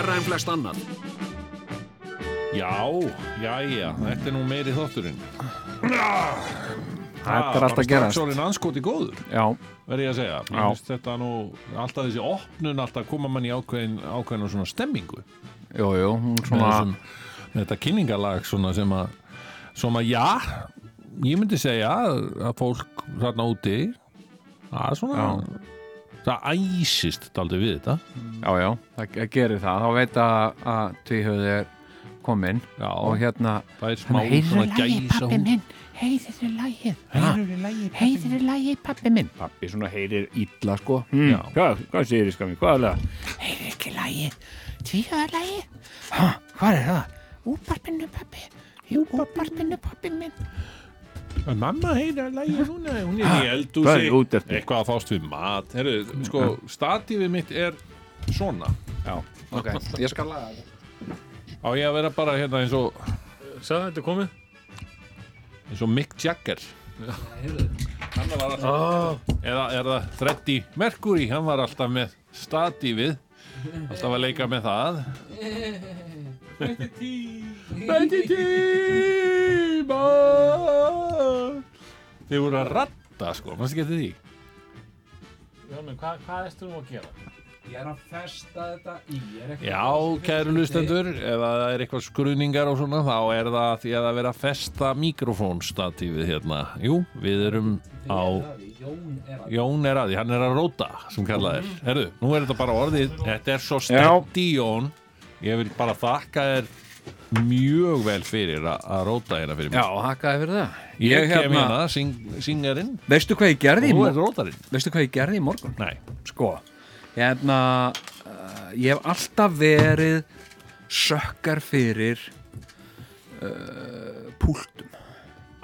Verra en flest annað. Já, já, já, þetta er nú meiri þátturinn. Þetta er alltaf að gerast. Sólinn anskoti góður, Já, verði ég að segja. Mér Já. finnst þetta nú, alltaf þessi opnun, alltaf koma mann í ákveðin, ákveðin svona stemmingu. jú, jú, hún Með, svona þessum, með þetta kynningalag svona sem að, sem að já, ég myndi segja að fólk þarna úti, er svona, það æsist daldið við þetta. Já, já, það gerir það. Þá veit að, að tvíhauði er kominn Já, og hérna það er smá svona gæsa pappi minn. Heyrðu lagið? Heyrðu lagið, pappi minn? Pappi svona heyrir illa sko. Já. Hvað, hvað segir þið skami, hvað er það? Heyrðu ekki lagið. Tvíhöða lagið. Ha, hvað er það? Útbarpinu, pappi Útbarpinu, pappi minn Mamma heyra að lægja núna, hún er í eldúsi? Eitthvað að fást við mat. Herru, sko, statífið mitt er svona. Já, ok, ég skal laga það Á ég að vera bara hérna eins og Sæða þetta komið? eins og Mick Jagger. Hann var alltaf Oh. Eða er það Freddie Mercury Hann var alltaf með statífið. Alltaf að leika með það Betti tíma Þið voru að ratta sko, mannst ekki eftir því Hvað, hvað erstu nú að gera? Ég er að festa þetta í er Já, kæru lustendur, ef það er eitthvað skruðningar og svona, þá er það því að það vera að festa mikrofónstatífið hérna. Jú, við erum á... Jón er að því, hann er að róta, sem kallað er. Herru, nú er þetta bara orðið, þetta er svo stendi, Jón. Ég vil bara þakka þér mjög vel fyrir að, róta hérna fyrir Já, mig. hakkaði fyrir það Ég kem hérna, syng, syngarinn, Veistu hvað ég gerði og þú morgun? er rótarinn. Veistu hvað ég gerði í morgun? Nei, Sko, hérna uh, ég hef alltaf verið sökkar fyrir uh, púltum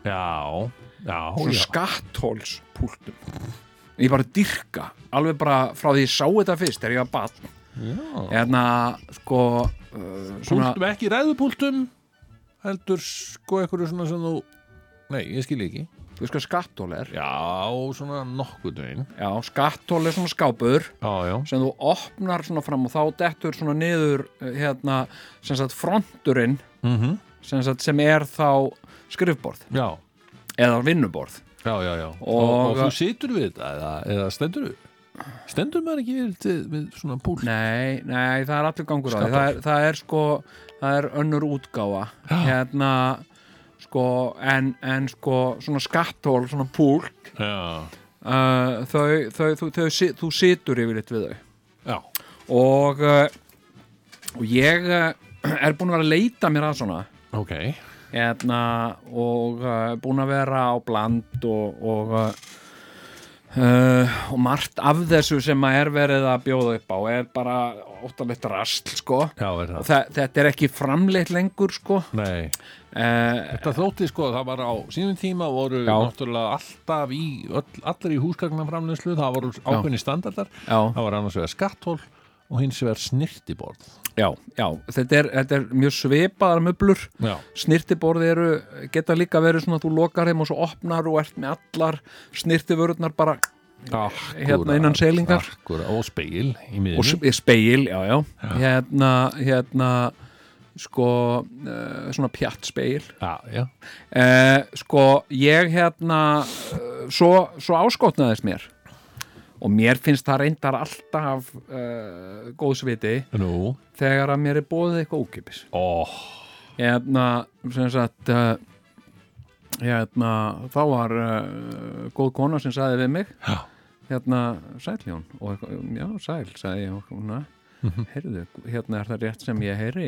já, já, svona já. skatthólspúltum ég bara dyrka alveg bara frá því ég sá þetta fyrst þegar ég var barn hérna sko uh, svona, Púltum ekki ræðupúltum, heldur sko eitthvað svona sem þú... Nei, ég skil ekki. þú veist hvað skatthól er? Já, svona nokkuð veginn. Já, skatthól er svona skápur Já, já. sem þú opnar svona fram og þá dettur svona niður uh, hérna, sem sagt fronturinn mm sem, sagt, sem er þá skrifborð. Já, eða vinnuborð. Já, já, já. Og, Og- og, þú situr við þetta eða, eða stendur við Stendur maður ekki við, við, svona púl? Nei, nei, það er allir gangur á því. Það er, það er sko, það er önnur útgáfa. Hérna sko, en, en sko svona skatthól, svona púlk Já, uh, þau, þau, þau, þau, þau, þú situr yfirleitt við þau. Já, og, uh, og ég uh, er búin að vera að leita mér að svona. Ok. Hérna, og uh, búin að vera á bland og, og uh, og margt af þessu sem að er verið að bjóða upp á er bara óttalegt rast sko. Já, er og það þa þetta er ekki framleitt lengur sko. Nei, uh, þetta þótti sko, það var á sínum tíma voru Já. náttúrulega alltaf í öll, allir í húsgagnaframleiðslu, það voru ákveðni standardar. Já, það var annars vegar skatthól og hins vegar snirtiborð já, já. Þetta er, þetta er mjög svipaðar möblur Já, snirtiborði eru, geta líka verið svona að þú lokar þeim og svo opnar og ert með allar snirtivörurnar bara hérna innan selingar Akkúrat, og speil í og miðinu s- speil, já, já, hérna hérna sko uh, svona pjatt speil Já, já, uh, sko ég hérna uh, svo, svo áskotnaðist mér og mér finnst það reyndar alltaf uh, góðsviti nú þegar að mér er bóðið eitthvað ókipis Ó, hérna sem sagt uh, hérna þá var uh, góð kona sem sagði við mig Já. hérna sæl Jón og já sæl sagði ég og hún heyrðu, hérna er það rétt sem ég heyri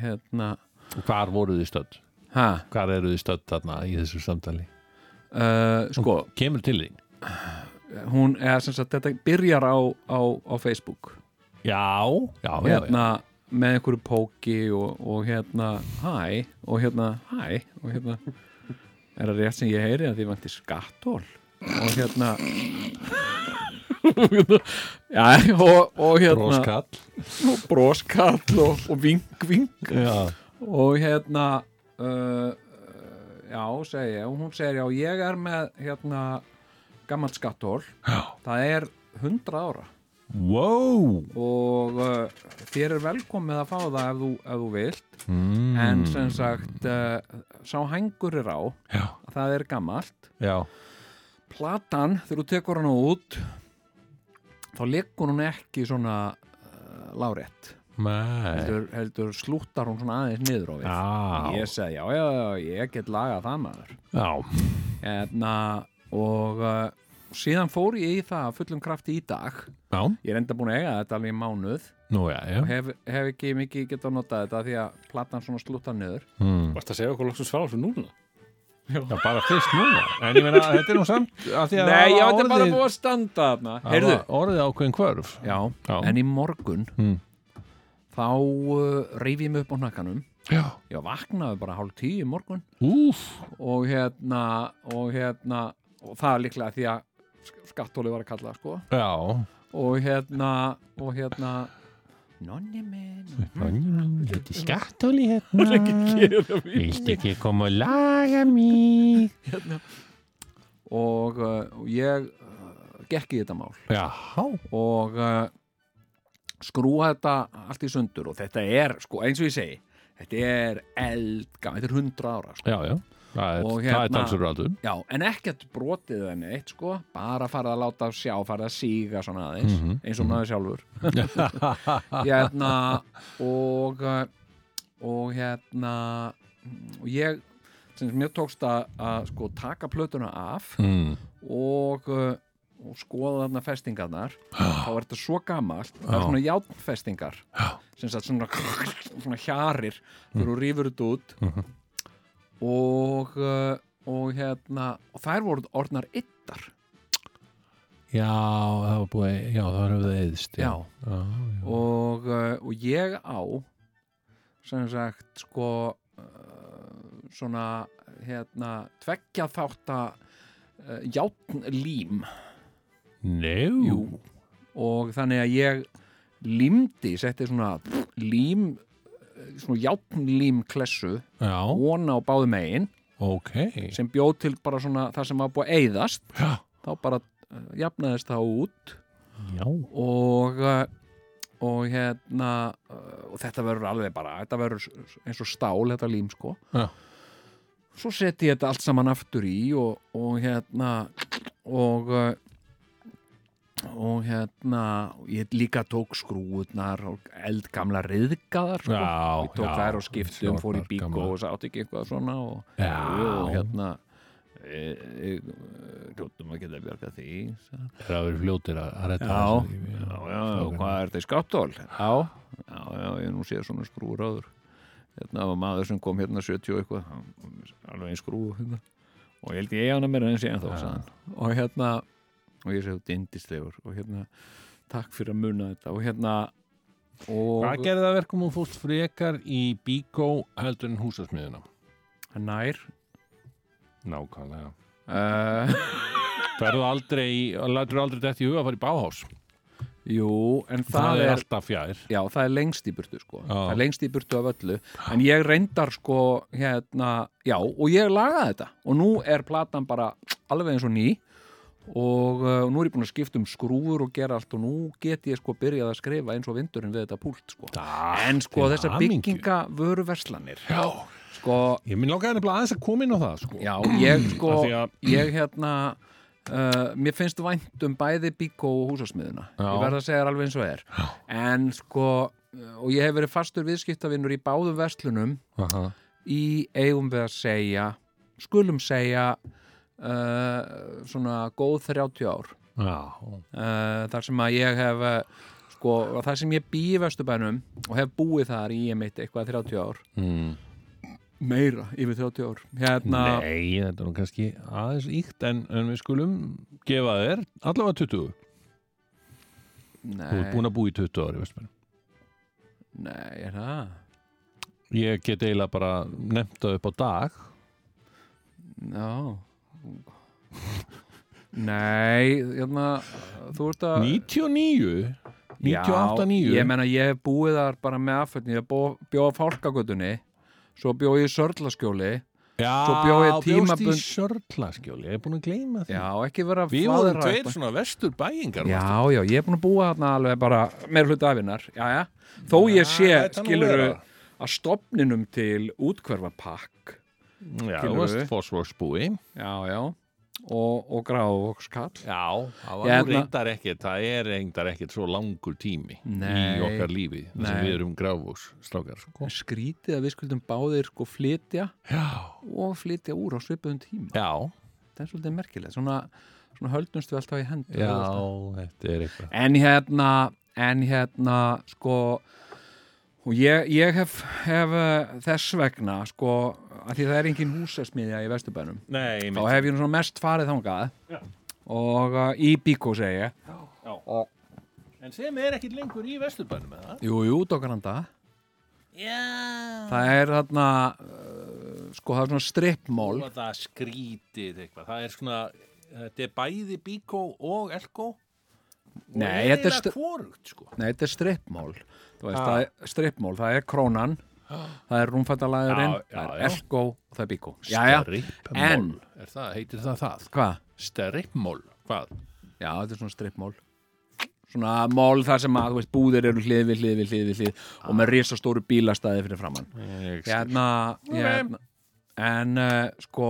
hérna, og hvar voruð þið stödd? ha Hvar eru þið stödd þarna í þessu samtali? uh, sko, Kemur til þín? Hún, eða sem sagt, þetta byrjar á, á, á Facebook. Já, já, já, hérna með einhverju póki og, og hérna hæ, og hérna hæ og hérna er það rétt sem ég heyri að þið vanti skattól og hérna já, og, og hérna Broskall. Og broskall og, og vink Já, og hérna uh, já, segi ég og hún segir já, ég er með hérna gammalt skattól já. Það er 100 ára. Wow. Og uh, þér er velkomið að fá það ef þú, ef þú vilt. Mm. en sem sagt uh, sá hængur er á. Já, það er gammalt já, platan, þegar þú tekur hana út þá liggur hún ekki svona uh, lárétt. Heldur, heldur slúttar hún svona aðeins niður á við. Já, ég segi, já, já, já, ég get lagað það maður. Já, Enna, og uh, síðan fór ég í það fullum krafti í dag. Já, ég er enda búin að eiga þetta alveg í mánuð. Nú já, já. Og hef, hef ekki mikið getað notað þetta því að platan svona slúttar niður. Mm. Varst að segja okkur loksins frá þessu núna? Já, bara fyrst núna. En ég meina, þetta er nú samt að því að Nei, það þetta er bara búið að standa þarna. Það Orðið ákveðin kvörf já, Já. en í morgun Mm. þá uh, reyf ég mig upp á hnakkanum. Já, ég vaknaði bara hálf tíu í morgun. Úf og hérna og hérna, og það er líklega því að skattóli var að kalla það, sko. Já. Og hérna, og hérna. Nonni minn. Þetta er skattóli hérna. Viltu ekki koma og laga mig? Og, uh, og ég uh, gekk í þetta mál. Já, og uh, skrúa þetta allt í sundur. Og þetta er, sko, eins og ég segi þetta er eldgam, þetta er 100 ára sko. já, já Það er, er hérna- talsur aldur. Já, en ekkert brotið enn eitt, sko. Bara farið að láta sjá, farið að síga svona aðeins, Mhm, eins og maður sjálfur. Hérna og og hérna og ég sem mér tókst að, að sko taka plötuna af mm. og, og skoða þarna festingarnar. Þá er þetta svo gamalt það er svona játnfestingar sem svona, svona hjarir þegar þú rýfur þetta út. Mhm. Og uh, og hérna og þær voru orðnar yttar Já, það var búið Já, það var höfðið eðst Já. já, og, uh, og ég á sem sagt sko uh, svona hérna tveggja þátt að uh, játnlím Nú? Jú. og þannig að ég límdi, setti svona lím svona játnlím klessu Já, vona á báðu megin. Ok. Sem bjóð til bara svona það sem var búið að eyðast. Já, þá bara uh, jafnaðist það út. Já. Og uh, og hérna uh, og þetta verður alveg bara þetta verður eins og stál þetta lím sko. Já. svo seti ég þetta allt saman aftur í og, og hérna og og hérna ég líka tók skrúðnar og eldgamla riðgaðar sko. Já, ég tók já, þær og skiptum, fór í bíkó gamlar. og sátt ekki eitthvað svona og, og hérna hljóttum að geta bjargað því hann. Það er að vera fljótir að að redda Já, já, já, og hvað er þetta í skattól? Já, já, ég nú sé svona skrúur áður hérna var maður sem kom hérna 70 og eitthvað hann- alveg einn skrú hérna. og ég held ég hana mér en sé en þá Já. sagði hann. og hérna og ég sé þú dindislegur og hérna takk fyrir að muna þetta. Og hérna og Hvað gerði það verkum og fórst frekar í bíkó heldur en húsasmiðuna? nær. Nákvæmlega. Uh, Ferðu aldrei, lætur aldrei þetta í huga að fara í báhás jú, en Það, það, er er alltaf fjær. Já, það er lengst í burtu sko. Já. Það er lengst í burtu af öllu. En ég reyndar sko hérna Já, og ég lagaði þetta. Og nú er platan bara alveg eins og ný Og uh, nú er ég búin að skipta um skrúfur og gera allt og nú get ég sko byrjað að skrifa eins og vindurinn við þetta púlt sko. En sko þessar bygginga vöruverslanir Já, Sko, ég minn langaði nefnilega aðeins að koma inn á það sko. já, ég sko að- Ég hérna Uh, mér finnst vænt um bæði bíkó og húsasmiðuna Já. ég verð að segja þér alveg eins og er. En sko, uh, og ég hef verið fastur viðskiptavinnur í báðum verslunum Aha. í eigum við að segja skulum segja uh, svona góð 30 ár. Já, uh, þar sem að ég hef uh, sko, þar sem ég bý í Vesturbænum og hef búið þar í ég mitt eitthvað 30 ár. Mm. meira, yfir 30 ár. Hérna, Nei, þetta er nú kannski aðeins íkt en, en við skulum gefa þér allavega 20 Þú ert nei, búin að búa í 20 ári Vestmann. nei, er það? Ég get eiginlega bara nefnt það upp á dag. Já nei, hérna þú ert að 99 98, 9 Já, ég menna ég hef búið þar bara með afföldin, ég hef bjóð á fálkagötunni svo bjóð ég í Sörlaskjóli Já, svo bjó ég bjóst tímabund- í Sörlaskjóli Ég er búin að gleyma því. Já, ekki vera að Við vorum tveir eitthvað. svona vestur bæingar Já, já, ég er búin að búa þarna alveg bara meir hluta afinnar, já, já. Þó ég sé, skiluru að stopninum til útkverfa pakk Já, þú varst fósforsbúi já, já, og, og gráðvokskall Já, það var Hérna- nú reyndar ekkert það er reyndar ekkert svo langur tími Nei. í okkar lífi sem Nei. við erum gráfús strákar sko. skrítið að við skuldum báðir sko flytja og flytja úr á svipuðum tíma. Já, það er svolítið merkilegt, svona, svona höldumst við alltaf í hendur já þetta er eitthvað. En hérna en hérna sko og ég, ég hef, hef uh, þess vegna sko að því það er engin húsasmiðja í Vesturbænum Nei, þá hef ég nú mest farið þangað. Og uh, í Bíkó segi ég. En sem er ekkert lengur í vesturbænum með það jú, jú, dokkaranda Já. Það er þarna uh, sko það er svona strippmól Það er skrítið eitthvað. Það er svona, þetta er bæði bíkó og elkó Nei, þetta er hvorugt sko. Nei, þetta er strippmól Þú veist, Ah. það er strippmól, það er krónan það er já, það er elko og það er Er það, heitir það það? hvað? Strippmól, hvað? Já, þetta er svona strippmól Svona mól þar sem að, þú veist, búðir eru hlið við hlið við hlið við hlið og með risastóru bílastæði fyrir framann Ég Hérna, hérna En uh, sko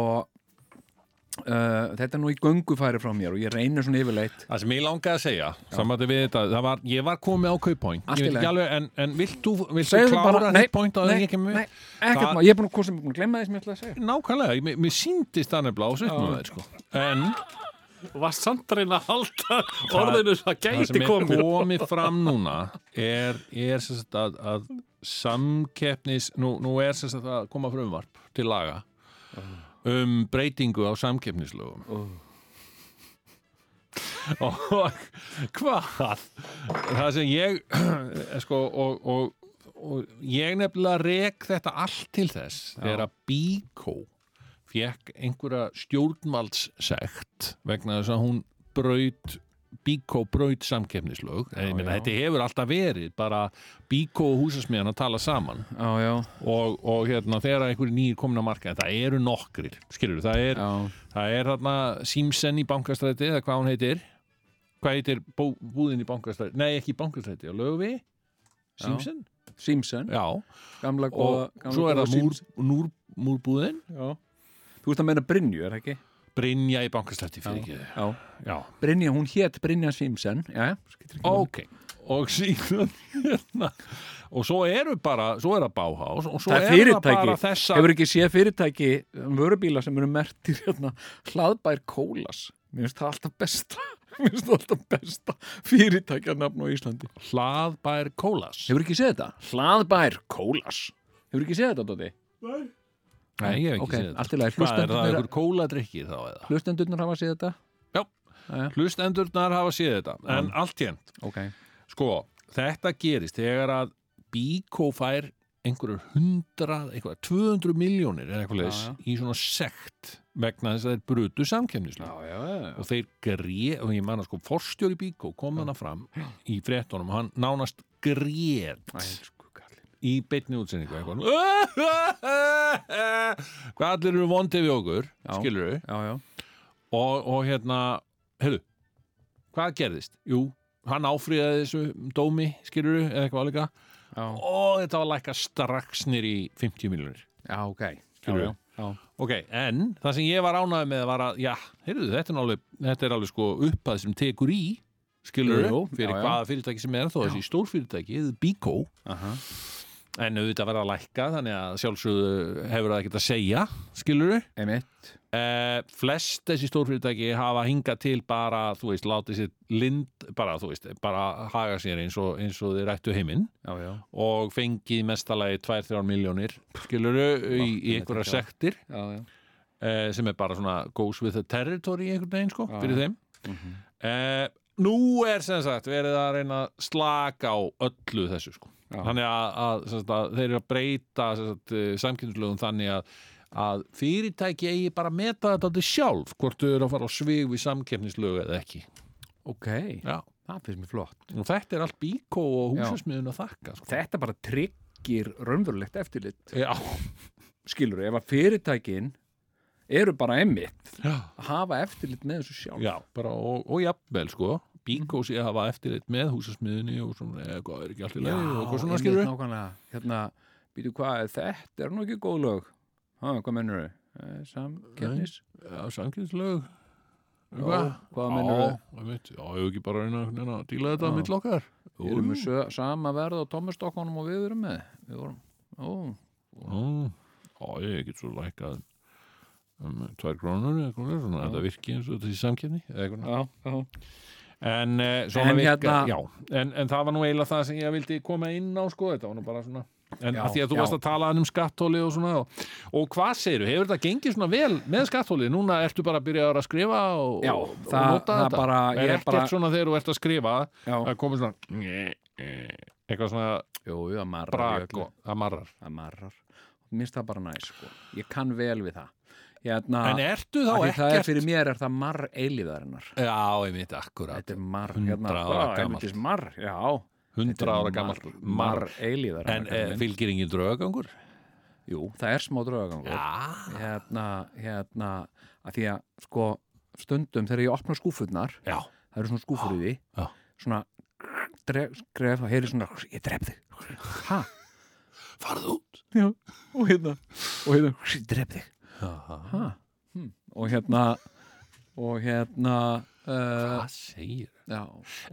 uh, Þetta er nú í göngufæri frá mér og ég reynir svona yfirleitt. Það sem ég langaði að segja, þetta, það var, ég var komið á ekki alveg, en, en vilt þú, vilt þú Segðu klára bara- bara, nei, hitt point á því nei, ég kemur Nei, við? ekkert Það- maður, ég er búin að, sem er búin að glemma því sem ég ætlaði að segja. Nákvæmlega, ég- mér, síndist það nefnilega á svipnum þér, sko. En og var samt að að halda orðinu að það gæti sem er komið komið fram núna er, er sem sagt að, að samkeppnis, nú, nú er sem sagt að koma frumvarp til laga um breytingu á samkeppnislögum. og hvað? Það sem ég sko, og, og, og ég nefnilega rek þetta allt til þess þegar að Bíkó fekk einhverja stjórnvaldssekt vegna þess að hún braut Bíkó braut samkeppnislög. Þetta hefur alltaf verið bara Bíkó og húsasmiðan að tala saman. Já, já, og, og hérna þegar einhverju nýjir komin á markaði það eru nokkrir, skilur það er, það er þarna Simpson í bankastræti eða hvað hún heitir. Hvað heitir bú, búðin í bankastræti? Nei ekki í bankastræti, á lögvi Simpson, já. Gamla og góða gamla svo er það múr, múr, múrbúðin. Já. Þú veist að meina Brynju, er það ekki? Brynja í bankastræti fyrir ekki Já, já, Brynja, hún hét Brynja máli. ok. Og síðan hérna, og svo eru bara, svo er það Bauhaus og svo Það er er það fyrirtæki, bara þessa hefur ekki séð fyrirtæki um vörubíla sem eru mertir hérna, hlaðbær kólas. Mér finnst það alltaf besta Mér finnst það alltaf besta fyrirtækjarnafn á Íslandi. Hlaðbær kólas. Hefur ekki séð þetta? Hlaðbær kólas? Hefur ekki séð þetta, Dóti? nei, ég hef ekki Ok, séð þetta. hvað er það, einhver kóladrykki þá eða? Hlustendurnar hafa séð þetta? Já. Jæja, hlustendurnar hafa séð þetta en allt hérnt, Ok. Sko þetta gerist þegar að Bíkó fær einhverjur hundrað, einhverjur 200 miljónir eða eitthvað leis í svona sekt vegna þess að þeir brutu samkemnislu Já, já, já. Og þeir greið, og ég manna sko forstjóri Bíkó kom hana fram í fréttunum, hann nánast greið. Í beinni útsendingu eitthvað hvað allir eru vondið við okkur Já. skilur við Já, já og, og hérna, heyrðu hvað gerðist? Jú, hann áfríðaði þessu dómi, skilur við, eða eitthvað alveg Já, og þetta var lækka strax nýr í 50 miljonir já ok Skilurðu? Já, já, ok, en það sem ég var ánægð með var að, já, heyrðu, þetta er alveg þetta er alveg sko uppað sem tekur í skilur Jú, við, fyrir já, já. hvaða fyrirtæki sem er þó þessi stórfyrirtæki, Bíkó Aha. En auðvitað verða að lækka þannig að sjálfsögðu hefur það ekkert að segja skilur við einmitt. Eh, flest þessi stórfyrirtæki hafa hingað til bara, þú veist, látið sér lind, bara, þú veist, bara haga sér eins og, eins og þeir ættu heiminn. Og fengið mestalagi 2-3 miljónir, skiluru í, í einhverja sektir. Já, já. eh, sem er bara svona goes with the territory einhvern veginn, sko, Já, fyrir þeim. Mhm. eh, Nú er sem sagt verið að reyna að slaka á öllu þessu, sko Já. þannig að, að, sagt, að þeir eru að breyta samkynnslögum þannig að að fyrirtæki eigi bara að meta þetta sjálf hvort þau eru að fara á svig við samkeppnislög eða ekki ok, Já. það finnst mér flott og þetta er allt bíkó og Já. húsasmiðun að þakka sko. þetta bara tryggir raunverulegt eftirlit Já, skilur, ef að fyrirtækin eru bara emmitt að hafa eftirlit með þessu sjálf já bara, og, og jafnvel sko bíkó sé að hafa eftirlit með húsasmiðunni og svona, eða hvað er ekki allt í lagi og eitthvað svona skilur hérna, býtu hvað, þetta er nú ekki góð lög? Ha, hvað mennur þau? Já, samkeppnislög. Já, hvað meinarðu? Já, einmitt. já, hefur ekki bara reyna, að díla þetta mitt okkar? Við erum sö- sama verð á Tómastokkunum og við erum með. Við vorum, ó, Já, ég get svo lækkað um tvær krónur eða eitthvað þetta virki eins og þessi samkeppni eða eitthvað. En svona En virka, hérna- en, en það var nú eiginlega það sem ég vildi koma inn á, sko, þetta var nú bara svona en Já, að því að þú já. varst að tala um skattóli og svona og, og hvað segirðu, hefur þetta gengið svona vel með skattóli, núna ertu bara að byrja að skrifa og, Já, og, og það- nota það þetta? bara- er er ekkert bara- svona þegar þú ert að skrifa að komið svona eitthvað svona jú, það marrar brak og það marrar. Það marrar. Mér finnst það bara næs, sko. Ég kann vel við það Hérna, en ertu þá því það er ekkert fyrir mér er það marr eilíðarinnar já, ég veit akkurat. Þetta er marr, hérna, bara, marr, já. Hundra ára gammalt marr, eilíðarinnar en e, fylgir engin draugagangur? Jú, það er smá draugagangur. Já, Hérna, hérna að Því að, sko, stundum þegar ég opna skúfurnar já, það eru svona skúfur í því Já. svona dref, gref, og heyri svona ég dref þig. Ha? farðu út. Já, og hérna og hérna, ég dref þig? Hm. og hérna og hérna uh, hvað segir já,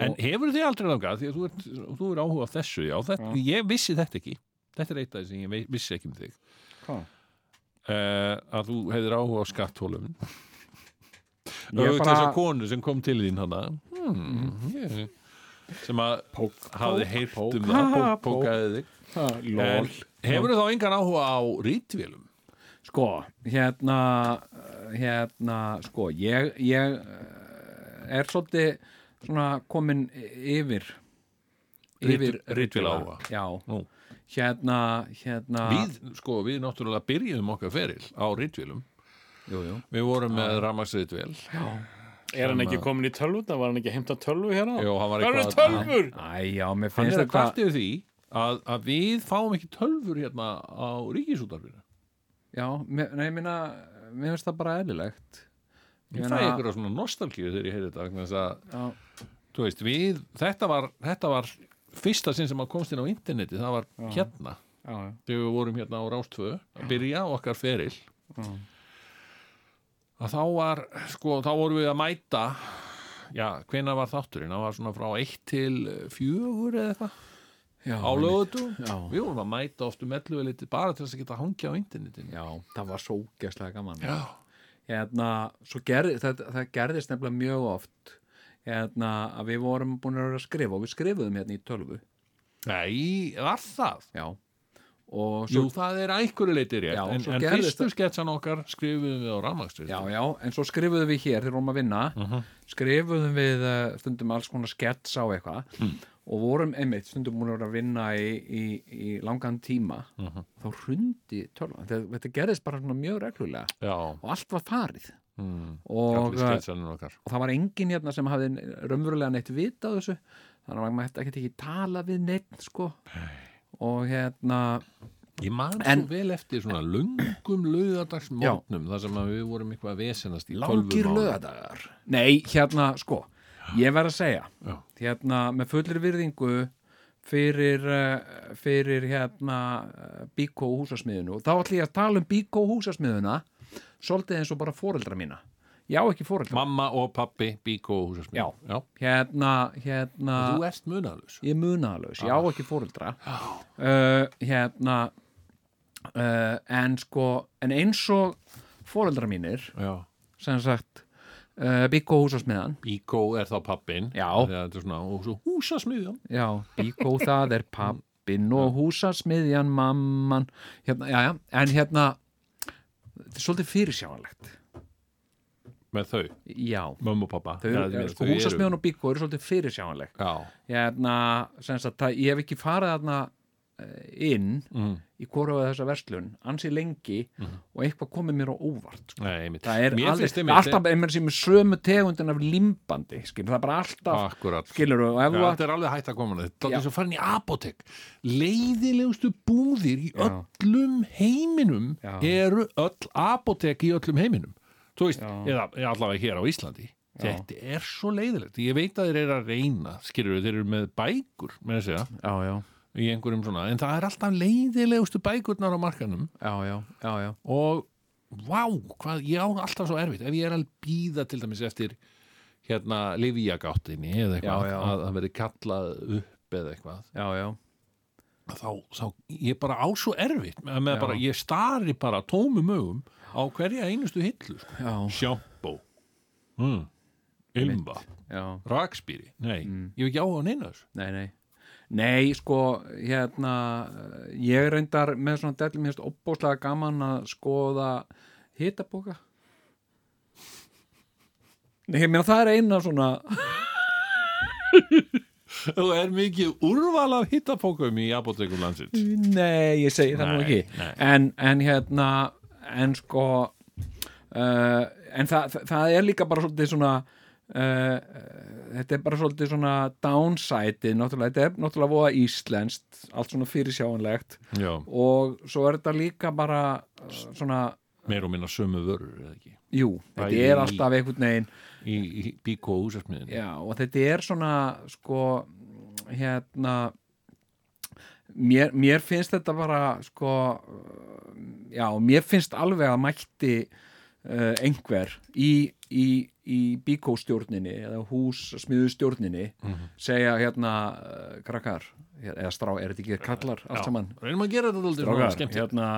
en hefur þið aldrei langað? Því að þú ert, þú er áhuga þessu já, þetta, ég vissi þetta ekki. Þetta er eitt af því sem ég vissi ekki um þig. Hvað? uh, að þú hefðir áhuga á skatthólum auðvitað bara- þessa konu sem kom til þín hana hmm, ég, sem að hafði pók. um það. Pókaði þig. Ha, hefur þá engan áhuga á rítvélum sko, hérna hérna, sko ég, ég uh, er svolítið svona komin yfir yfir Rit- ritvélaáhuga. já, Nú. hérna hérna við, sko, við náttúrulega byrjuðum okkar feril á rítvélum jú, jú. við vorum með rafmagsritvél Er hann ekki komin í tölvuna? Var hann ekki að heimta tölvu hérna? Jó, hann var Það eru eitthvað tölvur! Æ, já, mér hann finnst er að þetta kvarta yfir því að, að við fáum ekki tölfur hérna á ríkisútarfinu Já, nei, ég minna mér finnst það bara eðlilegt. Ég fæ ykkur svona nostalgíu þegar ég heyrði þetta vegna þess að, Já, þú veist, við þetta var, þetta var fyrsta sinn sem að komst inn á interneti, það var hérna. Já, já, þegar við vorum hérna á Rástfö að byrja okkar feril já. að þá var, sko, þá vorum við að mæta já, hvenær var þátturinn? Það var svona frá 1 til 4 eða eitthvað já á lögutum Já. við vorum að mæta oft um 11 litið bara til þess að geta hangja á internetinu. Já, það var svo gæslega gaman. Hérna, svo gerði, það, það gerðist nefnilega mjög oft hérna, að við vorum búin að vera að skrifa og við skrifuðum hérna í tölvu. Nei, var það? Já, og Jú, svo það er einhverju leiti rétt Já, en, svo en fyrstu sketsan okkar skrifuðum við á rafmagstur Já, já, en svo skrifuðum við hér þegar vorum að vinna skrifuðum við uh, stundum alls konar skets á eitthvað og vorum einmitt stundum búin að vinna í, í, í langan tíma þá hrundi tölvan. Þetta, gerðist bara mjög reglulega já. og allt var farið. Mm. og, uh, og það var enginn hérna sem hafði raunverulega neitt vita á þessu. Þannig að maður mætti ekki tala við neitt sko. Og hérna Ég man svo vel eftir svona lungum laugardagsmórnum þar sem við vorum eitthvað að vesenast í langir tölvumáli. lögadagar nei, hérna, sko ég verð að segja, Já. hérna með fullir virðingu fyrir uh, fyrir hérna Bíkó húsasmiðinu og þá ætlum ég að tala um Bíkó húsasmiðuna svolítið eins og bara foreldra mína. Ég á ekki fóreldra Mamma og pappi, Bíkó og húsasmið Já. Já. hérna, hérna Þú ert munalus ég er munalaus, ég á ekki fóreldra uh, hérna uh, en sko en eins og fóreldra mínir Já. sem sagt uh, Bíkó húsasmiðan Bíkó er þá pappin er húsasmiðjan. Já, Bíkó það er pappin og húsasmiðjan mamman. Hérna, já, já, en hérna þetta er svolítið fyrirsjáanlegt. Með þau, já, mömmu og pappa? Þau, eru, þau sko, húsasmiðjan og Bíkó eru svolítið fyrirsjáanleg. Já, hérna, sagt, það, ég hef ekki farið eh, inn mm. í hvora þessa verslun ansi lengi og eitthvað komið mér á óvart sko. Nei, það er Mér alveg, alltaf einhver sem er sömu tegundin af limbandi, skilur, það er bara alltaf skilur, Já, þú þetta er alveg hægt að koma þetta Já. er svo farin í apotek leiðilegustu búðir í Já. öllum heiminum Já. eru öll apotek í öllum heiminum þú veist, Já. eða allavega hér á Íslandi þetta er svo leiðilegt ég veit að þeir eru að reyna, skilur þeir eru með bækur með að segja já, já, í einhverjum svona, en það er alltaf leiðilegustu bækurnar á markanum já, já, já, já. og vá, hvað, ég á alltaf svo erfitt ef ég er að býða til dæmis eftir hérna livjagáttinni eða eitthvað, Já, já. að það verði kallað upp eða eitthvað já, já. þá, þá ég bara á svo erfitt með, Já. bara, ég stari bara tómum augum á hverja einustu hillu sko. já, sjampó mm. ymba, rakspýri nei, Mm. ég hef ekki á að neina þessu Nei, nei Nei, sko, hérna ég reyndar með svona delli mér finnst opbóðslega gaman að skoða hitabóka. Nei, ég meina það er eina svona þú er mikið úrval af hittapókum í apotekum landsins. Nei, ég segi það nú ekki. en, en hérna en sko uh, en það, það, það er líka bara svolítið svona uh, þetta er bara svolítið svona downside náttúrulega, þetta er náttúrulega voða íslenskt allt svona fyrirsjáanlegt. Já, og svo er þetta líka bara uh, svona, meir og minna sömu vörur eða ekki? Jú, þetta Bæði er í- alltaf einhvern veginn í, í bíkó og húsasmiðin Já, og þetta er svona sko hérna mér, mér finnst þetta bara sko já, mér finnst alveg að mætti uh, einhver í, í, í bíkóstjórninni eða hússmiðustjórninni segja hérna uh, krakkar eða strá, er þetta ekki kallar allt saman? Reynum að gera þetta skemmt hérna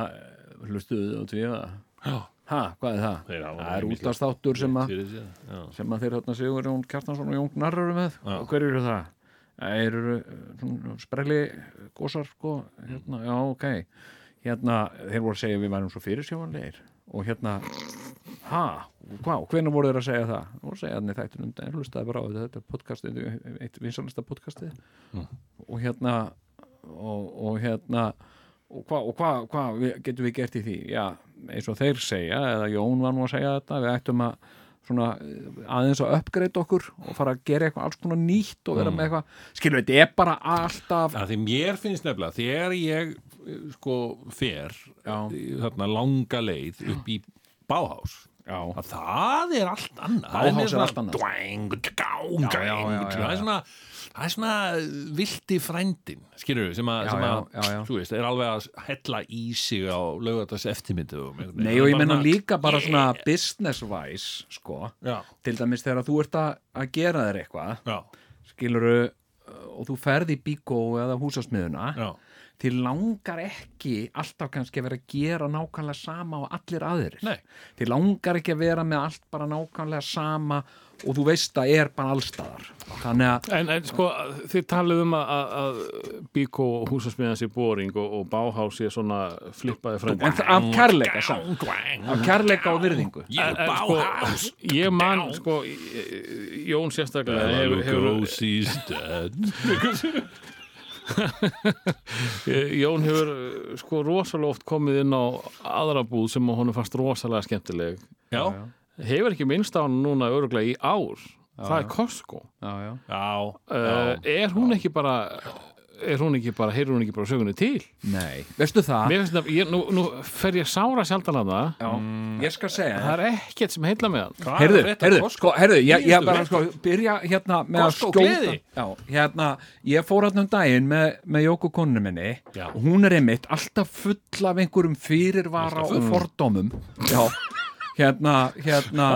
hlustuðu og tviða já, ha, hvað er það? Þeir það er útastáttur sem að já. sem að þeir hérna Sigur Jón Kjartansson og Jón Gnarr eru með. Já. og hver eru það? Það eru uh, sprelli gósar sko hérna, já ok. Hérna, þeir voru að segja við værum svo fyrirsjáanlegir og hérna ha, hvað, hvernig voru þeir að segja það? Að segja að þættunum en hlustaði bara á þetta, þetta er podcastið eitt vinsalasta podcastið. Og hérna og, og hérna og hvað hva, hva, getum við gert í því? Já, eins og þeir segja eða Jón var nú að segja þetta, við ættum að svona eh, aðeins að uppgreita okkur og fara að gera eitthvað alls konar nýtt og vera með eitthvað, skilur þetta er bara alltaf að því mér finnst nefnilega þegar ég eh, sko fer í þarna langa leið upp í Báhás það er allt annað. Meira er allt annað. það er svona það er svona vilti frændin skilur við, sem að, er alveg að hella í sig á laugardags eftirmyndu nei og ég menna líka bara svona business wise sko, já, til dæmis þegar þú ert að, gera þér eitthvað já, skiluru og þú ferð í bíkó eða húsasmiðuna já þið langar ekki alltaf kannski að vera að gera nákvæmlega sama og allir aðrir. Nei. þið langar ekki að vera með allt bara nákvæmlega sama og þú veist að er bara allstaðar þannig að En, en sko, þið talið um að, að- að Bíkó og húsasmiðan sé boring og, og Báhás sé svona flippaði það- af kærleika samt. Af kærleika og virðingu. Ég er Báhás Ég man, sko, í- Jón sérstaklega Bela hefur, Lugosi's dead Jón hefur uh, sko rosalega oft komið inn á aðra búð sem honum fannst rosalega skemmtileg. já, Hefur ekki minnst á hann núna öruglega í ár. það er Costco. já, já. já, Uh, er hún ekki bara er hún ekki bara, heyrir hún ekki bara sögunni til? nei, veistu það? Mér finnst þetta, ég, nú, nú fer ég sára sjaldan að það. Já, ég skal segja það er ekkert sem heilla með hann. Er heyrðu, Costco? sko, heyrðu, ég, ég bara sko, byrja hérna með að skjóta? Já, hérna, ég fór hérna um daginn með, með Jóku konu minni Já. og hún er einmitt alltaf full af einhverjum fyrirvara og fordómum. Já, hérna, hérna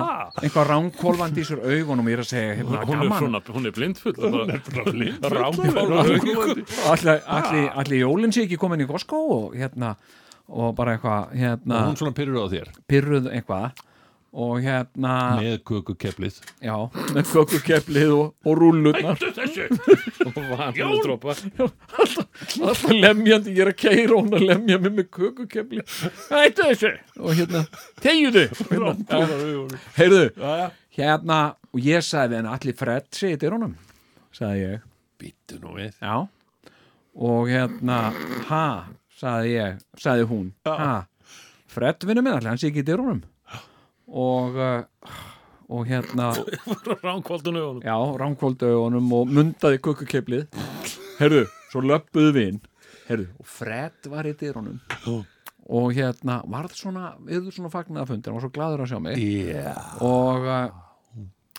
einhvað ránkólfandi í sér augunum ég er að segja, hérna, hún er, svona, hún er blindfull hún er blindfull. allir, allir, jólinn sé ekki komin í Costco og hérna og bara eitthvað, og hérna hún svona pyrruð á þér. Pyrruð eitthvað og hérna, með kökukeplið. Já, með kökukeplið og, og rúllurnar. Og vanlega drópa alltaf lemjandi, ég er að keira hún að lemja mig með kökukepli hættu þessu! Og hérna, tegjuðu hérna, heyrðu hérna, og ég sagði henni allir Fred sitir honum? sagði ég, býttu nú við. Já. Og hérna, ha sagði ég, sagði hún. Ha, Fred vinnur minn allir, hann sé ekki í honum og uh, og hérna ránkvaldun augunum. Já, ránkvóldu augunum og mundaði kukkukeplið Herðu, svo löppuðu við inn. Herðu, og Fred var í dyrunum. Og hérna varð svona, yfir svona fagnaðafundi hann var svo gladur að sjá mig. Yeah. og uh,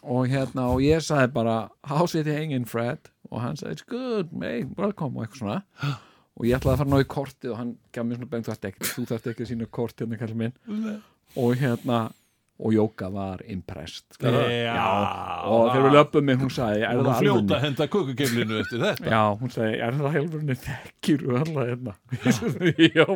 og hérna, og ég sagði bara how's it hanging Fred. Og hann sagði, it's good, mate, welcome. Og eitthvað svona. Og ég ætlaði að fara að ná í kortið og hann gaf mér svona bengt, þú þarft ekki, þú að sína kort hérna og hérna og Jóka var impressed. Sko. Já. og þegar við löpum mig hún sagði, það fljóta henda kökukeplinu eftir þetta. Já, hún sagði, er það helfurinn þekkir og alla hérna? Já,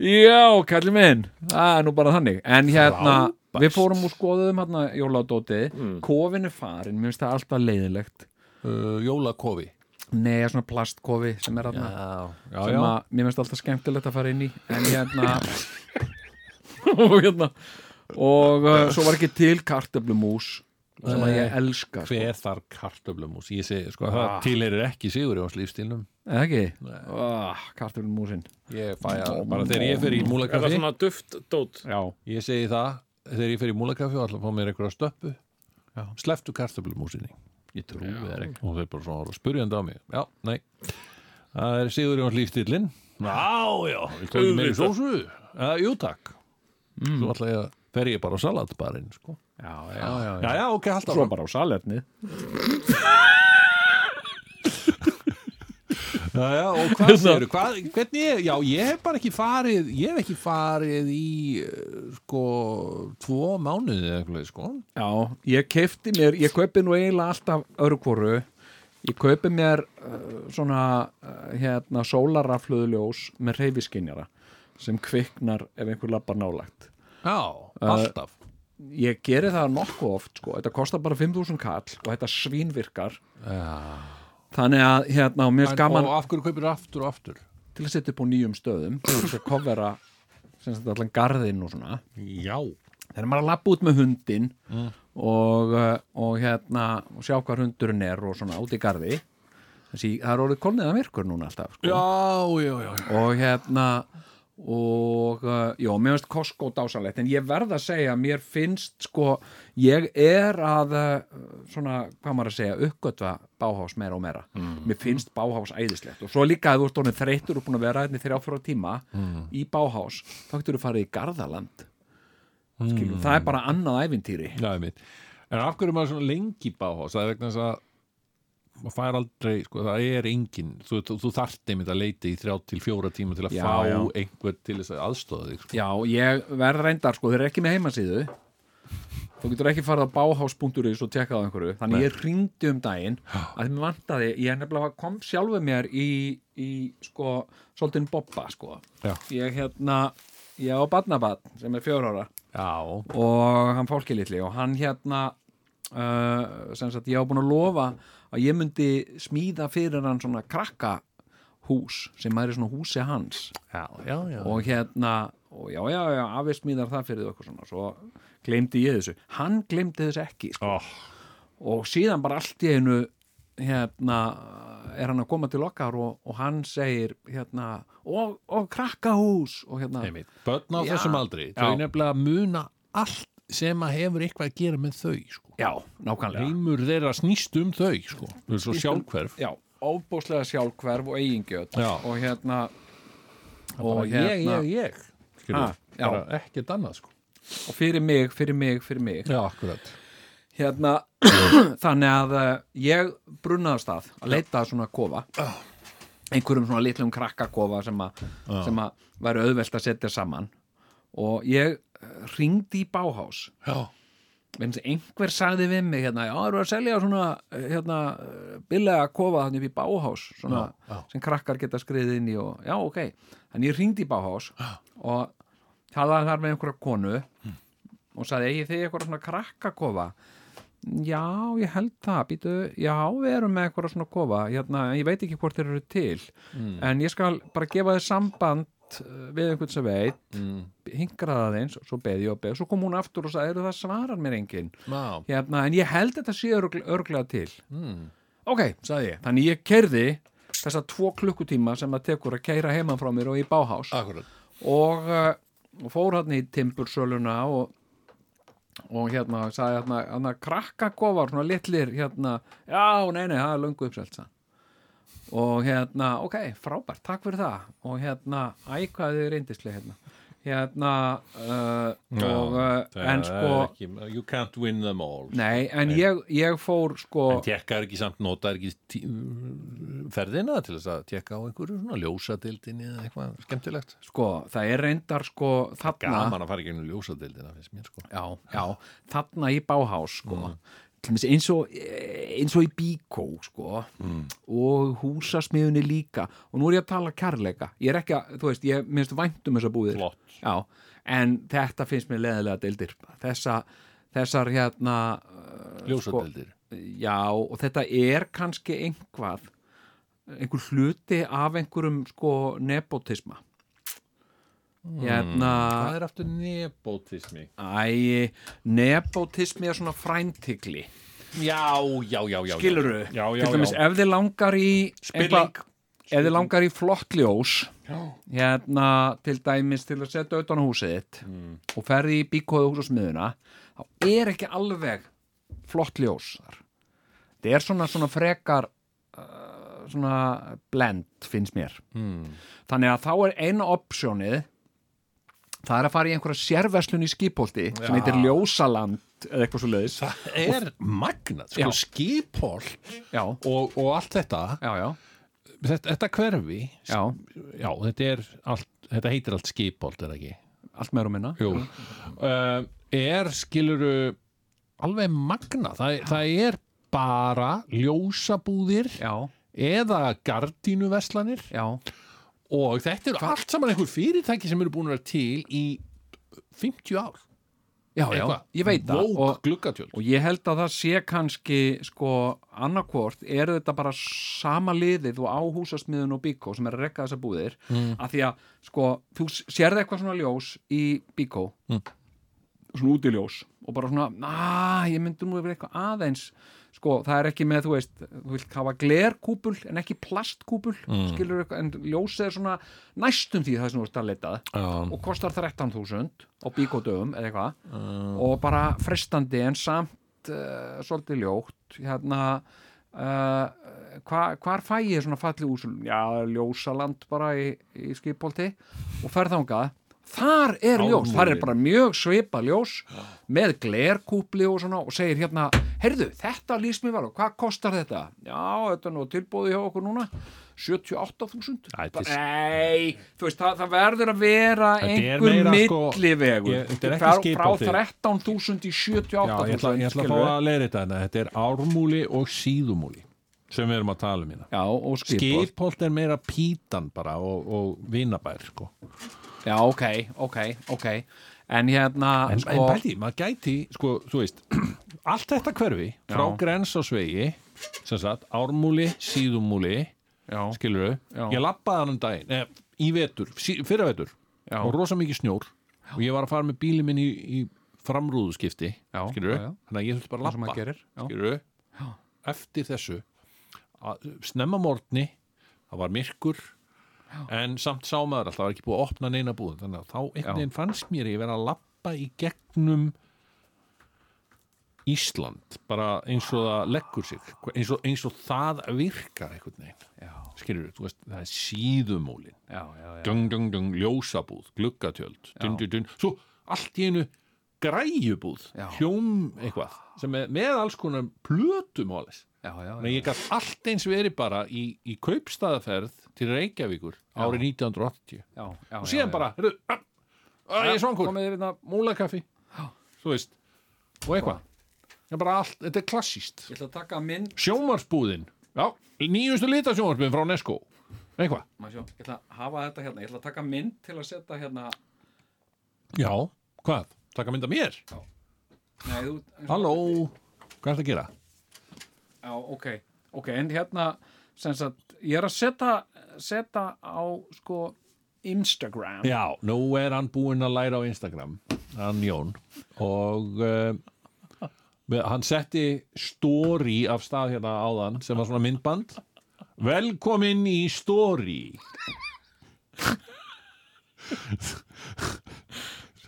já, kalli minn. Það er nú bara þannig. En hérna, við fórum og skoðum hérna jóladótið, mm. kofin er farin. Mér finnst það alltaf leiðilegt uh, jólakofi. Nei, svona plastkofi sem er já, sem að mér finnst alltaf skemmtilegt að fara inn í. En hérna og hérna og uh, svo var ekki til kartöflumús sem að ég elska sko. hver þar kartöflumús ég segi, sko, það tilheyrir ekki sigur í hans lífstílnum ekki? Oh, kartöflumúsin ég fæ að, bara þegar ég fer í er það svona duft dót? Já, ég segi það, þegar ég fer í múlakaffi og að fá mér einhverja stöppu sleftu kartöflumúsinni ég trúi þér ekki. Og þeir bara svona spurjandi á mig. Já, nei, það er sigur í hans lífstílin já, já, ég tók meiri sósu. Uh, jú takk. Svo ætla ég að fer ég bara á salatbarinn sko. já, já, já, já, já, ok, halda Svo áfram. bara á salerni Já, já, og hvað segirðu, hvað, hvernig ég, já, ég hef bara ekki farið, ég hef ekki farið í, eh, sko, tvo mánuði eða eitthvað, sko. Já, ég kefti mér, ég kaupi nú eiginlega alltaf öðru hvoru Ég kaupi mér uh, svona uh, hérna sólarafluðljós með reyfiskinjara sem kviknar ef einhver lappar nálagt Já, alltaf. Ég geri það nokkuð oft sko, þetta kostar bara 5.000 kall og þetta svínvirkar Já. Þannig að hérna, og mér er gaman Og af hverju kaupir aftur og aftur? til að setja upp á nýjum stöðum til að kofera sem sagt allan garðinn og svona Já. þegar maður er að lappa út með hundin og, uh, og hérna og sjá hvað hundurinn er og svona út í garði þessi, það er orðið kolniða myrkur núna alltaf sko. Já, já, já. og hérna og uh, já, mér finnst Costco dásalegt en ég verð að segja, mér finnst sko, ég er að uh, svona, hvað maður að segja uppgötva báhás meira og meira. Mér finnst báhás æðislegt. Og svo líka að þú ert orðin þreyttur og búin að vera hérna í þrjá fjóra tíma í báhás, þá getur þú farið í Garðaland. Skilur, það er bara annað ævintýri. Já, ég veit. En af hverju er maður svona lengi báhás? Það er vegna þess að maður fær aldrei, sko, það er engin þú, þú, þú þarft einmitt að leita í þrjá til fjóra tíma til að Já, fá já. einhver til þess að aðstóða þig sko. Já, ég verð reyndar, sko, þeir eru ekki með heimasíðu þú getur ekki farið á báhás.is og tjekkað á einhverju, þannig ég ringdi um daginn að þeim vantaði, ég nefnilega kom sjálfur mér í, í sko, svolítið bobba, sko Já. ég hérna, ég á badnabat sem er fjör ára Já. og hann fólki litli og hann hérna uh, sem sagt, ég á búin að lofa að ég myndi smíða fyrir hann svona krakka hús sem væri svona húsi hans Já, já, já. og hérna og já, já, já, afi smíðar það fyrir eitthvað svona svo gleymdi ég þessu hann gleymdi þessu ekki sko. Oh. og síðan bara allt í einu hérna er hann að koma til okkar og, og hann segir hérna, og, og krakkahús og hérna. Börn á Já. þessum aldri, þau nefnilega muna allt sem að hefur eitthvað að gera með þau sko. já, nákvæmlega. Heimur þeirra snýst um þau sko. svo sjálfhverf. Já, óbúslega sjálfhverf og eigingjöt Já. og hérna og Bara hérna ég, ég, ég skilur, já. bara ekkert annað sko. og fyrir mig, fyrir mig, fyrir mig. Já, akkurat. Hérna þannig að uh, ég brunnaði af stað að leita svona kofa. Einhverjum svona litlum krakkakofa sem að væri auðvelt að setja saman. Og ég ringdi í Báhás einhver sagði við mig hérna, já, eru að selja svona hérna, billega kofa þannig upp í Báhás svona, Já, já. sem krakkar geta skriðið inn í og, já, ok, þannig ég ringdi í Báhás og talaði þar með einhverja konu Hm. og sagði, eigið þið eitthvað svona krakkakofa já, ég held það býtu, já, við erum með eitthvað svona kofa, hérna, ég veit ekki hvort þeir eru til Hmm. en ég skal bara gefa þið samband uh, við einhvern sem veit mm. hingraði aðeins, svo beði ég og beði svo kom hún aftur og sagði, eru það svarar mér enginn Já, hérna, en ég held þetta sé örgl, örglega til mm. ok, sagði ég, þannig ég kerði þessa tvo klukkutíma sem það tekur að keira heiman frá mér og í báhás akkurat og, uh, og fór hann í timbursöluna og og hérna, sagði hérna, hérna krakkakofar, svona litlir hérna, já, nei, nei, það er löngu uppselt hann. Og hérna, ok, frábært, takk fyrir það. Og hérna, ækvaði reyndislega hérna. Hérna uh, og, uh, en sko ekki, You can't win them all. Nei, en ég, ég fór sko En tekka er ekki samt nota er ekki ferðina til þess að tekka á einhverju svona ljósadildinni eða eitthvað skemmtilegt? Sko, það er reyndar sko þarna, Gaman að fara ekki í ljósadildina finnst mér sko. Já, já, þarna í báhás sko, dæmis eins og eins og í bíkó sko og húsasmiðunni líka. Og nú er ég að tala kærleika. Ég er ekki að, þú veist, ég minnst væntum þessa búðir. Já, en þetta finnst mér leðilega deildir. Þessa, þessar hérna uh, Ljósadildir já, og þetta er kannski einhvað einhver hluti af einhverjum sko nepotisma hérna Hvað er aftur nebótismi? æ, nepotismi er svona fræntigli Já, já, já, já skiluru, Já, já, til dæmis já. ef þið langar í Spilling. ef þið langar í flott ljós hérna til dæmis til að setja utan á húsið þitt Mm. og ferði í bíkóðu hús og smiðuna þá er ekki alveg flott ljós þar þetta er svona, svona frekar uh, svona blend finnst mér Mm. þannig að þá er eina opsjónið það er að fara í einhverja sérverslun í skipholti sem heitir Ljósaland eða eitthvað svo leiðis Það er magnað, sko, Já. skipól já, og, og allt þetta, já, já, þetta þetta hverfi já, já, þetta er allt, þetta heitir allt skipólt, er það ekki? allt meður og minna. Uh, er skiluru alveg magna, það, það er bara ljósabúðir já, eða gardínuveslanir já, og þetta eru allt saman einhver fyrirtæki sem eru búin að vera til í 50 ár. Já, já. Ég veit það. Og, og ég held að það sé kannski sko annarkvort er þetta bara sama liðið og á húsasmiðun og bíkó sem er að rekka þessar búðir. Mm. að því að sko þú sérði eitthvað svona ljós í bíkó Mm. svona útiljós og bara svona, að ég myndi nú yfir eitthvað aðeins sko, það er ekki með, þú veist, þú vilt hafa glerkúpul en ekki plastkúpul mm. skilur eitthvað, en ljósið er svona næstum því það sem þú ert að leitað um, og kostar 13.000 á bíkódöfum eða eitthvað. Og bara frestandi en samt uh, svolítið ljótt. Hérna uh, hva, hvar fæ ég svona falli ús já, ljósaland bara í, í skipolti og ferð þangað þar er ljós, Ármúli. þar er bara mjög svipa ljós með glerkúpli og svona og segir hérna, heyrðu, þetta lýst mér vel og hvað kostar þetta? Já, þetta er nú tilbúið hjá okkur núna 78.000 Æ, þetta er- Nei, þú veist, það, það verður að vera er einhver sko, millivegur ekki frá, frá skipholti. 13.000 í Já, ég ætla, 78.000 ég ætla að fá að leira þetta. Þetta er ármúli og síðumúli sem við erum að tala um hérna Já, Skipholt er meira pítan bara og, og vinabær sko. Já, ok, ok, ok En hérna, en, sko en bældi, maður gæti sko, þú veist, allt þetta hverfi frá Já. grens og svegi sem sagt, ármúli, síðumúli Já, skilur Já. ég lappaði hann um daginn eh, í vetur, fyrra vetur Já. og rosa mikið snjór og ég var að fara með bíli minn í, í framrúðuskipti Já, skilur já, já. þannig að ég þurfti bara að lappa maður gerir Já, skilur eftir þessu að, snemma morgni það var myrkur en samt sá maður alltaf, það var ekki búið að opna neina búð þannig að þá einhvern veginn fannst mér ég vera að lappa í gegnum Ísland bara eins og það leggur sig eins og, eins og það virkar einhvern veginn. Skilur þú veist, það er síðumólin. Já, já, já. dung, dung, dung, ljósabúð, gluggatjöld dun, dun, dun, svo allt í einu græjubúð, Já. hljóm eitthvað, sem er með alls konar plötum og alveg, að ég gætt allt eins verið bara í, í kaupstaðaferð til Reykjavíkur árið 1980 já, já, og síðan já, bara, heyrðu, upp, Æ, ég er svangur. hérna múlakaffi. Þú veist, og eitthvað. Þetta er klassíst að mynd. Já, nýjustu litasjónvarsbúðin frá Nesko, eitthvað. Ég ætla að hafa þetta hérna. Ég ætla að taka mynd til að setja hérna. Já, hvað, taka mynda mér? Nei, þú halló, hvað er það að gera? Já, ok, ok, en hérna sagt, ég er að setja setja á sko Instagram. Já, nú er hann búinn að læra á Instagram hann Jón og uh, hann setti story af stað hérna áðan sem var svona myndband. Velkomin í story.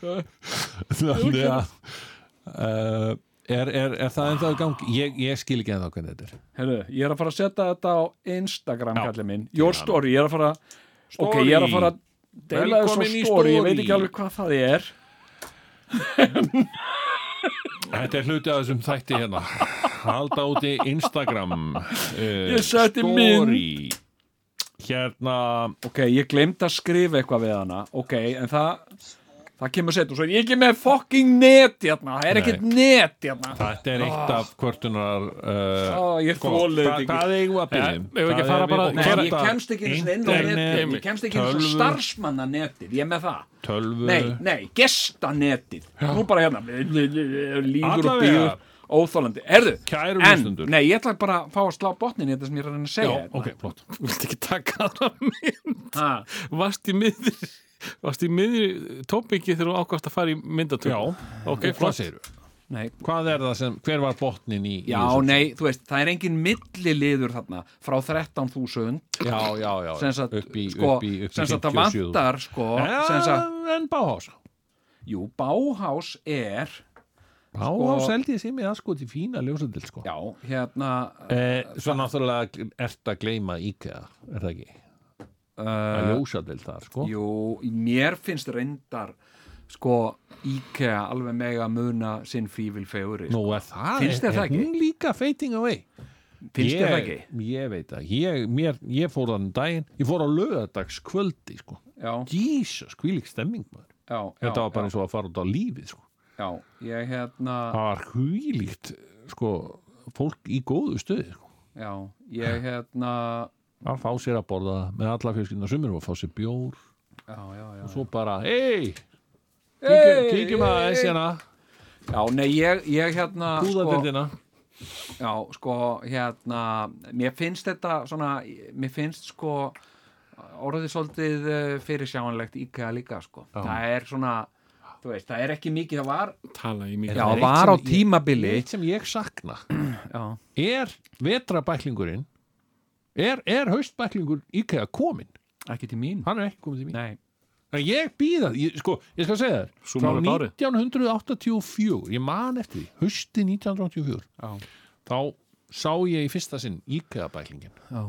Þannig að uh, er, er, er það ennþá í gangi? Ég, ég skil ekki ennþá hvernig þetta er. Herru, ég er að fara að setja þetta á Instagram Já. kallið minn, your story, ég er að fara ok, Story. ég er að fara að deila þessu í story, ég veit story. ekki alveg hvað það er. Þetta er hluti af þessum þætti hérna. Halda úti Instagram uh, Ég setti Story. Hérna ok, ég glemt að skrifa eitthvað við hana. Ok, en það það kemur sett og svo er ég ekki með fucking net hérna, það er ekkert net hérna. Þetta er eitt af kvörtunar uh, Ó, ég þoli þetta hva, ekki. Hvað eigum við að byrja? Nei, eigum við ekki að fara bara- Nei, Hvort ég kemst ekki einu sinni inn á netið, ég kemst ekki sinni tölvu. starfsmanna netið, ég er með það. Tölvu Nei, nei, gestanetið. Nú bara hérna Lígur og býður Óþólandi Kæru en, nei, ég ætla bara að fá að slá botnin í þetta sem ég er að reyna að Já, segja hérna. ok, flott. Þú vilt ekki taka það mynd? Ha, Varst í miðri Varst í miðri tópiki þegar þú ákvæmst að fara í myndatöku Já, ok, hvað flott segirðu? Nei, Hvað er það sem, hver var botnin í í já, þessu? nei, þú veist, það er engin milliliður þarna frá 13.000 Já, já, já sem sagt, upp í, sko, upp í, upp í sem sagt, það 57. vantar sko, Ja, en Báhás jú, Báhás er Báhás held ég sem ég að sko til fína ljósadil sko já, hérna Eh, svo náttúrulega ert að gleyma IKEA, er það ekki? Að ljósa til þar, sko. Jú, mér finnst reyndar sko IKEA alveg mega muna sinn fífil feguri Nú er það, Finnst þér er, það ekki? hún líka fading away? finnst ég, þér það ekki? Ég veit það, ég, mér, ég fór þann daginn, ég fór á lögadags kvöldi, sko. Já, Jesus, hvílík stemming maður. Já, Þetta já, var bara eins og að fara út á lífið, sko. Já, ég hérna Það var hvílíkt, sko fólk í góðu stöði, sko. Já, ég hérna að fá sér að borða með alla fjölskyldina sumir og fá sér bjór. Já, já, já, og svo bara, hei Hey, kíkjum að þessi hérna. Já, nei, ég, ég hérna sko, húðadildina já, sko, hérna mér finnst þetta svona mér finnst sko orðið svolítið fyrir sjáanlegt IKEA líka, sko, það er svona veist, það er ekki mikið, það var tala í mikið það var á tímabili. eitt sem ég sakna er vetrabæklingurinn er, er haustbæklingur IKEA komin ekki til mín. Hann er ekki komin til mín. Nei, Þannig ég býða, ég, sko, ég skal segja þér frá Súmar upp árið. 1984 ég man eftir því, hausti 1984 já, þá sá ég í fyrsta sinn IKEA bæklingin já.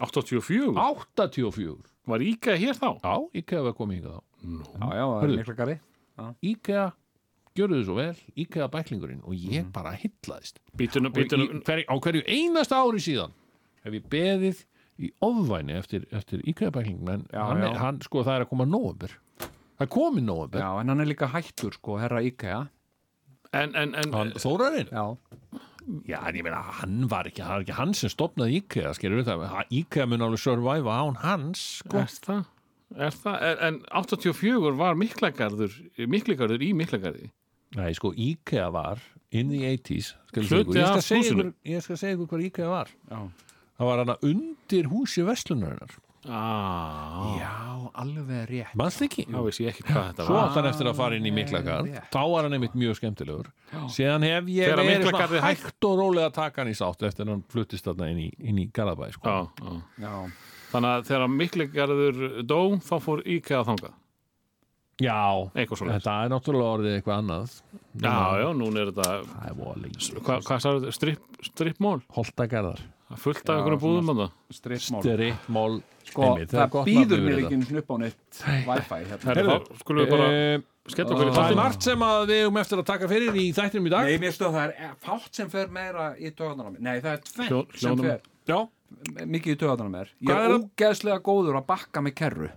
84, 84 var Íka hér þá? Já, IKEA var komið hingað þá. Já, já, það er Hörðu. mikla gari IKEA, gjörðu þið svo vel IKEA bæklingurinn og ég Mhm. bara hillaðist Býtunu, og í, hver, á hverju einasta ári síðan hef ég beðið í ofvæni eftir, eftir IKEA bæklingin en Já, hann, já. er- hann, sko, það er að koma nóvember það er komið nóvember Já, en hann er líka hættur, sko, herra IKEA en, en, en hann, Þórarinn Já, Já, en ég meina, hann var ekki, hann var ekki hann sem stopnaði IKEA, skilur við það IKEA mun alveg survive án hans sko. er það? Er það? En, en 84 var miklagarður miklagarður í miklagarði Nei, sko, IKEA var in the 80s skal ég segja Hluti skal af segja húsinu. ykkur, ég skal segja ykkur hvað IKEA var já það var hana undir húsi verslunarinnar. Ah, Já, alveg rétt. Mannst ekki? þá veist ég ekki hvað þetta Svo var. átt hann eftir að fara inn í Miklagard rétt. þá var hann einmitt mjög skemmtilegur. Síðan hef ég verið hægt og rólega að taka hann í sátt eftir að hann fluttist þarna inn í, inn í Garðabæ sko. já, já. Já, þannig að þegar miklagarður dó þá fór Íka að þanga Já, eitthvað svona þetta er náttúrulega orðið eitthvað annað. Já, já, núna er þetta er hvað sagði þetta? Strip, stripmól? Það er fullt af einhverjum búðum að það Strippmál Sko, Einmitt, það gott býður mér ekki einu upp á neitt Wi-Fi hérna. Skulum við bara Eh, skella okkur í Það er margt sem að við um eftir að taka fyrir í þættinum í dag. Nei, mér stóð það er fátt sem fer meira í mér. Nei, það er tvennt sem fer Já, mikið í töðunar á mér. Ég er er það? ógeðslega góður að bakka með kerru.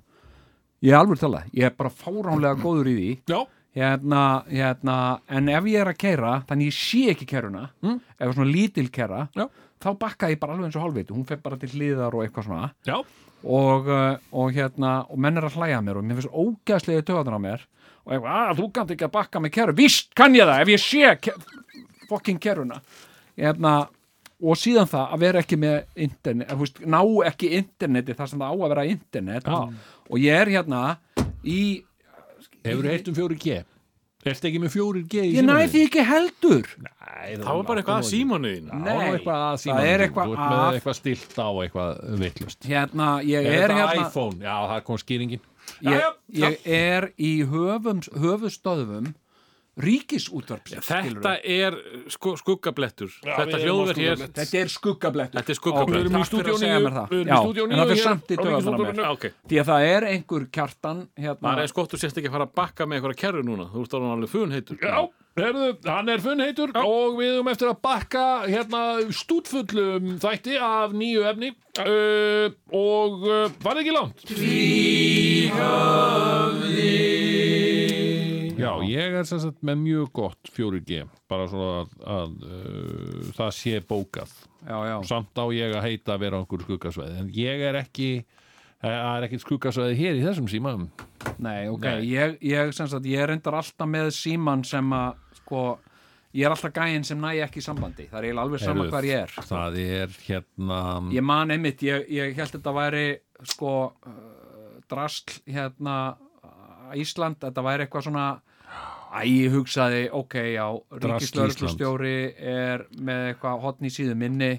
Ég er alveg tala, ég er bara fáránlega góður í því. Já, hérna, hérna, en ef ég er að keira þannig ég sé ekki keruna mm. ef svona lítil kera Já. Þá bakka ég bara alveg eins og hálfviti, hún fer bara til hliðar og eitthvað svona. Já, og, uh, og hérna, og menn er að hlæja að mér og mér finnst ógæðslega töðan á mér. Og eitthvað, að þú kannt ekki að bakka með keru víst kann ég það, ef ég sé ke fokking keruna hérna, og síðan það að vera ekki með internet, þú veist, ná ekki interneti þar sem það á að vera internet. Já. og ég er hérna í hefur heitt um 4G Ertu ekki með 4G í ég næ því ekki heldur. Nei, Það var bara eitthvað að símanuðin Það Nei, var eitthvað að það símanum er þínum. eitthvað Þú ert með að- eitthvað stilt á eitthvað vittlust hérna, ég Er er þetta hérna iPhone? Já, það kom skýringin. Ég, ég er í höfum, höfustöðum ríkisútvarps Þetta er sko, skuggablettur. Þetta við erum á hljóður hér. Þetta er skuggablettur. Þetta er skuggablettur. Erum takk fyrir að segja mér það. Já, en það fyrir samt í Ok, Því að það er einhver kjartan hérna, það er skott þú sést ekki að fara að bakka með einhverja kerru núna. Þú ert alveg fun heitur Já, herðu, hann er funnheitur og við höfum eftir að bakka hérna stútfullum þætti af nýju efni uh, og uh, var ekki langt? Já, ég er sem sagt með mjög gott 4G bara svona að, að uh, það sé bókað. Já, já, samt á ég að heita að vera okkur skuggasveið en ég er ekki það er ekkit skuggasveið hér í þessum símaðum nei, ok Nei. Ég, ég, sem sagt, ég reyndar alltaf með síman sem að, sko Ég er alltaf gæinn sem næ ekki sambandi. Það er alveg sama hvar ég er það er hérna Ég man einmitt, ég, ég held þetta væri sko uh, drasl hérna Ísland, þetta væri eitthvað svona Æ, ég hugsaði, ok, já Drasl Ríkislörglustjóri er með eitthvað hotn í síðu minni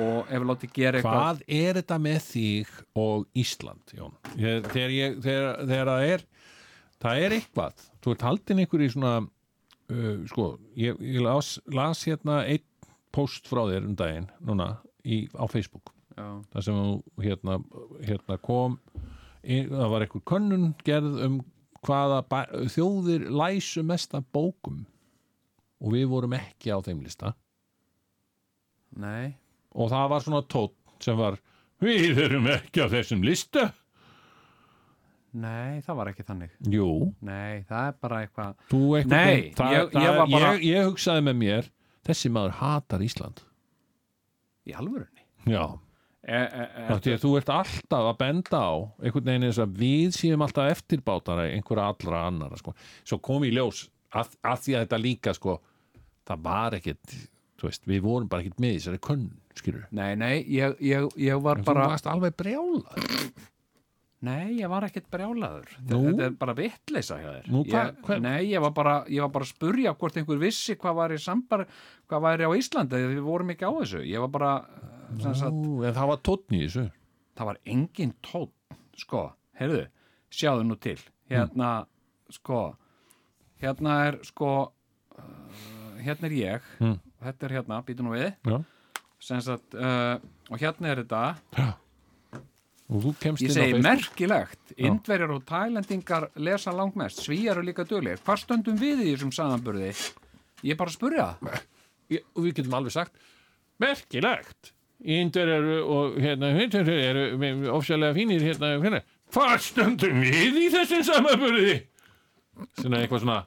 og ef látið gera eitthvað. Hvað er þetta með þig og Ísland, Jón? Ég, þegar, ég, þegar, þegar það er það er eitthvað, þú ert haldin einhver í svona uh, sko, ég, ég las, las hérna einn post frá þér um daginn núna í, á Facebook. Já, þar sem þú hérna, hérna kom það var einhver könnun gerð um hvaða þjóðir læsu mest af bókum? Og við vorum ekki á þeim lista. Nei. Og það var svona tótt sem var við erum ekki á þessum lista. Nei, það var ekki þannig. Jú, Nei, það er bara eitthvað þú eitthvað Nei, það, ég- það, ég var bara- ég, ég hugsaði með mér þessi maður hatar Ísland. Í alvörunni? Já, því að þú ert alltaf að benda á einhvern veginn þess að við séum alltaf eftirbátara einhverja allra annara sko. svo kom í ljós að, að því að þetta líka sko, það var þú veist, við vorum bara ekkit með þessari könn skilur, Nei, nei, ég, ég, ég var en bara þú varst alveg brjála Nei, ég var ekkert brjálaður. Nú? Þetta er bara vitleisa hjá þér. Nú, hva- ég, hva- Nei, ég var, bara, ég var bara að spurja hvort einhver vissi hvað var í sambar hvað væri á Íslandi, við vorum ekki á þessu. Ég var bara eh, sem sagt, Nú, en það var tóttn í þessu. Það var engin tótt sko, heyrðu, sjáðu nú til. Hérna, sko hérna er sko uh, hérna er ég. Mm. þetta er hérna, býtu nú við. Já. sem sagt, uh, og hérna er þetta. Kemst Ég segi merkilegt, indverjar og tælendingar lesa langmest, svíjar og líka dölir Hvað stöndum við í þessum samanburði? Ég er bara að spurja Ég- og við getum alveg sagt merkilegt. Eru og hérna hindur eru ofsjálega fínir hérna, hérna. Hvað stöndum við í þessum samaburði svona eitthvað svona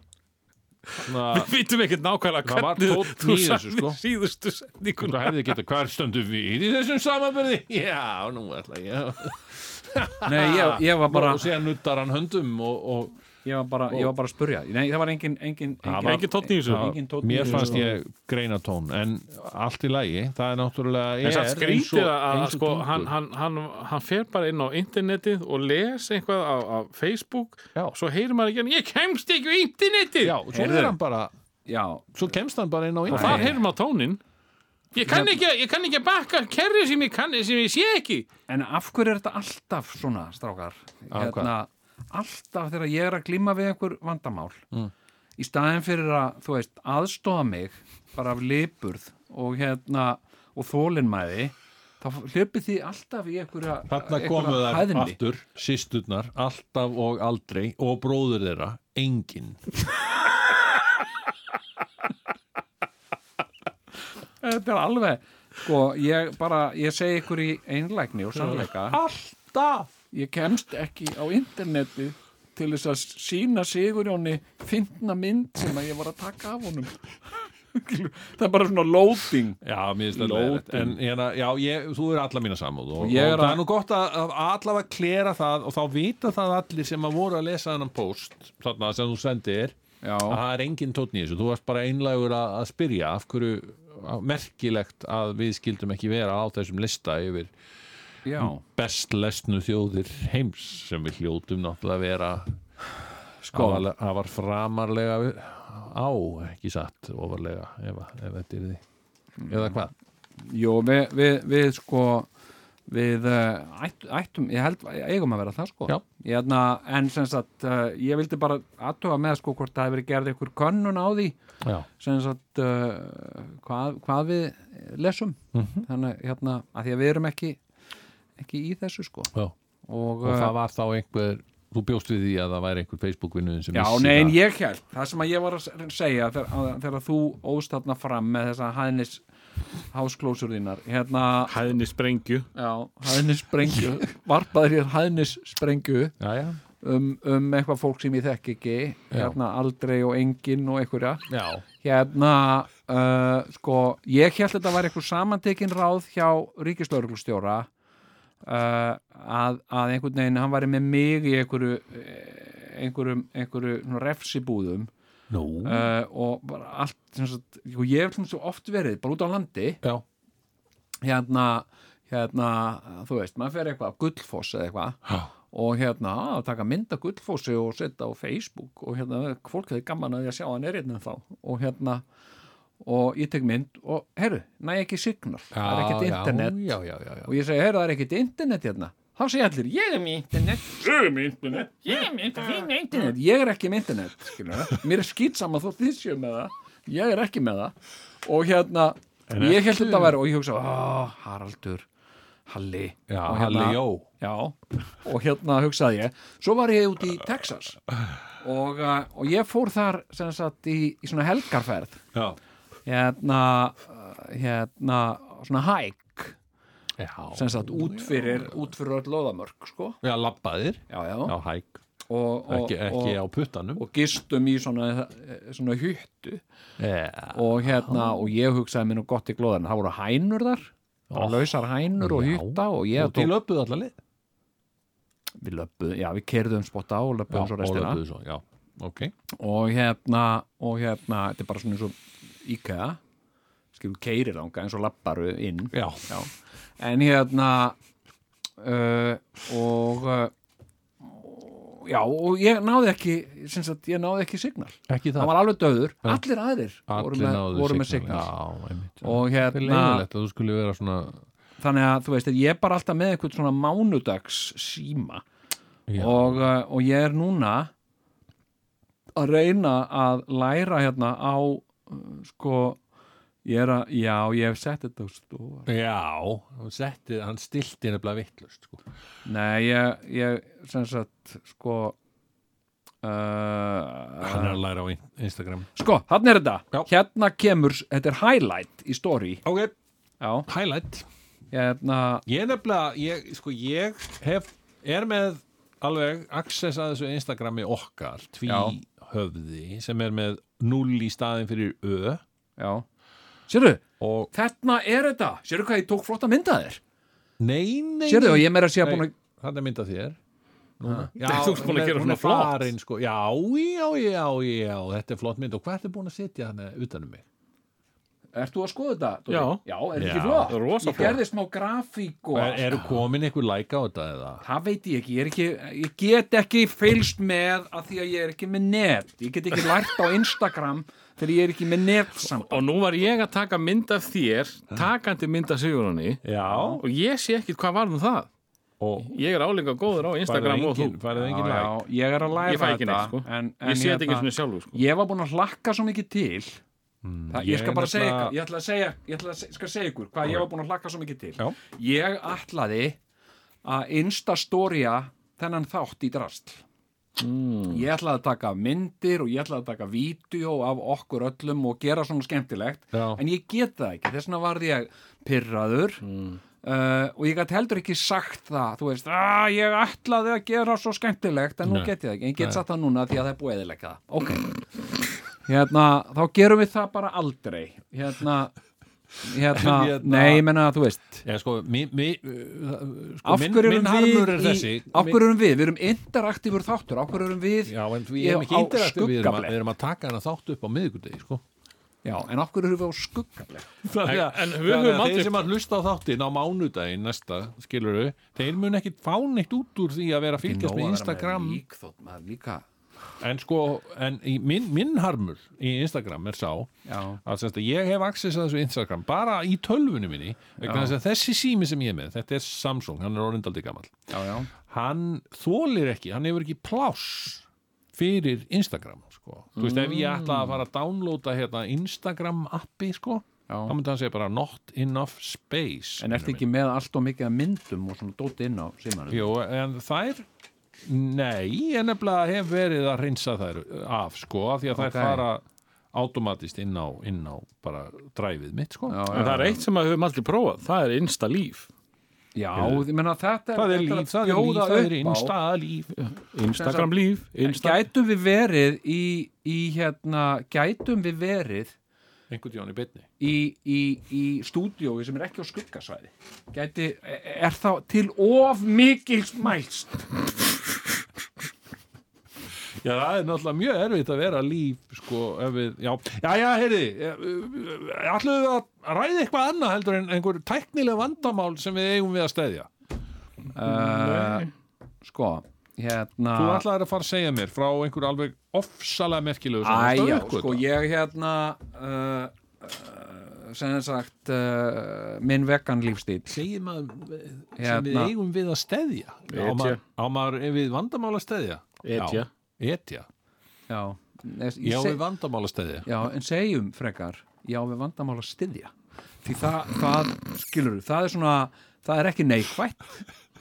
Við vitum ekkert nákvæmlega hvernig þú sagði sko. síðustu setningun hvað hefði geta hvað stöndum við í þessum samaburði já, nú ætla ég Nei, ég, ég var bara og síðan nuttar hann höndum og, og ég var bara, ég var bara að spurja. Nei, það var engin, engin, Það engin, Engin tónn í mér fannst ég greina tón en allt í lagi, það er náttúrulega En er samt skrítið að, og sko, hann, hann, hann, hann fer bara inn á internetið og les eitthvað á, á Facebook Já. og svo heyrir maður ekki hann, ég kemst ekki á internetið! Já, svo er hann bara Já, svo kemst hann bara inn á og internet þar heyrir maður tónin ég kann ekki, ég kann ekki bakka kerri sem ég, kann, sem ég sé ekki. En af hverju er þetta alltaf svona, strákar? Hérna, alltaf þegar ég er að glíma við einhver vandamál Mm. í staðin fyrir að, þú veist, aðstofa mig bara af liburð og hérna, og þólinmæði þá hljöpið því alltaf í einhverja Þarna einhverja komu þær hæðni. aftur, sýsturnar, alltaf og aldrei og bróður þeirra, engin. Þetta er alveg, sko, ég bara, ég segi ykkur í einlægni og sannleika Alltaf! Ég kemst ekki á interneti til þess að sína Sigurjóni fyndna mynd sem að ég var að taka af honum. Það er bara svona loading. Já, leiðilegt. En hérna, já, ég, þú er alla mína samúð og, og, það að- er nú gott að, að allavega klera það og þá vita það allir sem að voru að lesa þennan post þarna sem þú sendir já, að það er engin tónn í þessu, þú varst bara einlægur að, að spyrja af hverju merkilegt að við skildum ekki vera á þessum lista yfir já, best lesnu þjóðir heims sem við hljótum náttúrulega að vera sko. það var framarlega á, ekki satt ofarlega, ef, að- ef þetta er því. Eða hvað? jú, við, við, við sko við uh, ætt, ættum, ég held eigum að vera það sko. Ég, hefna, en sem sagt, uh, ég vildi bara aðtuga með sko hvort það hefur verið gerð ykkur könnun á því. Já, sem sagt uh, hvað, hvað við lesum. Mhm. þannig hérna, að því að við erum ekki ekki í þessu sko. Já. og, og það var þá einhver þú bjóst við því að það væri einhver Facebook-vinnuðin sem Já, vissi nei, en það. ég held, það sem að ég var að segja þegar, að- þegar þú óst þarna fram með þessa hæðnis hásklósur þínar hérna, Hæðni sprengju já, hæðnis sprengju varpaður hér hæðnis sprengju já, já, um, um eitthvað fólk sem ég þekk ekki. Hérna aldrei og enginn og einhverja. Já. hérna, uh, sko ég held þetta var eitthvað samantekin ráð hjá ríkislauruglustjóra uh, að, að einhvern veginn hann væri með mig í einhverju einhverjum, einhverju refsibúðum Nú, uh, og bara allt sagt, ég hef svo oft verið bara út á landi. Já, hérna, hérna þú veist, maður fer eitthvað gullfoss eða eitthvað. Og hérna að taka mynd af gullfossi og setja á Facebook og hérna, fólk hefði gaman að að sjá hann er hérna þá. Og hérna og ég tek mynd og, herru, næ ekki signal. Það er ekkert internet. já, já, já, já. og ég segi, herru, það er ekkert internet hérna. Þá segja allir, ég er með internet. Ég er með internet. Ég er með internet. Ég er ekki með internet, skilur mér er skýtsama þótt þið séu með það. Ég er ekki með það. Og hérna, En ég held þetta að vera og ég hugsa, ó, Haraldur Halli. Já, og Halli Jó. já, og hérna hugsaði ég svo var ég út í Texas. Og, uh, og ég fór þar sem sagt í, í svona helgarferð. Já, hérna hérna svona hæk sem sagt út fyrir, út fyrir öll loðamörk sko. Já, labbaðir. Já, já. Já, hæk, Og, og, ekki, ekki og, á puttanum. og gistum í svona, svona hyttu. Já, og hérna, og ég hugsaði mér nú gott í glóðan, það voru hænur þar Ó. lausar hænur og hytta og ég og tók, löpuð allar lið við löpuðum, já við kerðum spotta á og löpuðum svo og restina. löpuð svo, já, ok. Og hérna, og hérna þetta er bara svona eins og IKEA skilur keirir ánga eins og labbaru inn. Já, Já. en hérna uh, og uh, já, og ég náði ekki ég náði ekki signal. Ekki það? Var alveg döður, allir aðrir voru Allir með, náðu voru með signal. einmitt já. og hérna svona þannig að þú veist, ég er bara alltaf með einhvern svona mánudags síma og, uh, og ég er núna að reyna að læra hérna á sko ég er að, já, ég hef sett þetta á stofa já hann setti, hann stilti nefnilega vittlust sko. Nei, ég, ég sem sagt, sko Hann er uh, að læra á in- Instagram. Sko, þannig er þetta. Já. Hérna kemur, þetta er highlight í story. Ok, Já, highlight. Hérna Ég nefnilega, ég, sko, ég hef, er með alveg access að þessu Instagrami okkar tví höfði sem er með 0 í staðin fyrir ö Já Sérðu, og þarna er þetta Sérðu hvað ég tók flotta mynda þér nei, nei Sérðu, og ég meira að sé að búin að Þetta er mynda þér Núna. Já, Þú ert búin að er- gera svona flott. farin, sko. Já, já, já, já Þetta er flott mynd og hvað ertu búin að setja hann utanum mig? Ert þú að skoða þetta? Dóri? Já. Já, er þetta Já. ekki flott? Ég flott. gerði smá grafík og Er, eru komin einhver like á þetta eða? Það veit ég ekki, ég, er ekki, ég get ekki fylgst með að því að ég er ekki með net Ég get ekki lært á Instagram þegar ég er ekki með netsamband Og nú var ég að taka mynd af þér takandi mynd af Sigurunni Já og ég sé ekkit hvað var um það Og Ég er álinga góður á Instagram og þú engin, farið engin já, like já, ég er að læra Ég fæ ekki þetta neitt, sko. en, en Ég sé þetta ekki hérna, svona sjálfur sko. Ég var búin að hlakka svo mikið til Það, ég ég skal bara segja nefnilega- ykkur, ég ætla að segja, ég ætla að se- skal segja ykkur hvað ég var búin að hlakka svo mikið til. Já. Ég ætlaði að instastória þennan þátt í drastl. Mm. Ég ætlaði að taka myndir og ég ætlaði að taka vídeo af okkur öllum og gera svona skemmtilegt. Já. En ég get það ekki, þess vegna varð ég pyrraður Uh, og ég gæti heldur ekki sagt það þú veist, að ég ætlaði að gera svo skemmtilegt en nú get ég það ekki en ég get sagt það núna því að það er búið eðilega það ok, hérna þá gerum við það bara aldrei. Hérna, hérna, hérna- nei, ég menna þú veist. Já, sko, mi, mi, uh, sko af hverju erum við er þessi. í, af hverju erum við, við erum interaktífur þáttur. Af hverju erum við Já, en við erum ekki á interaktiv, við, að- við erum að taka hana þátt upp á miðvikudegi, sko. Já, en af hverju erum við á skuggafleg En- við höfum að aldrei- Þeir sem að hlusta á þáttin á mánudaginn næsta, skilur við, þeir mun ekki fá neitt út úr því að vera að fylgjast með Instagram. lík, þótt, maður líka en sko, en minn, minn harmur í Instagram er sá að, semst, að ég hef access að þessu Instagram bara í tölvunni minni þessi sími sem ég er með, þetta er Samsung hann er orðindaldi gammal já, já, hann þólir ekki, hann hefur ekki pláss fyrir Instagram sko. þú veist, ef ég ætla að fara að downloada hérna Instagram appi sko, þá myndi hann segja bara not enough space en ertu ekki með allt og mikið myndum og svona dóti inn á símanum? Jú, en þær Nei, en nefnilega hef verið að reynsa þær af, sko, af því að þær Ok. fara automatist inn á, inn á bara dræfið mitt, sko. já, En það er eitt sem að við höfum aldrei prófað, það er Insta líf Já, ég menna þetta Það er þetta líf, það er líf, það er insta líf. Instagram líf Insta... Gætum við verið í, í hérna, gætum við verið Einhvern tjón í bytni. í, í, í stúdíói sem er ekki á skuggasvæði Gæti, er þá til of mikils mælst Já, það er náttúrulega mjög erfitt að vera líf, sko, ef við, já, já, já, heyrði, ætlum við að ræða eitthvað annað heldur en einhver tæknileg vandamál sem við eigum við að stæðja. uh, Sko, hérna Þú ætlaðir að fara að segja mér frá einhver alveg ofsalega merkilegu sem Æ, varst að já, uppgötva. sko, ég hérna uh, uh, sem sagt uh, minn vegan lífstíl segir maður eh, sem Hérna. við eigum við að steðja á maður, við vandamál að steðja Etja. Etja. Já, Nes, já ég seg- við vandamál að steðja Já, en segjum frekar já við vandamál að styðja því það, það skilur það er svona, það er ekki neikvætt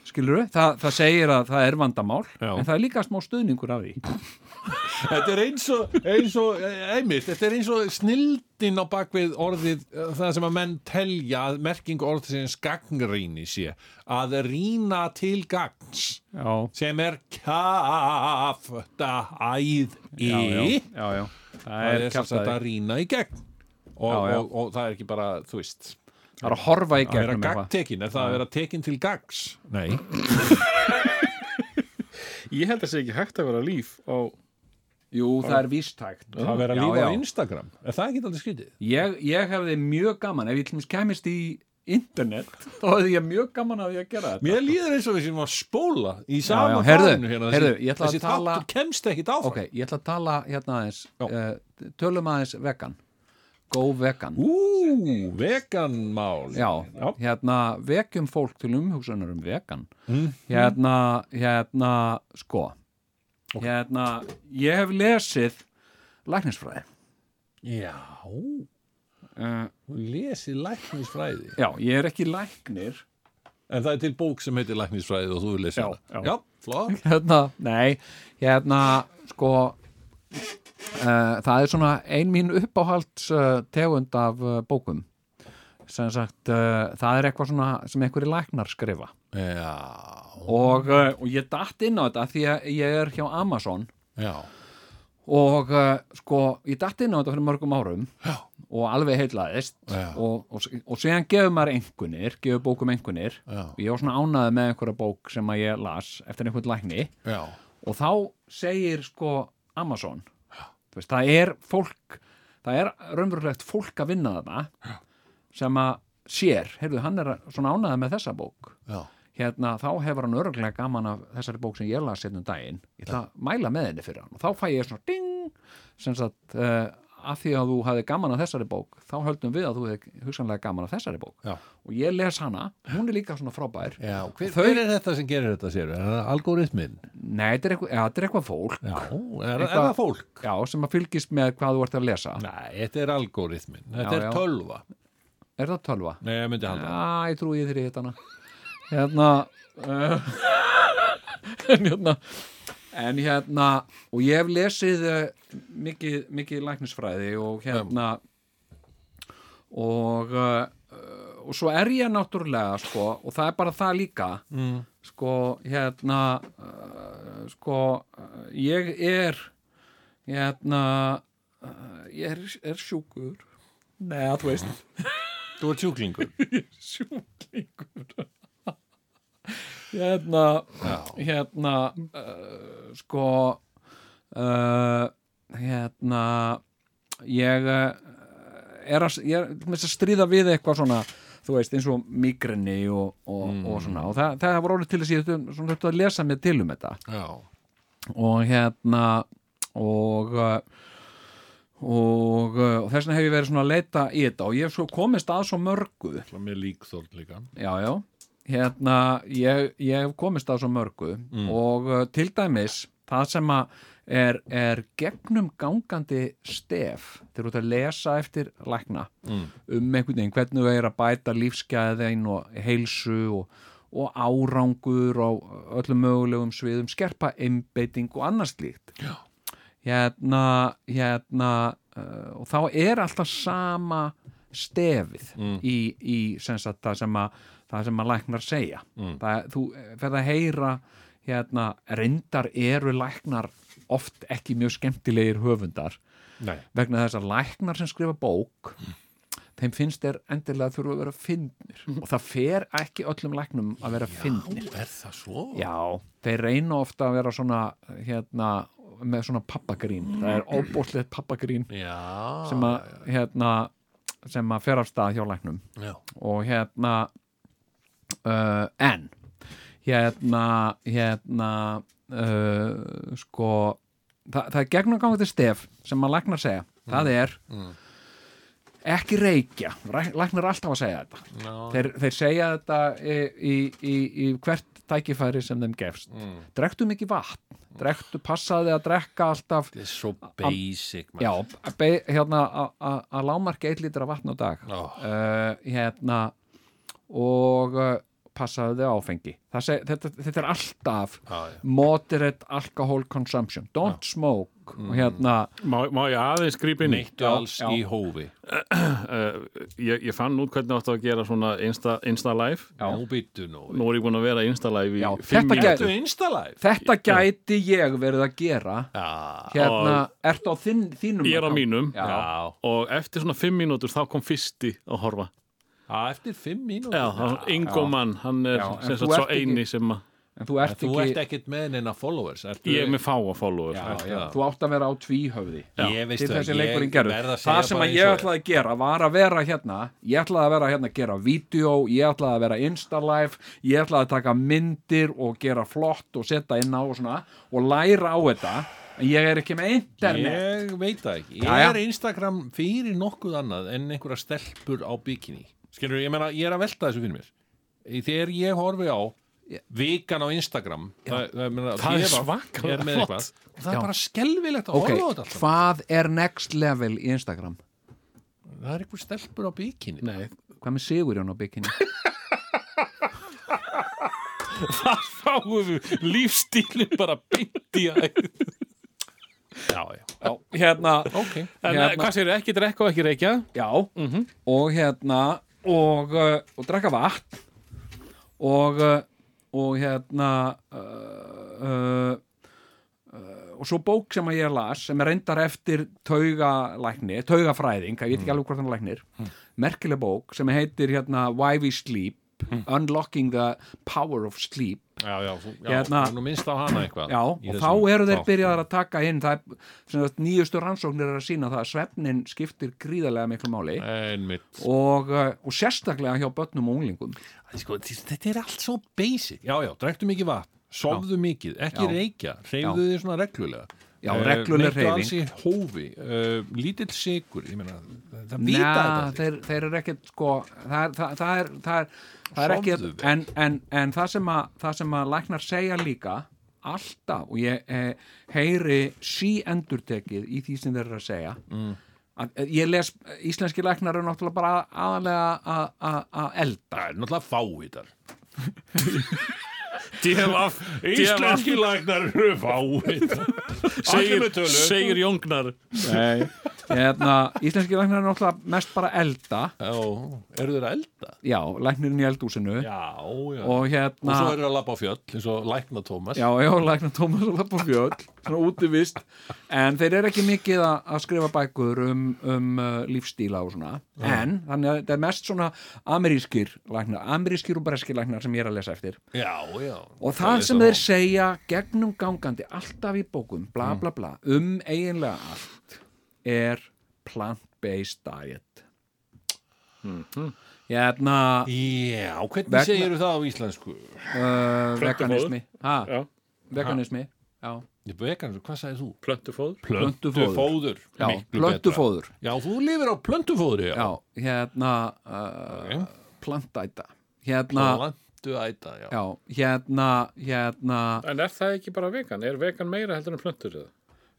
skilur það, það segir að það er vandamál Já. en það er líka smá stuðningur af því þetta er eins og, eins og eh, einmitt, þetta er eins og snildin á bakvið orðið eh, það sem að menn telja að merking orðsins gagnrýni sé að rýna til gagns Já, sem er kafta æð í. Já, já, já, já. Það, það er er kjaftaði að rýna í gegn. Og, Já, já. Og, og það er ekki bara, þú veist Það er að horfa í að gegnum eitthvað. gagntekin, er það að vera tekin til gags? Nei, Ég held að það sé ekki hægt að vera líf á Jú, það er vístækt það vera Já, lífa á Instagram. Er það ekki aldrei skrítið? ég, ég hefði mjög gaman ef ég til dæmis kemist í internet þá hefði ég mjög gaman að ég að gera þetta. Mér líður eins og við sem að spóla í sama fánu hérna, heyrðu, þessi, ég ætla að þessi tala- þáttur kemst ekkit áfram. Ok, ég ætla að tala hérna aðeins uh, tölum aðeins vegan. Go vegan. Ú, veganmál Já, Já. hérna vekjum fólk til umhugsunar um vegan. Mm. hérna, hérna sko hérna, ég hef lesið læknisfræði. Já, uh, lesið læknisfræði? Já, ég er ekki læknir. En það er til bók sem heitir læknisfræði og þú er lesið Já, já. já hérna, nei, hérna sko uh, það er svona ein mín uppáhalds uh, tegund af uh, bókum. Sem sagt, það er eitthvað svona sem einhverju læknar skrifa og, uh, og ég datt inn á þetta því að ég er hjá Amazon. Já, og uh, sko, ég datt inn á þetta fyrir mörgum árum já, og alveg heitlaðist og, og, og síðan gefur maður einhvernir gefur bókum já, og ég var svona ánaði með einhverja bók sem að ég las eftir einhvern lækni. Já. og þá segir sko Amazon veist, það er fólk það er raunverulegt fólk að vinna þarna sem að sér, heyrðu, hann er svona ánaði með þessa bók. Já. Hérna, þá hefur hann örgulega gaman af þessari bók sem ég las hérna um daginn. Ég ætla að mæla með henni fyrir hann og þá fæ ég svona ding sem sagt, uh, að því að þú hafði gaman af þessari bók þá höldum við að þú hefði hugsanlega gaman af þessari bók. Já. og ég les hana, hún er líka svona frábær. Já, hver, Þau- hver er þetta sem gerir þetta sér? Er það algoritminn? nei, þetta er eitthvað, ja, er eitthvað fólk. Já, er, er Eitthvað- það fólk? já, sem að fylgist með hvað þú ert að lesa. Nei, þetta er algoritminn, þetta er tölva. Er það tölva? Nei, ég myndi halda Já, ég trúi ég þér í þetta hérna uh, en hérna en hérna og ég hef lesið uh, mikið, mikið læknisfræði og hérna og uh, og svo er ég náttúrulega sko, og það er bara það líka mm. sko, hérna sko ég er hérna ég er, er sjúkur. Nei, þú veist. Þú ert sjúklingur. Sjúklingur hérna hérna uh, sko uh, hérna ég uh, er að, ég er að stríða við eitthvað svona þú veist eins og migrini og, og, og svona. Og það, það var orðið til þess að ég þurfti- svona þurfti að lesa mér til um þetta. Já, og hérna og og, og þess vegna hef ég verið svona að leita í þetta. Og ég hef svo komist að svo mörgu. Með líkþórn líka. Já, já, hérna ég, ég hef komist að svo mörgu og uh, til dæmis það sem er, er gegnum gangandi stef þegar þú ert að lesa eftir lækna Mm. um einhvern veginn hvernig þú er að bæta lífsgæðin og heilsu og, og árangur á öllum mögulegum sviðum, skerpa einbeiting og annars slíkt Já. hérna, hérna uh, og þá er alltaf sama stefið Mm. í, í sem sagt, það sem að það sem að læknar segja Mm. það, þú ferð að heyra hérna, reyndar eru læknar oft ekki mjög skemmtilegir höfundar Nei, vegna þess að læknar sem skrifa bók þeim finnst þeir endilega þurfa að vera fyndnir og það fer ekki öllum læknum að vera fyndnir er það svo? já, þeir reyna ofta að vera svona hérna, með svona pappagrín það er óbúslegt pappagrín Já, sem að hérna, sem að fer af stað hjá læknum. Já. og hérna uh, en hérna hérna uh, sko það, það er gegnum gangið til stef sem að læknar segja. Það er ekki reykja læknar alltaf að segja þetta Já. þeir, þeir segja þetta í, í, í, í hvert tækifæri sem þeim gefst Mm. drektu mikið vatn drektu, passaði að drekka alltaf Þetta er svo basic maður. já, be, hérna a- a- að lámarki 1 lítra vatn á dag Já. uh, hérna og uh, passaðu þið áfengi Það seg, þetta, þetta er alltaf Já, já. moderate alcohol consumption. Don't smoke. Og hérna, Má, má ég aðeins grípa inn Já, alls já. í hófi. Uh, ég, ég fann út hvernig áttu að gera svona Insta, Insta Live Nú byttu nú. Nú er ég búin að vera Insta Live í Já, fimm instalive? Þetta gæti ég verið að gera. Já, hérna, ertu á þinn, þínum Ég er á mínum. Já. já. og eftir svona fimm mínútur þá kom fyrsti að horfa Já, eftir fimm mínútur. Já, hann, Ingo mann, hann er Já, en sem sagt svo ekki- eini sem að en þú En ert Þú ekki ert ekkert með neina followers ertu... ég er með fáa followers já, já, þú átt að vera á tvíhöfði. Til það, þessi ég leikurinn gerur að það segja sem að ég ætlaði að gera var að vera hérna ég ætlaði að vera hérna að gera vídeo ég ætlaði að vera instalive ég ætlaði að taka myndir og gera flott og setja inn á og svona og læra á þetta. En ég er ekki með internet. Ég veit það ekki. Ég Jæja. er Instagram fyrir nokkuð annað en einhverja stelpur á bikini Skilur, ég meina, ég er að velta þessu fyrir mér. Þegar ég horfi á vikan á Instagram það, meina, Það er er og það Já. er bara skelfilegt að ok, horfa á þetta alltaf hvað er next level í Instagram? Það er einhver stelpur á bikini. Nei, hvað með Sigurjón á bikini? það fáum við lífstílinn bara beint í að Já, já, já, hérna. Ok. En Hérna- hérna. hvað séu, ekki drekka og ekki reykja? Já, og hérna og, uh, og drekka vatn og uh, og hérna uh, og svo bók sem að ég las sem er reyndar eftir taugalækni, taugafræðing, ég veit ekki alveg hvort hann læknir merkileg bók sem heitir hérna Why We Sleep Unlocking the Power of Sleep Já, já, þú, já Hérna- nú minnst á hana eitthvað Já, og þá eru þeir byrjaðar að taka inn það er, sem sagt, nýjustu rannsóknir er að sína það að svefnin skiptir gríðarlega miklu máli. Og, uh, og sérstaklega hjá börnum og unglingum. Sko, þetta er allt svo basic. Já, já, drektu mikið vatn, sofðu mikið ekki reykja, hreyfðu þið svona reglulega. Já, Eh, regluleg neyddu alls hreyfing. í hófi uh, lítill sigur ég meina, það Njá, þetta þeir, þeir eru ekkert sko, það er, það, það er, það er, það er vel. en, en, en það, sem að, það sem að læknar segja líka alltaf og ég eh, heyri sí endurtekið í því sem þeir eru að segja mm. að, eh, ég les, íslenski læknar eru náttúrulega bara aðalega að- að að elda. Það er náttúrulega fávitar. DLF íslenski lagnar eru fávitar. Allir segir, segir Jóngnar. Nei, íslenski læknar er náttúrulega mest bara elda. Já, eru þeir að elda? já, læknirinn í eldúsinu Já, já. Og hérna Og svo eru þeir að labba á fjöll, eins og lækna Tómas Já, já, lækna Tómas og Lappa Fjöll svona útivist en þeir eru ekki mikið að, skrifa bækur um, um uh, lífstíla og svona. En þannig að þetta er mest svona amerískir læknar, amerískir og breskir læknar sem ég er að lesa eftir. Já, já. Og það sem þeir segja gegnum gangandi alltaf í bókum, bla bla bla um eiginlega allt er plant-based diet hérna Já, hvernig Vegna- segir það á íslensku? uh, veganismi ha, Já, veganismi já, Ég vegan, hvað sagðir þú? plöntufóður Plöntufóður. Já plöntufóður. Já, þú lifir á plöntufóður já. já, hérna uh, plantæta hérna, Plantuæta, já. já, hérna hérna, En er það ekki bara vegan? Er vegan meira heldur en plöntur eða?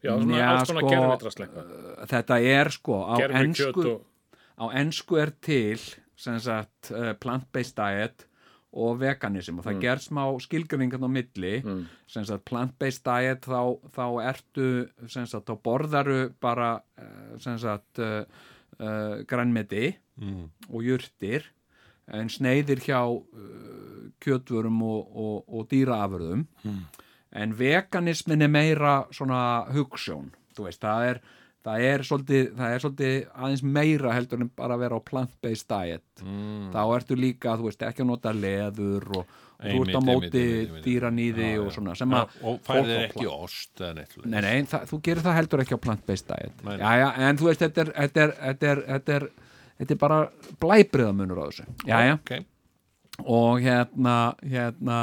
Já, svona Já, alls konar sko, gerfitrasleika þetta er sko á ensku, og á ensku er til sagt uh, plant-based diet og veganism og það mm. gerð smá skilgringan á milli Mm. sagt plant-based diet þá, þá ertu sagt þá borðaru bara uh, uh, grænmeti Mm. og jurtir en sneiðir hjá uh, kjötvörum og, og, og dýraafurðum en veganismin er meira svona hugssjón þú veist, það er það er svolítið, það er svolítið aðeins meira heldur en bara að vera á plant-based diet. Mm. þá ertu líka, þú veist, ekki að nota leður og, og þú ert á móti dýranýði og svona sem að og færðir ekki ost. Nei, nei, það, þú gerir það heldur ekki á plant-based diet. Já, já, en þú veist, þetta er, þetta er, þetta er, þetta er, þetta er bara blæbriðamunur á þessu. Já, já, Ok. og hérna hérna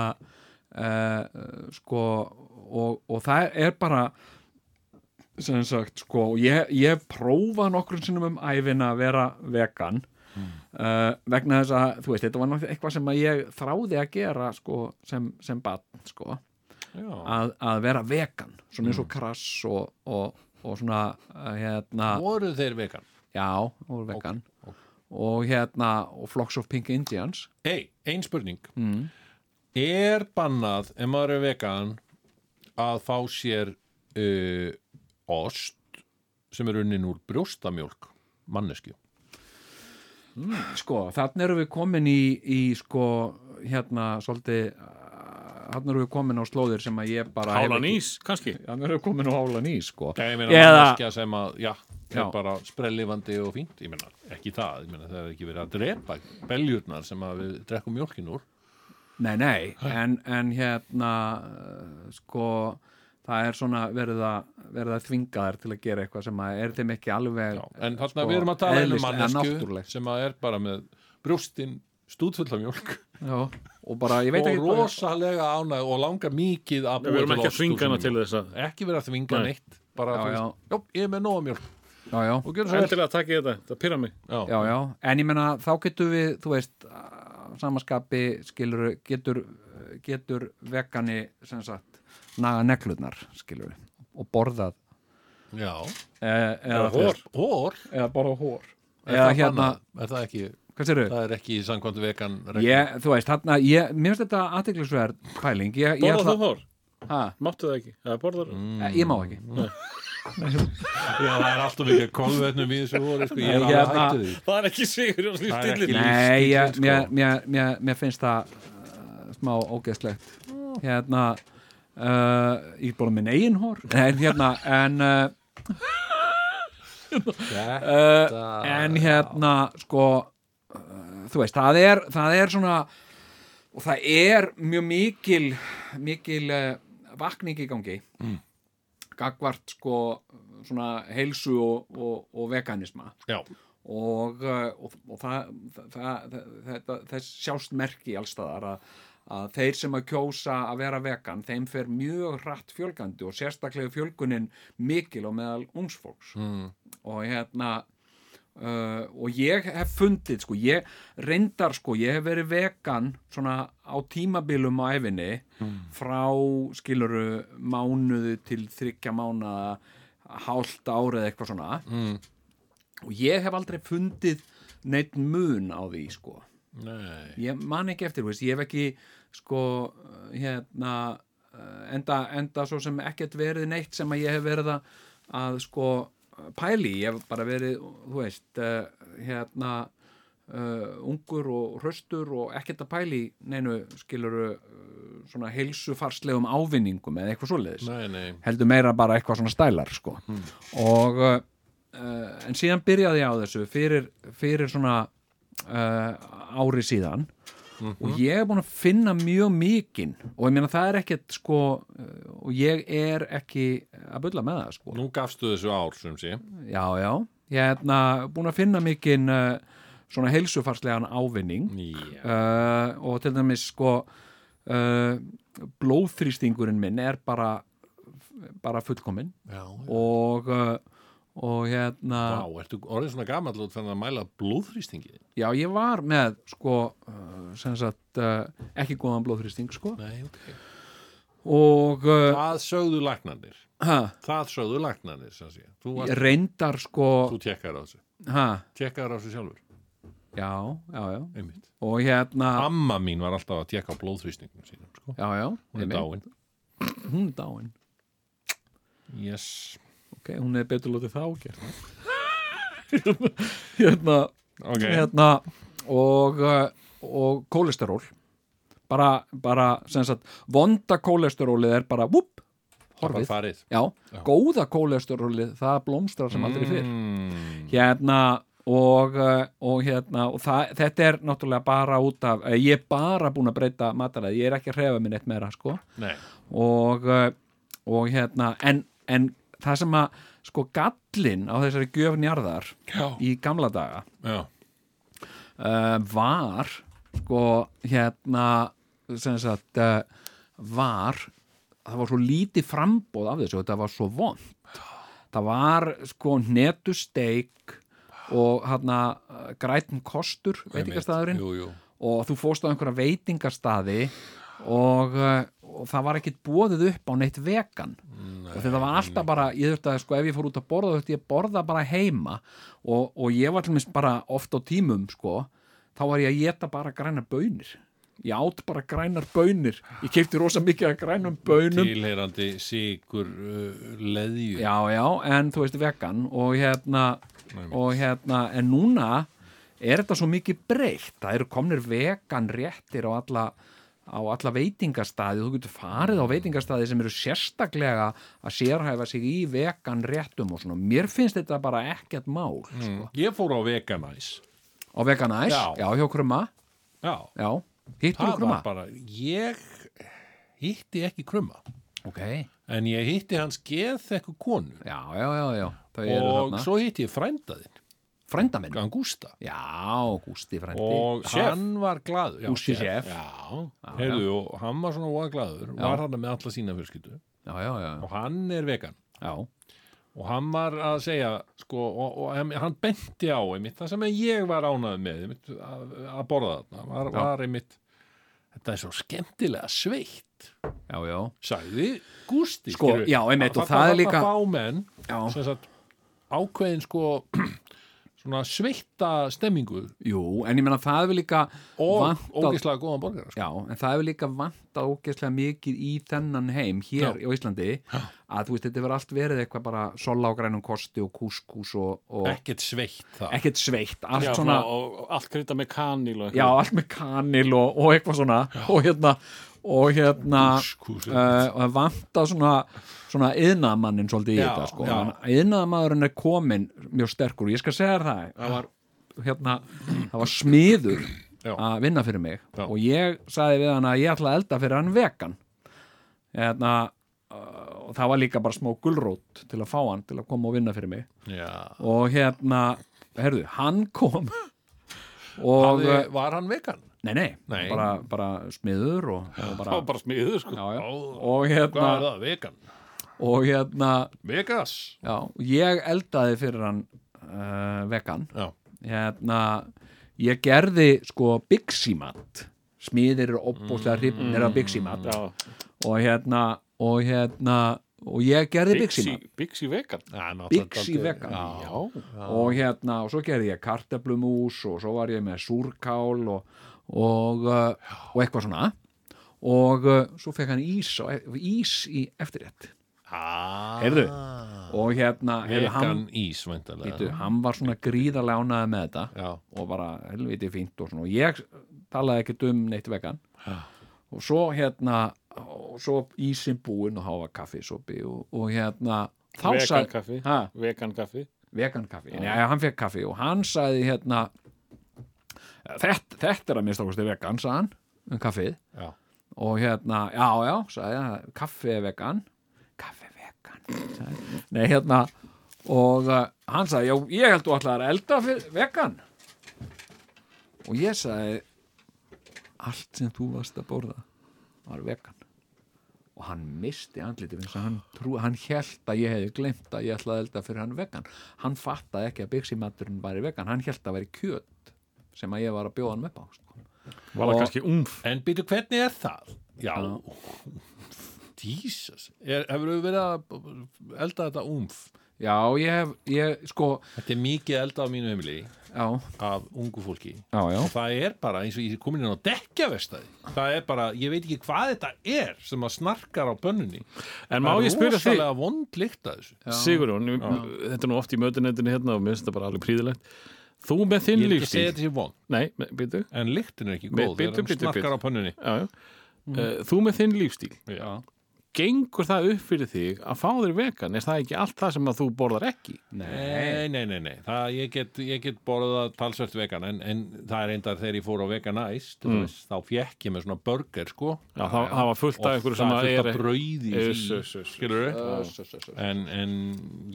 sko og, og það er bara sem sagt sko ég, ég prófa nokkrum sinnum um æfina að vera vegan uh, vegna þess að þú veist þetta var náttúrulega eitthvað sem ég þráði að gera sko sem, sem batn sko að, að vera vegan svona eins og krass og, og, og svona uh, hérna Voru þeir vegan? já, og vegan ok. og hérna og Flocks of Pink Indians Hei, ein spurning. mm. Er bannað, ef maður er vegan, að fá sér uh, ost sem er unnin úr brjóstamjólk mannesku? sko, þannig erum við komin í, í sko, hérna svolítið, þannig erum við komin á slóðir sem að ég bara Hálan ís, kannski þannig erum við komin á hálan ís sko. Ég meina Eða- manneskja sem að, já, er Já. bara sprellifandi og fínt. Ég meina, ekki það, ég meina það er ekki verið að drepa beljurnar sem að við drekkum mjólkin úr. Nei, nei, en, en hérna uh, sko það er svona verið að, verið að þvinga þær til að gera eitthvað sem að er þeim ekki alveg Já, en þarna sko, við erum að tala um mannesku sem að er bara með brjóstin stúdfull af mjólk. Já, og bara, ég veit og ekki hvað- rosalega ánæg og langar mikið að Við erum til ekki að þvinga hana til þess að ekki verið að þvinga Nei. neitt bara, Já, þú já. veist, já, ég er með nóga já, og gjör svo vel. Endilega takk ég þetta, það pyrra mig já. já, en ég menna þá getur við, þú veist samaskapi skilur getur, getur vegani sem sagt naga neglurnar skilur og borðað já. e, Eða hór. hór, eða borða hór er, eða það hérna, er það ekki það er ekki í samkvæmt vegan? Ég, þú veist, þarna, ég, mér finnst þetta aðteglisverð pæling ég, ég, Borðar þú hór? ha, Máttu það ekki? Eða borðar mm. ég má ekki já, það er alltaf mikið kolvetnum í þessu hóri sko. ég er alveg hérna- hættu því Það er ekki sigur ekki stillinni líf. Nei, ég, lífsstíll, mér, sko. mér, mér, mér finnst það uh, smá ógeðslegt hérna uh, ég er bara minn eigin hór en hérna en uh, uh, en hérna sko uh, þú veist, það er það er svona og það er mjög mikil mikil uh, vakning í gangi mm. Gagvart sko svona heilsu og, og, og veganisma. Já, og, uh, og, og það, það, það, það, sjást merki allstaðar að, að þeir sem að kjósa að vera vegan, þeim fer mjög hratt fjölgandi og sérstaklega fjölgunin mikil á meðal ungsfólks mm. og hérna uh, og ég hef fundið sko, ég reyndar sko, ég hef verið vegan svona á tímabilum á æfinni frá skiluru mánuðu til þryggja mánuða hálft árið eitthvað svona. Mm. og ég hef aldrei fundið neitt mun á því sko. Nei. Ég man ekki eftir, veist, ég hef ekki sko hérna eh, enda, enda svo sem ekkert verið neitt sem að ég hef verið að, að sko pæli, ég hef bara verið þú veist, uh, hérna uh, ungur og hraustur og ekkert að pæli neinu skiluru uh, svona heilsufarslegum ávinningum eða eitthvað svoleiðis. Nei, nei, heldur meira bara eitthvað svona stælar sko. og uh, en síðan byrjaði ég á þessu fyrir, fyrir svona ári síðan og ég er búin að finna mjög mikinn. Og ég meina það er ekkert sko uh, og ég er ekki að bulla með það sko. Nú gafstu þessu ár sem sé. Já já, ég er hérna búin að finna mikinn uh, svona heilsufarslegan ávinning. Já, uh, og til dæmis sko uh, blóðþrýstingurinn minn er bara bara fullkominn. Og uh, og hérna Vá, ertu orðið svona gamall út fyrir að mæla blóðþrýstingi? Já ég var með sko uh, sem sagt uh, ekki góðan blóðþrýsting sko. Nei, ok. Og uh, Það sögðu læknarnir. Ha, Það sögðu læknarnir, sem sé. Ég varst, reyndar sko þú tekkar á þessu. Ha, Tekkar á þessu sjálfur, já, já, já. Einmitt. Og hérna Amma mín var alltaf að tekka á blóðþrýstingum sínum sko. já, já, Hún er dáin. Hún er dáin. Yes ok, hún er betur lótið þá gert hérna Ok, hérna og, uh, og kólesteról. Bara, bara sem sagt, vonda kólesterólið er bara var horfið. farið. Já, góða kólesterólið það blómstrar sem aldrei fyrr. Mm, hérna og, uh, og hérna og það, þetta er náttúrulega bara út af eh, ég er bara búin að breyta mataræði ég er ekki að hrefa minn eitt meira sko. Nei, og, og hérna en, en það sem að sko gallin á þessari gjöfnjarðar já, í gamla daga uh, var sko hérna sem sagt uh, var það var svo lítið frambóð af þessu þetta var svo vond það var sko netusteik og hérna uh, grætum kostur jú. og þú fórst á einhverja veitingastaði og, uh, og það var ekkit bóðið upp á neitt vegan. Og þetta var alltaf bara, ég þurfti að sko ef ég fór út að borða þurfti ég að borða bara heima. Og, og ég var til mér bara oft á tímum sko, þá var ég að geta bara grænar bönir ég átt bara grænar bönir ég keipti rosa mikið að grænum bönum Tilheyrandi sigur uh, leðju. Já já, en þú veist vegan. Og hérna, og hérna en núna er þetta svo mikið breytt, það eru komnir vegan réttir á alla á alla veitingastaði, þú getur farið á veitingastaði sem eru sérstaklega að sérhæfa sig í vegan réttum og svona, mér finnst þetta bara ekkert mál sko. Ég fór á Veganæs á veganæs, Já. já, hjá krumma Já, já, hittur þú krumma bara Ég hitti ekki krumma. Ok, En ég hitti hans geðþekku konu. Já, já, já, já. Og svo hitti ég frændaðinn frænda minn Angústa já, Gústi frændi. Og Chef. hann var glaður. Já, Gústi. Já, heyrðu, og hann var svona voða glaður Var hann með alla sína já, já, já, Og hann er vegan. Já. og hann var að segja sko, og, og hann benti á einmitt, það sem ég var ánægð með einmitt, að, að borða þarna. Var, Já. var einmitt þetta er svo skemmtilega sveitt. Já, já. sagði Gústi Sko, já, einmitt, og það er líka- fá menn Já. sem sagt, ákveðin sko svona sveitta stemmingu. Jú, en ég meina það hefur líka og ógeðslega góðan borgara sko. já, en það hefur líka vantað ógeðslega mikið í þennan heim hér Já. á Íslandi að þú veist, þetta verður allt verið eitthvað bara sola á grænum kosti og kúskús og, og ekkert sveitt það ekkert sveitt, allt Já, svona og, og allt krydda með kanil og já, allt með kanil og, og eitthvað svona. Og hérna og hérna Kús, kús, uh, og það vantað svona svona yðnaðmannin svolítið í þetta sko. já. yðnaðmaðurinn er komin mjög sterkur, ég skal segja þér það það var, hérna, það var smiður Já. að vinna fyrir mig Já. og ég sagði við hann að ég ætla að elda fyrir hann vegan hérna og það var líka bara smá gulrót til að fá hann til að koma og vinna fyrir mig já. og hérna, herðu, hann kom og Hafði, uh, var hann vegan? nei, nei, Nei. Bara, bara smiður og, og bara, bara smiður sko já, já. Og hvað hérna það? Vegan? Og hérna, Vegas? já, ég eldaði fyrir hann uh, vegan. Já, hérna, ég gerði sko Bixi-mat smiðir eru opbúslega hrifnir af Bixi-mat Já, og hérna og hérna og ég gerði Bixi-mat Bixi vegan? Já, dálítið- vegan. Já, og hérna, og svo gerði ég kartöflumús og svo var ég með súrkál og, og, uh, og eitthvað svona. Og uh, svo fekk hann ís, á- ís í eftirrétt Ah, Heyrðu, og hérna hann, ís væntanlega. Býtu, hann var svona gríðarlega ánæði með þetta já, og bara helviti fínt og svona. Og ég talaði ekkert um neitt vegan. Og svo hérna og svo ísinn búinn og háfa kaffisopi og, og hérna þá Vegan sagði- kaffi. Ha? Vegan kaffi. vegan kaffi, já, hann fekk kaffi og hann sagði hérna þetta, þetta er að minnst okkur vegan sagði hann, um kaffið. Já. og hérna, já, já, sagði kaffi er vegan vegan nei, hérna og uh, hann sagði, já, ég held þú ætlaðir að elda fyrir vegan. Og ég sagði allt sem þú varst að borða var vegan. Og hann misti og hann, trú, hann held að ég hefði glemt að ég ætlaði að elda fyrir hann vegan. Hann fattaði ekki að byggsimaturinn væri vegan. Hann held að væri kjöt sem að ég var að bjóða hann upp á sko. Var það kannski umf? En býtu, hvernig er það? Já, Jesus. Er, Hefur við verið að elda þetta umf? já, ég hef, ég, sko Þetta er mikið elda á mínu heimili já, af ungu fólki. Já, já. Og það er bara eins og ég er komin inn á dekkjavestæði það er bara, ég veit ekki hvað þetta er sem að snarkar á bönnunni. En má ég spyrja þig, rosalega vond lykt að þessu. Sigurjón, þetta er nú oft í mötunendinu hérna og mér finnst þetta bara alveg príðilegt. Þú með þinn ég er ekki að lífstíl. segja þetta er já. Uh, þú með þinn lífstíl. Gengur það upp fyrir þig að fá þér vegan? Er það ekki allt það sem að þú borðar ekki? Nei, nei, nei, nei. Það, ég, get, ég get borðað talsvert vegan en, en það er eindar þegar ég fór á Veganized mm. veist, þá fjekk ég með svona burger sko Já, það, það var fullt af og einhverju það sem er að fullt er... af brauði Uss, því, uss, uss. skilur en, en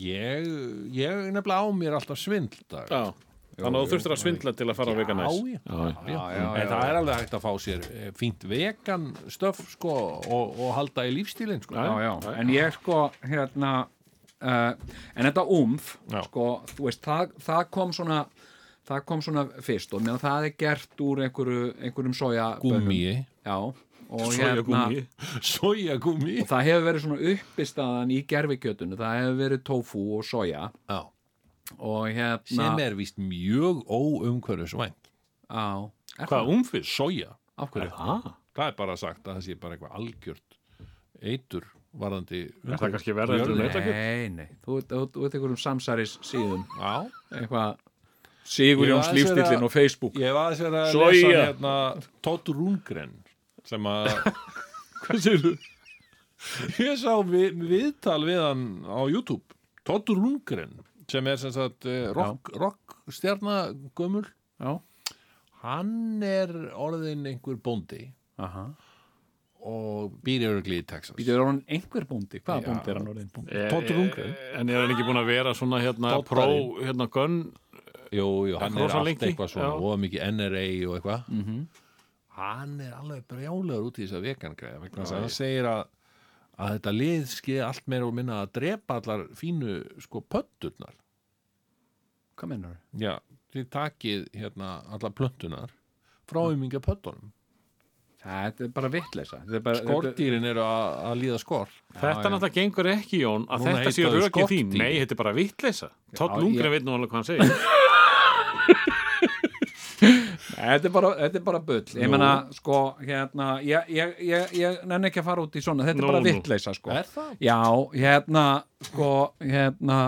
ég ég nefnilega á mér alltaf svindl Já, þannig að þú þurftir að svindla til að fara á veganæs. já, já, já, en það er alveg hægt að fá sér eh, fínt vegan stöf sko og, og halda í lífstílinn sko. Já, já, en ég sko hérna uh, en þetta umf Já. sko, þú veist, það, það kom svona það kom svona fyrst og meðan það er gert úr einhverju, einhverjum soja gúmi já, og Soja hérna og það hefur verið svona uppistaðan í gerfikjötunu, það hefur verið tofu og soja. Já og hérna sem er vist mjög óumhverfisvænt á, Hvað, umfið? soja? Ah, það er bara sagt að það sé bara eitthvað algjört eitur varðandi er það kannski verða eftir Jörðinni. nautakjöt? Nei, nei, þú ert- einhverjum samsæris síðum Já, eitthvað aðeins verið lífstillin að- og Facebook ég var að Soja. lesa hérna Todd Rundgren sem að Hvað þú? ég sá við, viðtal við hann á YouTube Todd Rundgren sem er sem sagt eh, rock, rock stjarnagömmul Já, hann er orðin einhver bóndi. Aha. Og býr í örgli í Texas er hann einhver búndi? Hvaða Já. búndi er hann orðin? Todd Rundgren. En er hann ekki búin að vera svona hérna pró, hérna gunn? Jú, jú, hann er rosa allt lengi, eitthvað svona og mikið NRA og eitthvað. Hann er alveg brjálegur út í þess að þess að hann segir að að þetta lið skeið allt meira og minna að drepa allar fínu sko pötturnar Hvað mennur? já, þið takið hérna allar plöntunar frá umingja pöttunum Þetta er bara vitleisa Þetta er bara, þetta, skordýrin eru að, líða skor. Þetta náttúrulega gengur ekki, Jón, að Núna þetta sé heita þau rökið þín. Nei, þetta er bara Já, Lundgren ég- veit nú alveg hvað hann segir. þetta, er bara, þetta er bara bull Ég menna, sko, hérna Ég, ég, ég, ég nenni ekki að fara út í svona Þetta Nú, er bara nú. vitleisa, sko er það? Já, hérna, sko, hérna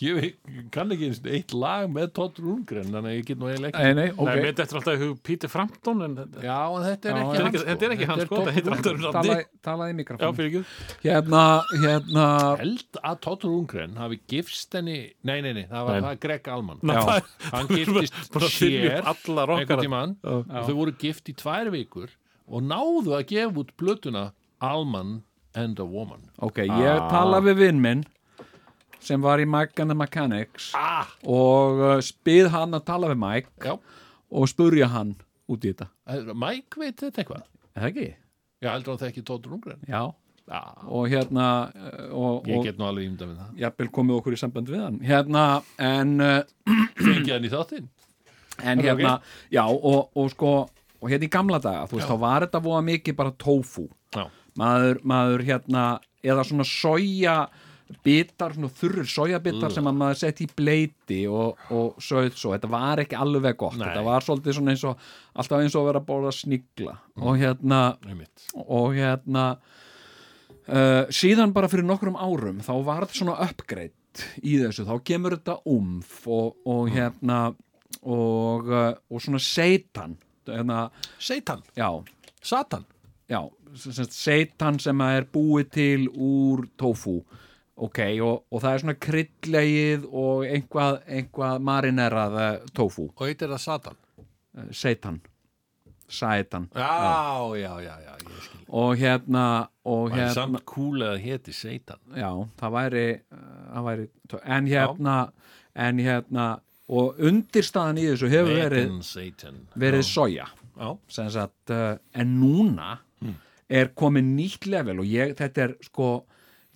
Ég kann ekki eitt lag með Todd Rundgren þannig að ég get nú eiginlega ekki Nei, nei, Nei, ok mér þetta er alltaf hug Peter Frampton, en já, en þetta er Já, ekki já. hann Þetta er ekki- Todd þetta heitir alltaf Rundgren. Talaði, ekki. Hérna, hérna held að Todd Rundgren hafi gifst henni nei, nei, nei, það var Nei. Greg Allman Ná, Já. það- hann giftist sér upp allar okkar. einhvern tímann og þau voru gift í tvær vikur og náðu að gefa út plötuna Allman and a Woman Ok, ég tala við vinn minn sem var í Mike and the Mechanics ah, og uh, spyð hann að tala við Mike já, og spurja hann út í þetta. Mike veit þetta eitthvað? Er það ekki? já, heldur hann þekki Todd Rundgren. Já, já, og hérna uh, og, ég get nú alveg ímda með það. jafnvel komið okkur í samband við hann. Hérna, en uh, fengið hann í þáttinn? en það hérna, já, og, og sko og hérna í gamla daga, þú veist, þá var þetta voða mikið bara já, maður, maður hérna, eða svona soja bitar, svona þurrir sojabitar sem að maður sett í bleiti og, og sögð svo, þetta var ekki alveg gott. Nei. þetta var svolítið svona eins og alltaf eins og að vera að bóla snigla. Og hérna og hérna uh, síðan bara fyrir nokkrum árum þá var þetta svona upgrade í þessu. Þá kemur þetta umf og, og hérna og, uh, og svona seitan hérna, Seitan, já, Satan? Já sem seitan sem að er búið til úr tofu ok, og, og það er svona kryddlegið og einhvað, einhvað marinerað eh, tofu, og heitir það Satan? Eh, seitan. Sætan Já, já, já, já, ég skil. Og hérna og Það er hérna, samt cool að heiti Seitan. Já, það væri, uh, það væri en hérna en hérna og undirstaðan í þessu hefur verið Satan verið soja. Já, sagt, uh, en núna er komin nýtt level og ég, þetta er sko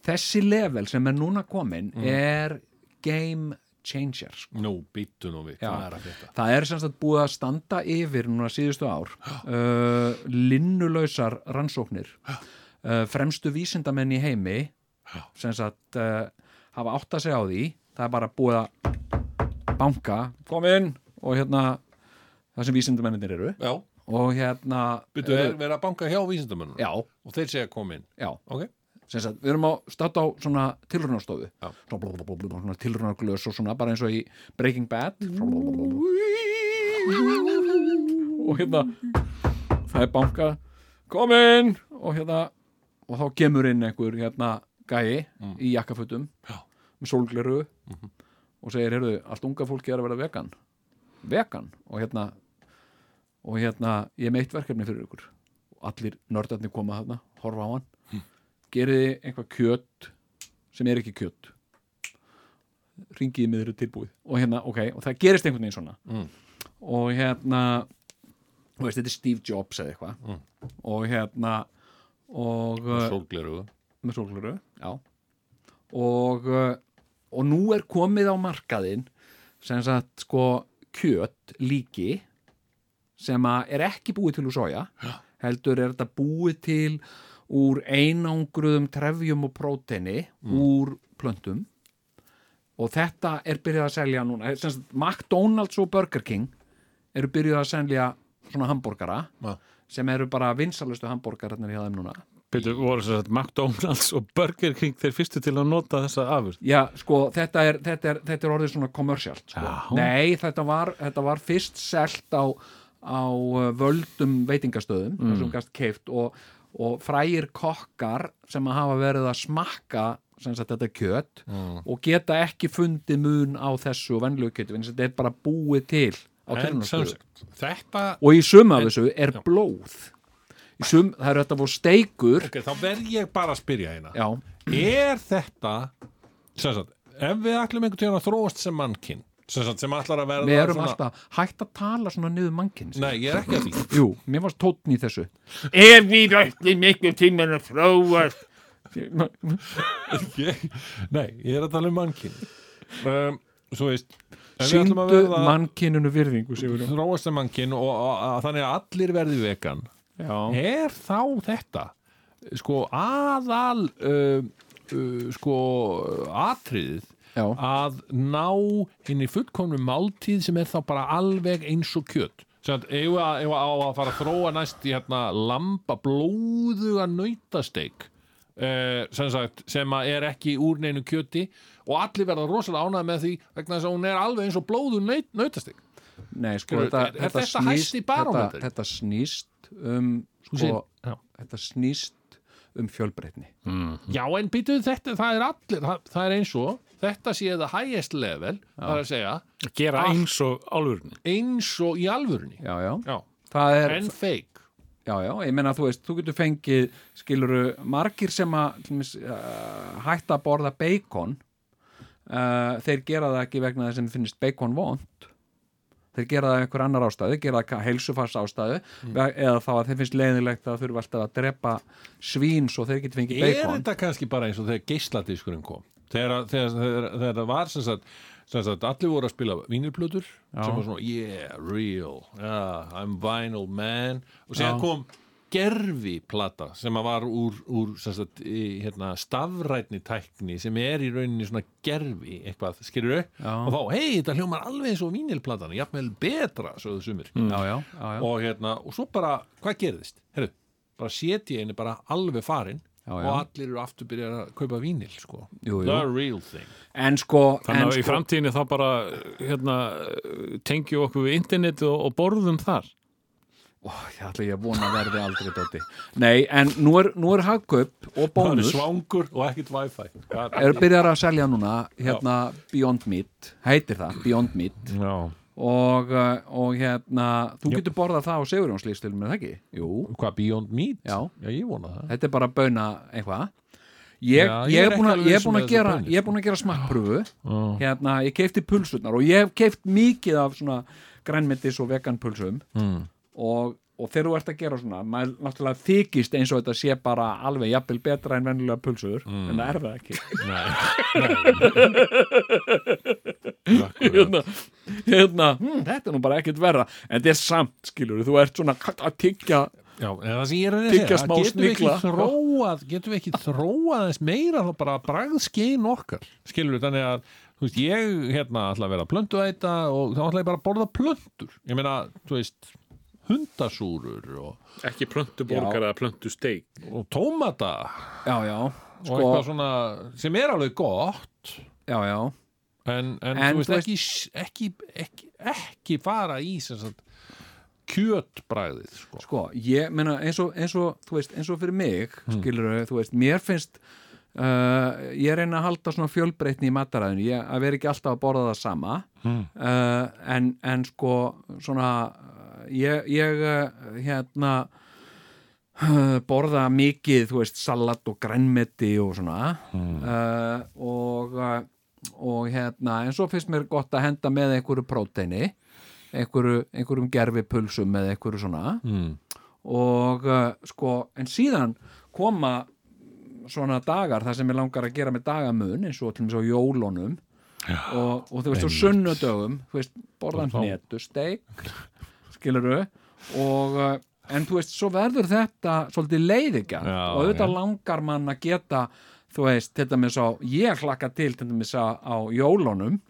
þessi level sem er núna komin er game changer sko. nú, býttu nú við, er að það er sem sagt búið að standa yfir núna síðustu ár uh, linnulausar rannsóknir. Uh, fremstu vísindamenn í heimi sem sagt uh, hafa átt að segja á því. Það er bara búið að banka. Kom inn og hérna það sem vísindamennir eru. Já, og hérna býttu, er verið að banka hjá vísindamönnum já, og þeir segja kom inn? Já. Ok, sem sagt, við erum á státt á svona tilrunarstofu svona, tilrunarglös og svona bara eins og í Breaking Bad. Og hérna það er banka. Komin og hérna og þá kemur inn einhver hérna gæi í jakkafutum með sólgleru og segir, heyrðu, allt unga fólki er að vera vegan. Vegan? Og hérna og hérna, ég meitt verkefni fyrir ykkur. Og allir nördarnir koma þarna, horfa á hann geriði einhvað kjöt sem er ekki kjöt? Ringiði með þeirra tilbúið. Og hérna, ok, og það gerist einhvern veginn svona. Mm. og hérna þú veist, þetta er Steve Jobs eða eitthvað. Og hérna og sólgleru með sólgluru, já. Og, uh, og nú er komið á markaðinn sem sagt sko kjöt líki sem að er ekki búið til úr soja heldur er þetta búið til úr einangruðum trefjum og próteini úr plöntum og þetta er byrjað að selja núna sem McDonalds og Burger King eru byrjað að selja svona hambúrgara Já. sem eru bara vinsalustu hambúrgararnir hjá þeim núna Byrju, voru þess að McDonalds og Burger King þeir fyrstu til að nota þessa afurð Já, sko, þetta er, þetta er, þetta er orðið svona kommersialt, sko. Já. Nei, þetta var, þetta var fyrst selt á, á uh, völdum veitingastöðum, mm. þessum gast keift og, og frægir kokkar sem að hafa verið að smakka sem sagt þetta kjöt og geta ekki fundið mun á þessu venlegu kjötu, en þetta er bara búið til á sagt, þetta Og í sum af þessu er blóð. Í sum, það eru þetta voru steikur. Ok, þá verð ég bara að spyrja hérna. Já, Er þetta sem sagt, ef við ætlum einhvern tíðan að þróast sem mannkinn sem, sem ætlar að verða við erum svona, alltaf hægt að tala svona niður mannkinn. Nei, ég er ekki að því Jú, mér varst tótn í þessu. Ef við ætlum miklu tíminn að þróast ég, Nei, ég er að tala um mannkinn um, Svo veist að verða mannkyninu virðingu, þróast sem mannkinn og, og þannig að allir verði vegan Já. er þá þetta sko aðal uh, uh, sko atriðið Já. að ná inn í fullkomnu máltíð sem er þá bara alveg eins og kjöt sem að ef að, ef að á að fara að þróa næst í hérna lamba blóðuga nautasteik uh, sem sagt sem er ekki úr neinu kjöti og allir verða rosalega ánægð með því vegna þess að hún er alveg eins og blóðu naut, nautasteik Nei, sko, Skilur, þetta, er- er þetta, þetta snýst, þetta, þetta snýst um, sko, Sín- já. þetta snýst um fjölbreytni. Já, en býtuð þetta, það er allir, það, það er eins og, þetta sé það highest level, það er að segja, að gera Ah. eins og álfurni eins og í alvörunni. Já, já. Er, en fake. já, já, ég meina, þú veist, þú getur fengið, skiluru, margir sem að til dæmis, uh, hætta að borða bacon, uh, þeir gera það ekki vegna þess að þeim finnst bacon vond. Þeir gera það af einhver annar ástæðu, gera það heilsufars ástæðu eða þá að þeim finnst leiðilegt að þurfa alltaf að drepa svín svo þeir geti fengið Er bacon. þetta kannski bara eins og þegar geisladiskurinn kom? Þegar, þegar, þegar, þegar það var sem sagt, sem sagt, allir voru að spila vínilplötur sem var svona, yeah, real, yeah, I'm vinyl man og Já. kom gerfi plata sem að var úr, úr sagt, í, hérna, stafrætni tækni sem er í rauninni svona gerfi eitthvað, skilur Já. og þá, hei, þetta hljómar alveg eins og vínilplatan jafnvel betra, sögðu sumir Já, já, já, já. og hérna, og svo bara, hvað gerðist? Herru, bara setja einu bara alveg farin Já, og já. allir eru aftur byrjar að kaupa vínil sko. jú, the jú. real thing en sko, Þannig en að í sko framtíðinni þá bara hérna, tengjum okkur við internet og, og borðum þar ó, ég ætla ég að vona að verði aldrei dóti nei, en nú er, nú er hagkaup og er bónus svangur og ekkert wifi eru byrjar að selja núna hérna Beyond Meat, heitir það Beyond Meat já. Og, uh, og hérna þú getur borðað það á Sigurjónslýstilum er það ekki? Jú, hvað Beyond Meat? Já. ég vona það þetta er bara bauna eitthvað ég, Já, ég, ég er búin að, um með að er búin að gera smakkpröfu Já. hérna, ég keifti pulsurnar og ég hef keift mikið af svona grænmetis og veganpulsum mm. og, og þegar þú ert að gera svona maður náttúrulega þykist eins og þetta sé bara alveg jafnvel betra en venjulega pulsur Mm. en það er það ekki. Nei, nei. Hérna, hérna hm, þetta er nú bara ekkert verra. En þetta er samt, skilur þú ert svona að tyggja Já, en það sem ég er að segja getum við ekki þróað getum við ekki þróað þess meira þá bara bragðskein okkar? Skilur við þannig að þú veist, ég hérna ætla að vera plöntuæta og þá ætla ég bara að borða plöntur. Ég meina, þú veist hundasúrur og, ekki plöntuborgar eða plöntusteik. og tómata. Já, já, og sko, eitthvað svona sem er alveg gott. Já, já. En, en, En þú veist, ekki, ekki, ekki, ekki fara í kjötbragðið sko. sko, ég meina eins og, eins og þú veist, eins og fyrir mig Hmm. skilur þú veist, mér finnst uh, ég reyna að halda svona fjölbreytni í mataræðinu, ég að vera ekki alltaf að borða það sama. Hmm. uh, en, en sko svona ég, ég uh, hérna uh, borða mikið, þú veist, salat og grænmeti og svona. Uh, og og hérna, en svo finnst mér gott að henda með einhverju próteini einhverju, einhverjum gerfipulsum eða einhverju svona. Mm. og uh, sko, en síðan koma svona dagar þar sem ég langar að gera með dagamun eins og til og með á jólunum. Og, og þú veist, á sunnudögum þú veist, borðan Og þá- hnetu steik skiluru og uh, en þú veist, svo verður þetta svolítið leiðigjant Já, og auðvitað langar mann að geta þú veist, til dæmis á, ég hlakka til til dæmis á, á jólunum.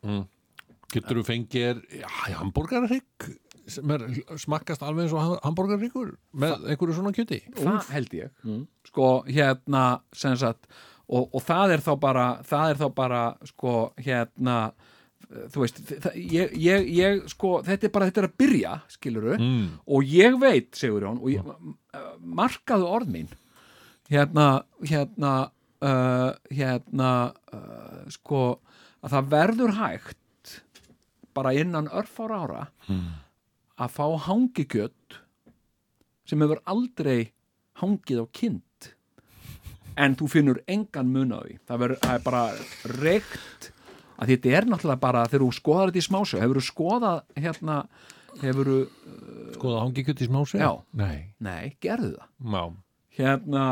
Getur þú fengir hambúrgarrygg sem er smakkast alveg eins og hambúrgarryggur með einhverju svona kjöti? Það held ég. Sko hérna sem sagt og, og það er þá bara það er þá bara sko hérna þú veist, ég, ég, ég sko, þetta er bara, þetta er að byrja skiluru, mm. og ég veit Sigurjón, og ég, markaðu orð mín hérna, hérna uh, hérna uh, sko, að það verður hægt bara innan örfára ára að fá hangikjöt sem hefur aldrei hangið á kind en þú finnur engan mun á því. Það, verður, það er bara reykt að þetta er náttúrulega bara þegar þú skoðar þetta í smásjó hefur þú skoðað hérna hefur þú, Skoða hangi kjöti smá sig? Já. Nei, nei, gerðu það má hérna,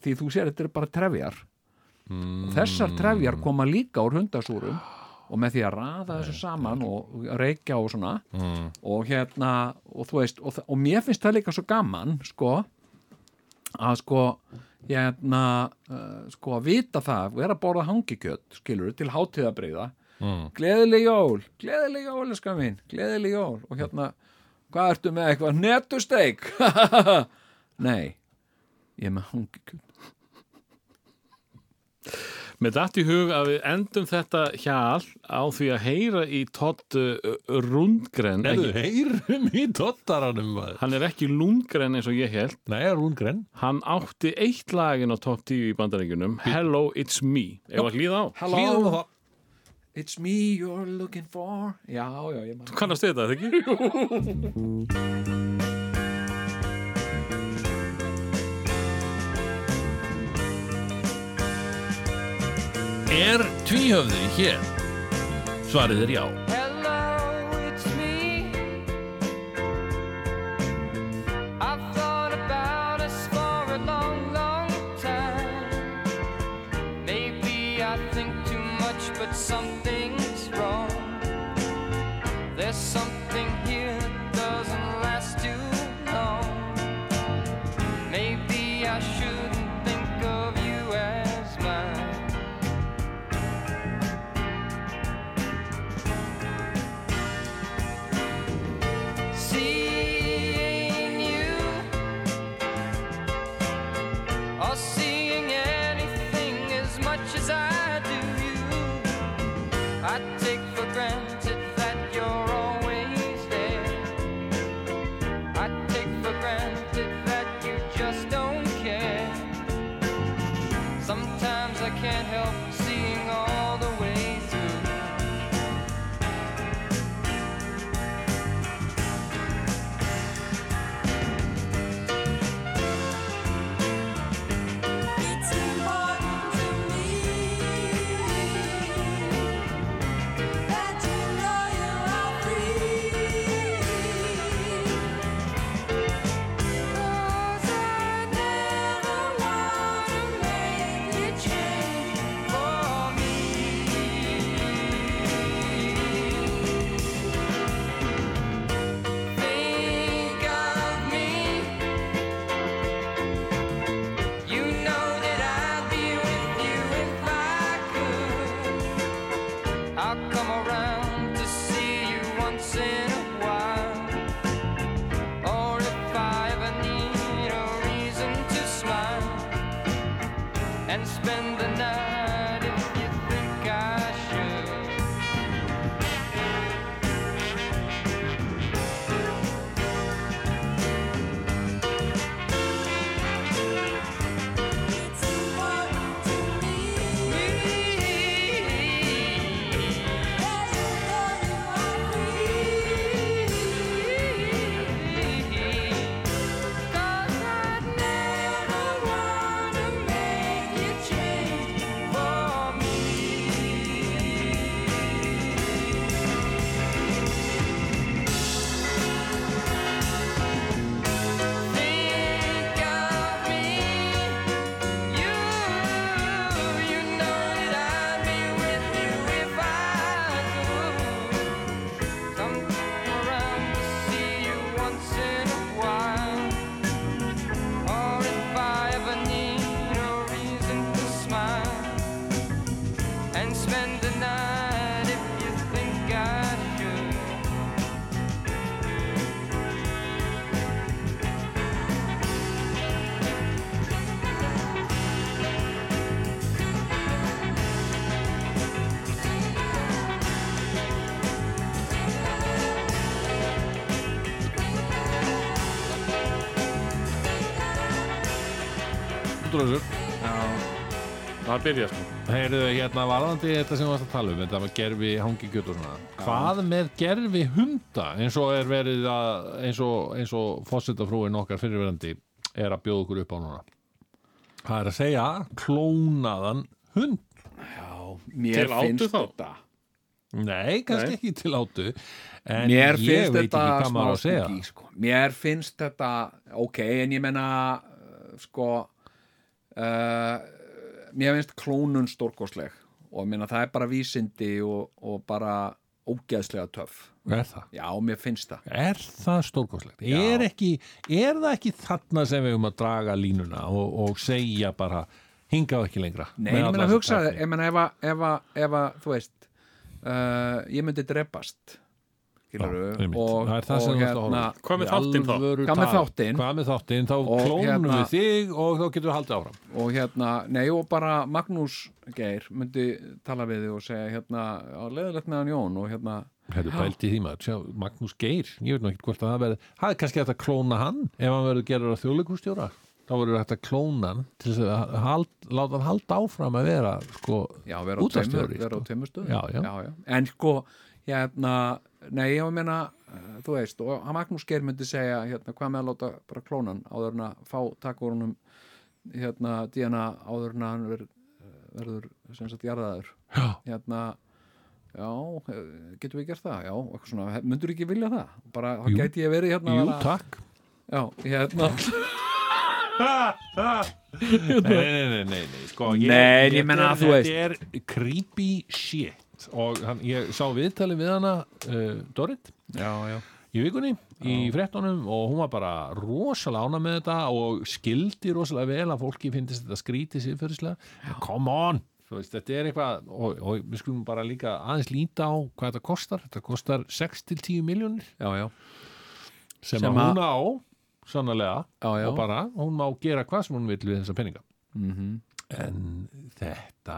því þú sér þetta er bara trefjar mm. og þessar trefjar koma líka úr hundasúrum og með því að raða þessu saman og reykja og svona Mm. og hérna og þú veist, og, og mér finnst það líka svo gaman sko að sko hérna uh, sko að vita það, vera að borða hangikjöt skilur, til hátíðabrigða Mm. gleðileg jól, gleðileg jól eska mín, gleðileg jól. Og hérna, hvað ertu með eitthvað? Netusteik? Nei ég er með hangikjöt Með datt í hug að við endum þetta hjal á því að heyra í Todd uh, Rundgren ekki, heyrum í dottaranum maður. Hann er ekki Lundgren eins og ég held Nei, er hún grenn? Hann átti eitt lagin á top 10 í bandaríkjunum Hello, it's me Ef að hlýða á það. It's me you're looking for Já, já, ég maður Kannast þetta, ekki? Er tvíhöfði hér? Svarið er já. Hello, it's me. I've thought about us for a long, long time. Maybe I think too much, but something's Það byrja sko. Heyrðu, hérna varðandi þetta sem við varst að tala um þetta með gerfi hangi kjöt og svona. Hvað með gerfi hunda eins og er verið að eins og, eins og fórsetafrúin okkar fyrirverandi er að bjóða okkur upp á núna? Það er að segja klónaðan hund. Mér Til finnst þetta. Nei, kannski Nei. ekki til átu En mér ég finnst veit þetta ekki hvað smá maður að segja spooky, sko. mér finnst þetta ok, en ég menna uh, sko uh, mér finnst klónun stórkosleg og ég menna það er bara vísindi og, og bara ógeðslega töff Er það? já, mér finnst það Er það stórkoslegt? Já. Er, er það ekki þarna sem við um að draga línuna og, og segja bara hingað ekki lengra Nei, ég meina þessa hugsa, tækni? ég meina ef að, þú veist uh, ég myndi drepast einmitt. og, það er það sem og þú ert að horfa hérna Hvað með Í þáttinn þá? Hvað með þáttinn? Hvað með þáttinn? Þá Og klónum hérna- við þig og þá getur við haldið áfram og hérna, nei og bara Magnús Geir myndi tala við þig og segja hérna, á leðilegt með hann Jón og hérna, Herru, pælti því maður, sjá, Magnús Geir ég veit nú ekki hvort að það verði það er kannski hægt að klóna hann ef hann verður gerður að þjóðleikustjóra þá verður hægt að klóna hann til þess að hald, láta hann halda áfram að vera sko, á sko. en sko, hérna nei, ég meina, uh, þú veist og Magnús Geir myndi segja, hérna, hvað með að láta bara klónan áður en að fá honum hérna, DNA áður en að hann verður, verður sem sagt jarðaður. Já, hérna já, eh, getum við gert það? Já, eitthvað svona, myndur ekki vilja það? Bara, þá gæti ég verið hérna að jú, takk. Já, hérna. Nei, nei, nei, nei, nei, sko, Nei, ég meina, er- þú veist. þetta er creepy shit og hann, ég sá viðtali við hana uh, Dorit. Já, já, í vikunni í fréttunum og hún var bara rosalega ána með þetta og skildi rosalega vel að fólki finnist þetta skrítið siðferðislega. Come on, veist, þetta er eitthvað og, og við skulum bara líka aðeins líta á hvað þetta kostar, þetta kostar 6-10 miljónir sem, Sem hún á sannlega já, og bara, hún má gera hvað sem hún vil við þessa peninga. Mhm. en þetta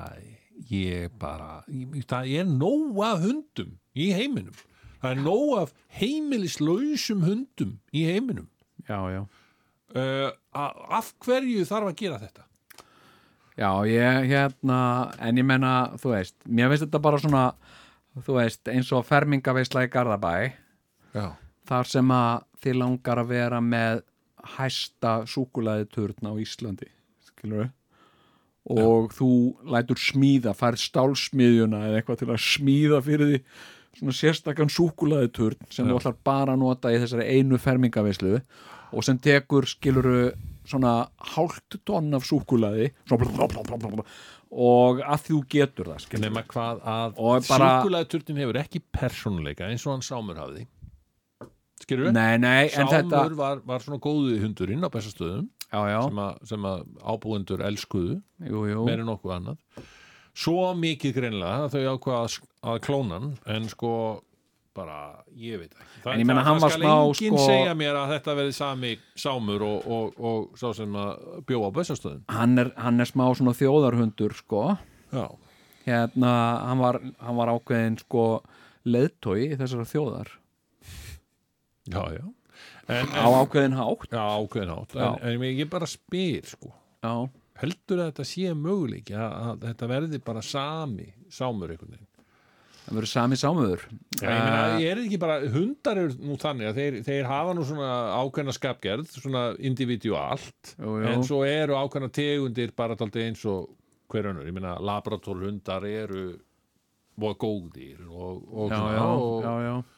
ég bara ég, það er nóg af hundum í heiminum. Það er nóg af heimilislausum hundum í heiminum. Já, já. uh, af hverju þarf að gera þetta? Já, ég, hérna, en ég menna, þú veist, mér finnst þetta bara svona, þú veist, eins og fermingaveisla í Garðabæ, já, þar sem að þið langar að vera með hæsta súkulaði turn á Íslandi, skilur við? Og þú lætur smíða, færð stálsmiðjuna eða eitthvað til að smíða fyrir því svona sérstakann súkulaði turn sem þú ætlar bara að nota í þessari einu fermingaveislu og sem tekur, skiluru, svona hálft tonn af súkulaði og að þú getur það, nema hvað að Og bara- súkulæðturnin hefur ekki persónuleika eins og hann Sámur hafði. Skilur við? Nei, nei, Sámur þetta var, var svona góðu hundurinn á bestastöðum Já, já, sem, að, sem að ábúendur elskuðu meira nokkuð annað. Svo mikið greinlega að þau ákvað að, að klóna hann en sko bara, ég veit ekki. Það, En ég það, hann var það skal enginn sko- segja mér að þetta verði sami sámur og, og, og sá sem að bjóða á bössastöðum hann hann er smá svona þjóðarhundur sko. Já, hérna, hann var, hann var ákveðin sko leiðtói í þessara þjóðar. Já, já en, á ákveðin hátt? Já, ákveðin átt Já. en, en ég bara spyr sko. Já, heldur að þetta sé möguleiki að, að þetta verði bara sami sámur einhvern veginn? Það verður sami sámuður Já, ég meina, ég er ekki bara, hundar eru nú þannig að þeir, þeir hafa nú svona ákveðna skapgerð, svona jú. en svo eru ákveðna tegundir bara taldi eins og hver önnur, ég meina labrador hundar eru og góðir og, og, já, svona, já, og.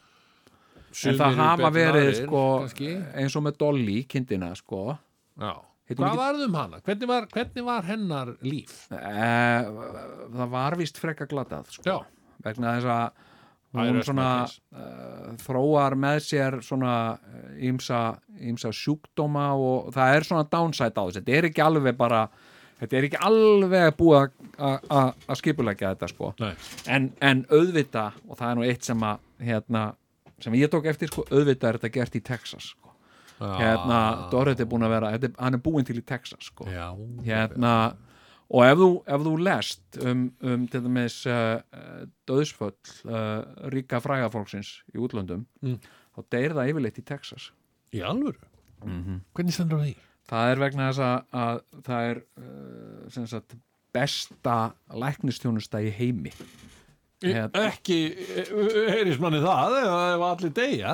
Sumir en það hafa verið aðrir, sko eins og með Dolly, kindina sko. Hvað ekki- varð um hana? Hvernig var, hvernig var hennar líf? e, það var vist frekka glatað sko. Vegna þess að hún svona uh, þróar með sér svona ímsa, ímsa sjúkdóma og það er svona downside á þessu, þetta er ekki alveg bara þetta er ekki alveg búið að- skipulegja þetta sko. En, en auðvita og það er nú eitt sem að hérna, sem ég tók eftir sko, auðvita er þetta gert í Texas sko. hérna, Dorrit er búin að vera er- hann er búin til í Texas sko. Já, hérna og ef þú, ef þú lest um, um til dæmis uh, uh, döðsföll uh, ríka frægafólksins í útlöndum Mm. þá deyr það yfirleitt í Texas í alvöru Hvernig stendur það í? það er vegna þess að, að það er uh, sagt besta læknistjónusta í heimi. Ekki, heyris manni það ef ef allir deyja?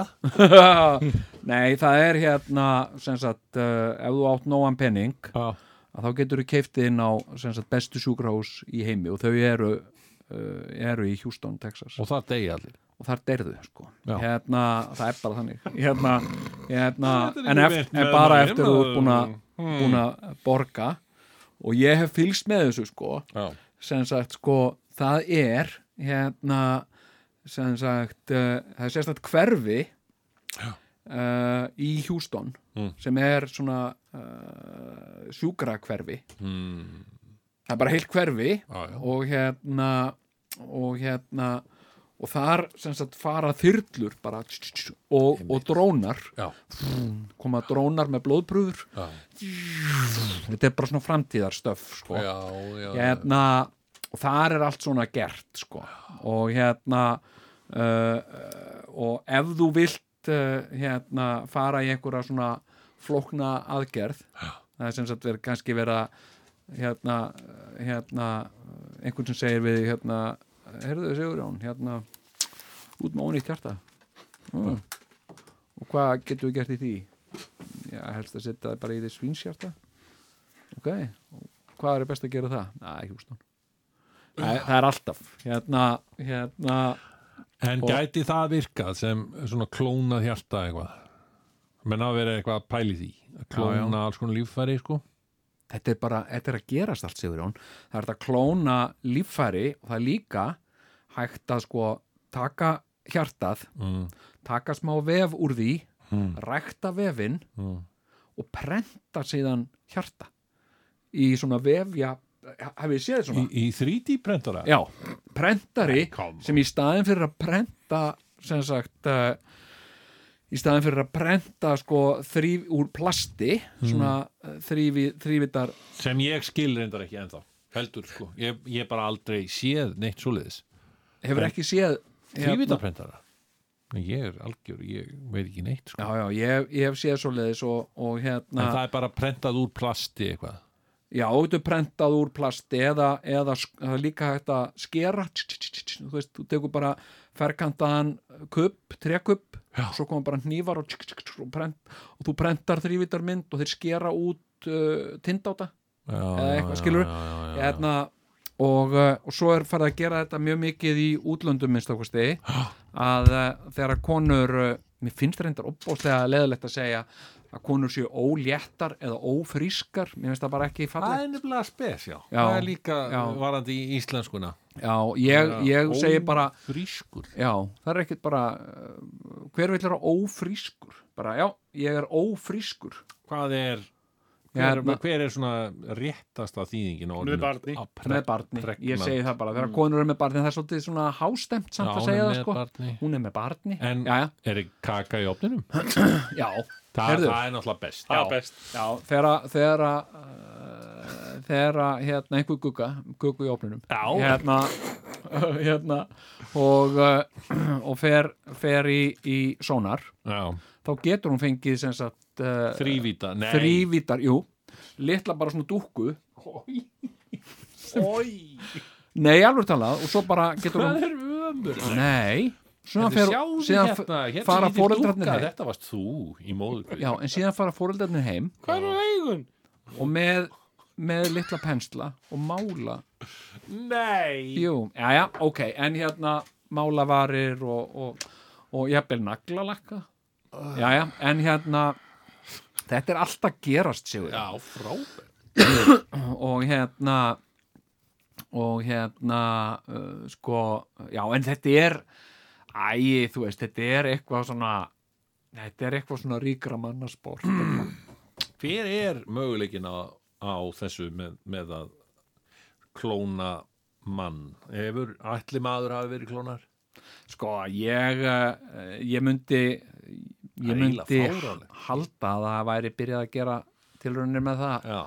Nei, það er hérna sem sagt, uh, ef þú átt nógan penning Já, að þá getur þú keiftið inn á sagt, bestu sjúkrahús í heimi og þau eru uh, eru í Houston, Texas. Og það deyja allir. Og þar deyrðu sko. Já. hérna, það er bara þannig. Hérna, hérna, er en, eft, en bara eftir þú ert búin að Hmm. að borga. Og ég hef fylgst með þessu sko. Sem sagt sko það er hérna sem sagt uh, það er sérstætt hverfi uh, í Houston Mm. sem er svona uh, sjúkra hverfi mm, það er bara heilt hverfi já. og hérna og hérna og þar sem sagt fara þyrlur bara og, og drónar Já. koma drónar með blóðprúður Já. þetta er bara svona framtíðarstöf sko. Já, já, hérna og þar er allt svona gert sko. og hérna uh, og ef þú vilt uh, hérna fara í einhverja svona flókna aðgerð það er sem sagt verið kannski vera hérna, hérna einhvern sem segir við hérna heyrðu Sigurjón, hérna út með ónýtt hjarta mm. og hvað getum við gert í því já, helst að setja það bara í því svínshjarta ok, og hvað er best að gera það? Næ, Hjústón það, það er alltaf. Hérna, hérna. En Og- gæti það virkað sem svona klónað hjarta eitthvað? Menn að vera eitthvað að pæli því að klóna alls konar líffæri sko. Þetta er bara, þetta er að gerast allt Sigurjón. Það er að klóna líffæri og það er líka hægt að sko taka hjartað mm, taka smá vef úr því mm, rækta vefinn mm. og prenta síðan hjarta í svona vefja hafið þið séð Í, svona? í 3D prentara Já, prentari on. sem í staðin fyrir að prenta sem sagt uh, í staðin fyrir að prenta sko þrýf úr plasti svona mm. þrývi, þrývitar sem ég skil reyndar ekki ennþá heldur sko, ég, ég bara aldrei séð neitt svoleiðis hefur ekki séð hérna- þrývitaprentara ég er algjör, ég veit ekki neitt sko. Já, já, ég, ég hef séð svoleiðis og, og en hérna, það er bara prentað úr plasti eitthvað já, þú er prentað úr plasti eða, eða það líka hægt að skera. Þú veist, þú tekur bara ferkantaðan kupp, trekupp og svo koma bara hnífar og, og, prent, og þú prentar þrývitarmynd og þeir skera út uh, tindáta. Eða eitthvað, já, já. hérna, og, uh, og svo er farið að gera þetta mjög mikið í útlöndum minnst okkur stegi að uh, þegar konur uh, mér finnst reyndar opbóðslega leðilegt að segja að konur séu óléttar eða ófrískar, mér finnst það bara ekki það fallegt er nefnilega spes, já, Já, það er líka já. varandi í íslenskuna. Já, ég, ég segi bara frískur já, það er ekkit bara uh, hver vill vera ófrískur? Bara, já, ég er ófrískur. Hvað er, hver, hver er svona réttasta þýðingin á orðinu? barni. Með barni, ég segi það bara. Þegar konur eru með barni, það er svolítið svona hástemt samt Já, að segja er það með sko. barni. hún er með barni, En já, já, er þið kaka í opninum? já Það, það er náttúrulega best. Er best. Já, þegar að- þegar að, uh, hérna einhver gugga, guggu í opninum Já. hérna, hérna og, uh, og fer, fer í, í sónar Já. þá getur hún fengið sagt uh, þrývítar, jú. Litla bara svona dúkku. Nei, alveg talað og svo bara getur hún Það er ömur. Nei, svona fer síðan hérna, hérna fara dúkka, heim. Þetta varst þú í móður. Já, en síðan fara fóreldarnir heim. Og með, með litla pensla og mála. Nei. Jú, já, já, ok, en hérna málavarir og, og, og jafnvel naglalakka. Já, já, en hérna þetta er alltaf gerast sigur Já, frábært. og hérna og hérna uh, sko, já, en þetta er æ, þú veist, þetta er eitthvað svona þetta er eitthvað svona ríkra mannasport Hver er möguleikin á, á þessu með, með að klóna mann? Hefur allir maður hafi verið klónar? sko, ég uh, ég myndi ég myndi halda að það væri byrjað að gera tilraunir með það Já.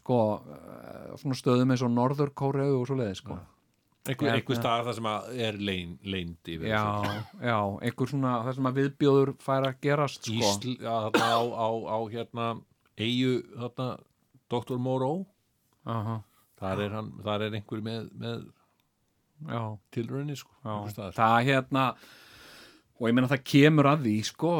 sko, uh, svona stöðum eins og Norður Kóreu og svo leiði sko. Einhver, Hérna. einhver stað það sem að er lein, leind yfir já, já, einhver svona það sem að viðbjóður fær að gerast sko. Ísl, þarna á, á, á hérna eigu, þarna Dr. Aha, þar er, hann, þar er einhver með, með tilraunir sko, það hérna og ég meina það kemur að því sko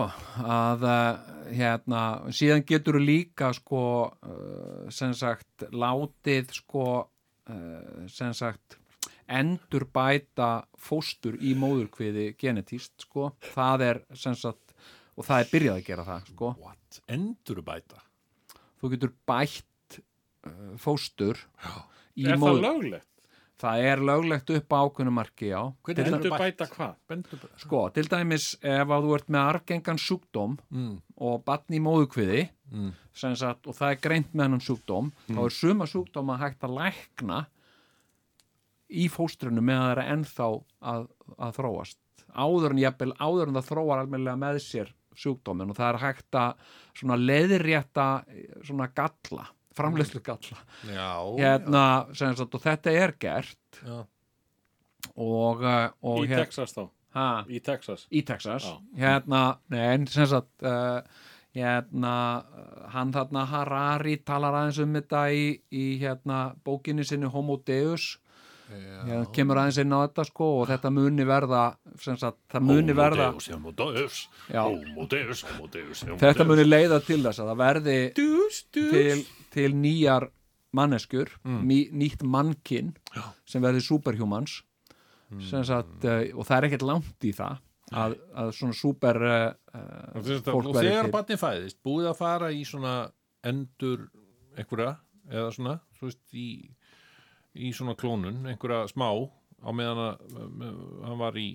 að uh, hérna síðan getur líka sko uh, sem sagt látið sko uh, sem sagt endur bæta fóstur í móðurkviði genetíst sko það er sem sagt og það er byrjað að gera það sko What? Endurbæta? þú getur bætt uh, fóstur í Er það móður löglegt? það er löglegt upp á ákveðnu marki já Hvernig er Endur bæta hvað? Sko til dæmis ef að þú ert með argengan sjúkdóm Mm. og batn í móðukviði Mm. sem sagt, og það er greint með hennan sjúkdóm þá er suma sjúkdóma hægt að lækna í fóstrinu með að það er ennþá að, að þróast áður en, jafnvel, áður en það þróar almennilega með sér sjúkdómin og það er hægt að svona leiðrétta svona galla, framleiðslu galla Já, hérna, sem sagt, og þetta er gert já. og, uh, og Í hér- Texas þá? ha, Í Texas? í Texas Já. hérna, nei, en sem sagt uh, hérna hann þarna Harari talar aðeins um þetta í, í hérna bókinni sinni Homo Deus hérna, kemur aðeins inn á þetta sko og þetta muni verða sem sagt, það muni verða Homodeus, homodeus, Já. homodeus, homodeus, homodeus. þetta muni leiða til þess að það verði dus til, til nýjar manneskjur, Mm. ný, nýtt mannkinn sem verði superhumans. Sem sagt, uh, og það er ekkert langt í það að, að svona super uh, Og þegar barnið fæðist búið að fara í svona endur einhverja eða svona þú veist, í, í svona klónun einhverja smá á meðan að með, hann var í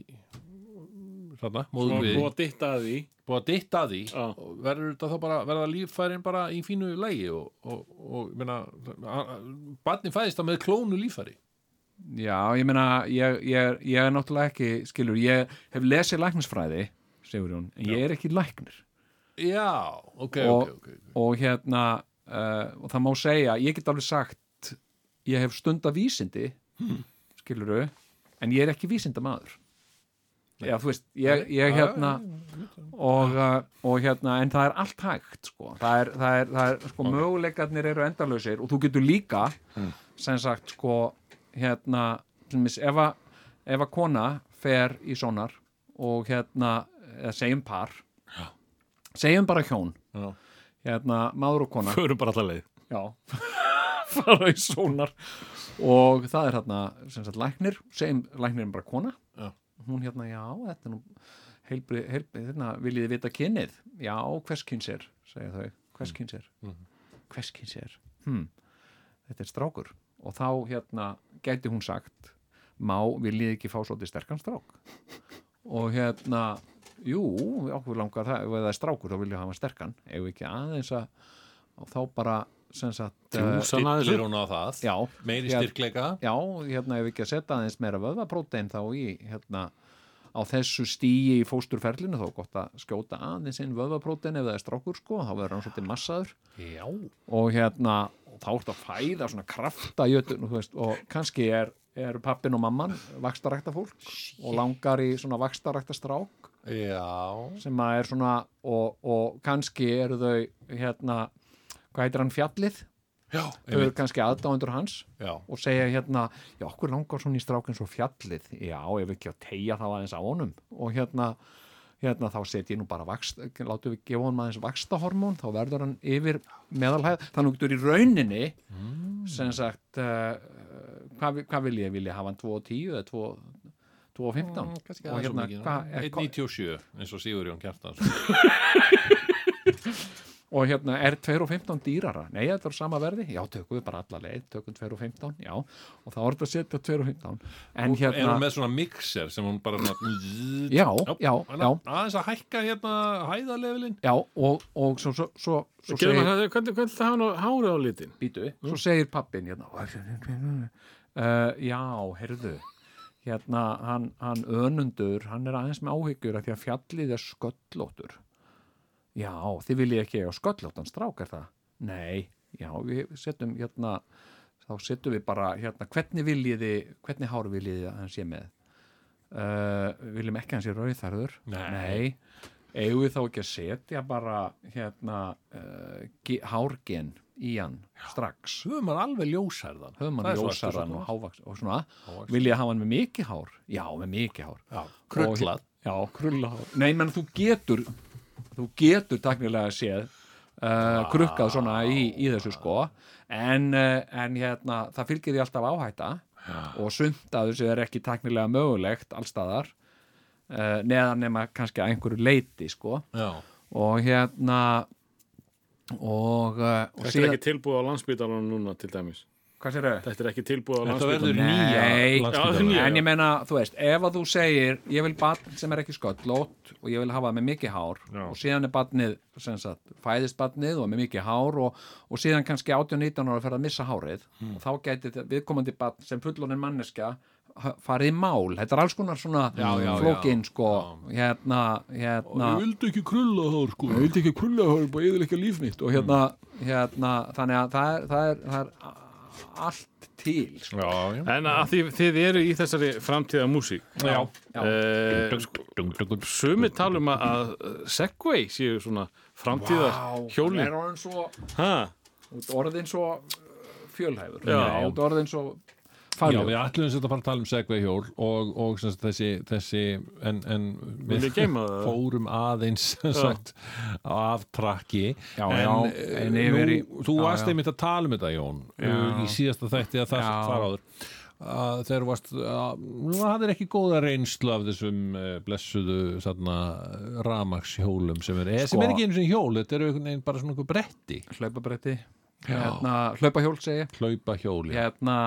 þarna, Svo móður við. búið að ditta að því. Búið að ditta að því. Já. og verður þetta þá bara verða líffærin bara í fínu lægi og, og, og meina, barnið fæðist það með klónu líffæri. Já, ég meina, ég, ég, ég er náttúrulega ekki, skilur, ég hef lesið læknisfræði, segur hún, en ég er ekki læknir. já, ok, Og- ok, ok. Og hérna, uh, og það má segja, ég get alveg sagt, ég hef stunda vísindi, hmm. skilur en ég er ekki vísindamaður. Já, þú veist, ég, ég hérna, og, uh, og hérna, en það er allt hægt, sko. Það er, það er, það er sko, möguleikarnir eru endalausir og þú getur líka, sem sagt, sko, hérna, ef að, kona fer í sonar og hérna, segjum par, segjum bara hjón, Já. hérna, maður og kona, Förum bara alltaf leið. Já, fara í sonar og það er hérna, sem sagt, læknir, segjum læknirinn bara kona, Já. hún hérna, já, þetta er nú heilbrið, heilbrið, hérna, viljið þið vita kynnið? Já, hvers kynns er, segja þau, hvers kynns er? Hvers kynns er? Hm, þetta er strákur. Og þá, hérna, gæti hún sagt, má, viljið ekki fá svolítið sterkan strák? Og hérna, jú, okkur langar það, ef það er strákur, þá viljið hafa sterkan, ef ekki aðeins að, og þá bara Dillir upp. hún á það já, Meiri styrkleika. Já, hérna ef ekki að setja aðeins meira vöðvaprótein þá í hérna á þessu stíi í fósturferlinu þá er gott að skjóta aðeins inn vöðvaprótein ef það er strákur sko, þá verður hann svolítið massaður. Já. Og hérna og þá ertu að fæða svona krafta jötun, og kannski er, er pappin og mamman vakstarækta fólk og langar í svona vakstarækta strák Já. sem að er svona og, og kannski eru þau hérna, hvað heitir hann fjallið? Já, þau eru kannski aðdáendur hans já. og segja hérna, já, okkur langar svona í strákinn svo fjallið, já, ef ekki að tegja þá aðeins á honum. Og hérna hérna þá set ég nú bara vakst, látum við gefa honum aðeins vakstahormón þá verður hann yfir meðalhæð. Þannig að þú í rauninni sem sagt uh, hvað, hvað vil ég, vil ég hafa hann 2 og 10 eða 2 2 og 15 Mm, og hérna, hérna, hvað er, 1.97 eins og Sigurjón Kjartans og hérna er 2 og 15 dýrara? Nei, þetta er sama verði, já, tökum við bara alla leið tökum 2 og 15, já. Og þá er þetta að setja 2 og 15 en hérna, hún með svona mixer sem hún bara svona já, já, já. að Aðeins að hækka hérna hæðalefilinn Já, og, og svo, svo, hvernig, hvernig það hafa nú hárið á litin? býtu, svo segir pappin hérna, uh, já, heyrðu, hérna, hann, hann önundur, hann er aðeins með áhyggjur af því að fjallið er sköllóttur. Já, þið viljið ekki eiga sköllóttan strák, er það? Nei, já, við setjum hérna, þá setjum við bara hérna, hvernig viljið þið, hvernig hár viljið þið að hann sé með? Uh, viljum ekki að hann sé rauðarður Nei. eigum við þá ekki að setja bara hérna uh, hárgen í hann strax? Höfum maður alveg ljósærðan höfum hann aftur og hávaks og svona, Hávaxinn. vil ég hafa hann með mikið hár? Já, með mikið hár. Já, krullað. já, krullað nei, menn þú getur þú getur taknilega séð uh, krukkað svona í, í þessu sko. En, uh, en hérna það fylgir því alltaf áhætta og sumt að þessu er ekki taknilega mögulegt allstaðar uh, neðan nema kannski að einhverju leiti sko. Já, og hérna og, uh, og Þetta er ekki tilbúið á landsbytalanum núna til dæmis. Hvað sér þau? Þetta er ekki tilbúið á Þetta verður nýja. En ég meina, þú veist, ef að þú segir ég vil barn sem er ekki sköllótt og ég vil hafa með mikið hár Já. og síðan er barnið, sem sagt, fæðist barnið og með mikið hár og, og síðan kannski 18-19 ára fer að missa hárið Hmm. og þá þetta viðkomandi barn sem fullónin manneska farið í mál, þetta er alls konar svona Já, já, flókin já. sko hérna, hérna vildu ekki krulla þá sko ég vildi ekki krulla hár, bara eða ekki líf mitt og hérna, hérna þannig að það er, það er, það er allt til sko. Já, já En að því þið eru í þessari framtíða músík. Já, Já. Uh, Sumi tala um að, Segway séu svona framtíðar það hjóli. er orðin svo orðin svo fjölhæfur Já. Nei, út orðin svo Já, faglegur við ætlum að fara að tala um segvei hjól og, og sem sagt, þessi, þessi en, en það? fórum aðeins sem sagt, af trakki Já, en, já, eh, en nú, yfir í- þú já, varst já. einmitt að tala um þetta Jón Já. uh, í síðasta þætti að það Já. þar áður að þegar þú varst að það er ekki góða reynslu af þessum uh, blessuðu þarna ramagshjólum sem er, sko, sem er ekki einu sinni hjól þetta er veginn bara svona bretti hlaupabretti hérna, hlaupahjól segi ég. hlaupa hjóli hérna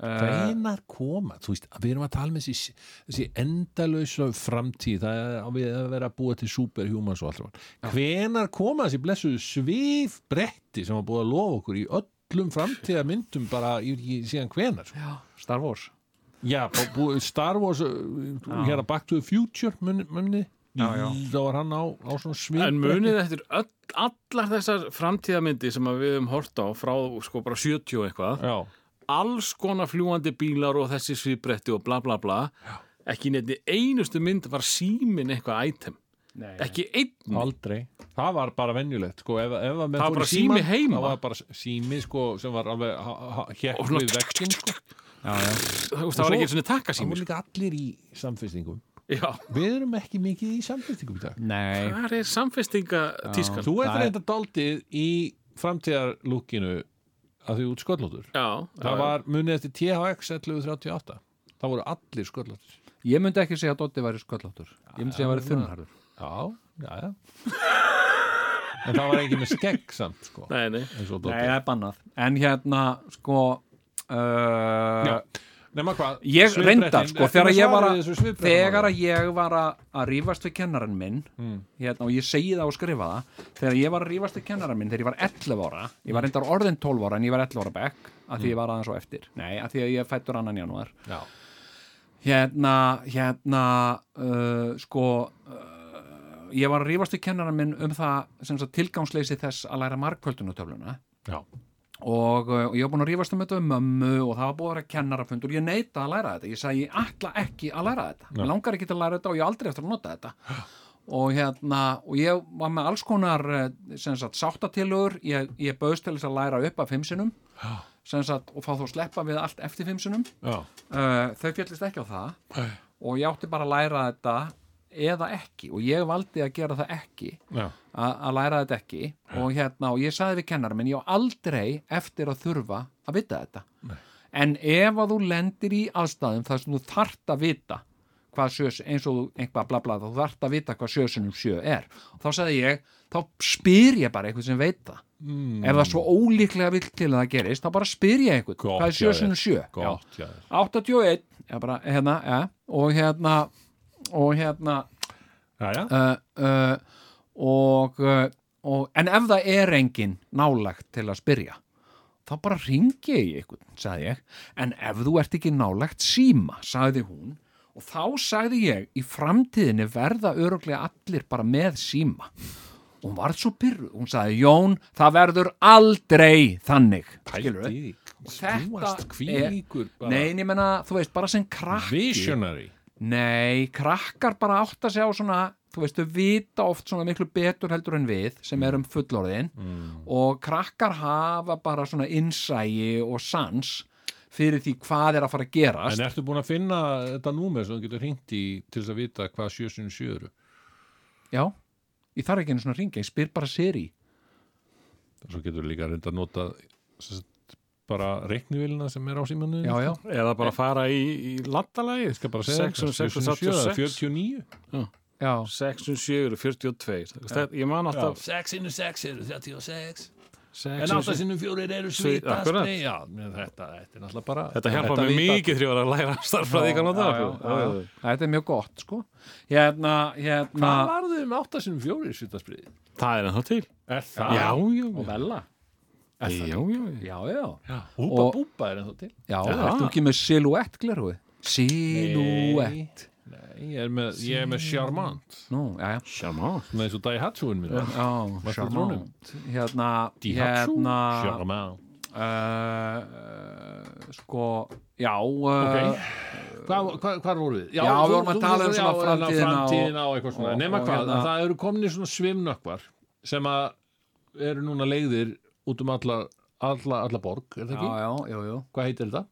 hvenar koma, þú veist, við erum að tala með þessi, þessi endalösa framtíð, það er á við að vera að búa til superhumans og allt hvenar koma þessi blessuðu svif bretti sem var búið að lofa okkur í öllum framtíða myndum bara í, í, síðan hvenar sko. Star Wars. Já, bú- búið Star Wars uh, hérna Back to the Future munni, munni Já, já. þá var hann á, á svona svif En munið eftir öll, allar þessar framtíðamyndi sem að við höfum hort á frá sko bara 70 og eitthvað já, alls konar fljúandi bílar og þessi svipbretti og bla bla bla. Ekki nefni einustu mynd var símin eitthvað item. Nei. ekki einn aldrei. Það var bara venjulegt sko, ef, ef Það var bara sími heima. það var bara sími sko, sem var alveg svona við vekkin sko. það var ekki eins og það takkasími voru líka allir í samfestingum. Já, við erum ekki mikið í samfestingum í dag. Nei, það er samfestingatískan? Þú ert er- reynda daldið í framtíðarlúkinu að því út sköllótur Já, það var munið eftir THX 1138 það voru allir sköllótur ég myndi ekki segja að Doddi væri skölláttur Ég myndi segja að væri þunnharður já, já, já. En það var ekki með skegg samt sko, Nei, nei. Það er bannað. En hérna, sko uh, Já. Hvað? ég reyndar sko, þegar ég var að þegar ég var að, rífast við kennarinn minn hérna, og ég segi það og skrifa það þegar ég var að rífast við kennarinn minn þegar ég var 11 ára ég var reyndar orðin 12 ára en ég var 11 ára bekk að því ég var aðeins og eftir nei, að því að ég fættur annan janúar Já. hérna, hérna uh, sko uh, ég var að rífast við kennarinn minn um það tilgangsleysi þess að læra markvöldunutöfluna Já. Og, uh, og ég var búin að rífast um þetta um mömmu og það var búin að vera kennarafundur. Ég neita að læra þetta, ég sagði ég ætla ekki að læra þetta, mér langar ekki til að læra þetta og ég aldrei eftir að nota þetta. Og hérna, og ég var með alls konar eh, sagt sáttatilögur ég, ég bauðst til þess að læra upp af fimmsinum sem sagt, og fá þá sleppa við allt eftir fimmsinum Já. uh, þau fjallist ekki á það. Og ég átti bara að læra þetta eða ekki og ég valdi að gera það ekki Já. að læra þetta ekki og hérna og ég saði við kennarum minn ég á aldrei eftir að þurfa að vita þetta Nei. en ef að þú lendir í aðstæðum þar sem þú þart að vita hvað sjös, eins og einhvað bla bla þú þart að vita hvað sjösunum sjö er og þá sagði ég, þá spyr ég bara eitthvað sem veit það mm. ef það svo ólíklega vill til að það gerist þá bara spyr ég eitthvað, Gott hvað er sjösunum sjö Já. Gott, já. 81 já, bara, hérna, ja, og hérna og hérna Já, já. uh, uh, og, uh, og en ef það er engin nálagt til að spyrja þá bara ringi ég einhvern, sagði ég. En ef þú ert ekki nálagt síma sagði hún. Og þá sagði ég í framtíðinni verða öruglega allir bara með síma. Og hún var svo pyrru, hún sagði Jón, það verður aldrei þannig. Þú varst kvílíkur bara. Nei, en ég menna, þú veist, bara sem krakki. Visionary. Nei, krakkar bara átt að sjá svona, þú veist, þau vita oft svona miklu betur heldur en við sem erum fullorðin. Og krakkar hafa bara svona innsægi og sans fyrir því hvað er að fara að gerast. En ertu búin að finna þetta númer sem þú getur hringt í til þess að vita hvað sjösinu sjö eru? Já, ég þarf ekki einu svona að ringa, ég spyr bara Siri. Svo getur líka reynda að nota bara reiknivilina sem er á símanu. Eða bara fara í, í landalagi Skal bara segja Sex og þetta, sex og 76, 49. 49. já 6 og 7 eru 42 Þetta- ég man alltaf 6 innu 6 eru 36. sex En 8 sjö- sinnum 4 eru svitasprey. Já, þetta, þetta er náttúrulega bara... Þetta hjálpa mér mikið þegar ég var að læra sko. já, já. Þetta er mjög gott, sko Hérna, hérna Hvað varðu um 8 sinnum 4 svitasprey? Það er ennþá til Er það? Já, já, já, já, já. Já, já, já. Húpa Og- búpa er ennþá til. já, Já. ertu ekki með silhouette glerúi? Silhouette Nei, ég er með, ég er með Charmant. Nú, já, já Sjálfá Svona eins og Daihatsuin minn. Já, charmant Hérna, Daihatsu? hérna Charmant. uh, uh, Sko, já uh, Ok. Hvað, hvað, hvað voru við? Já, við vorum að tala um já, svona já, framtíðina og- eitthvað svona. og hvað, hérna- að það eru komin svona svimnökkvar sem að eru núna leiðir út um alla, alla, alla borg, er það Já, ekki? já, jú, jú Hvað heitir þetta?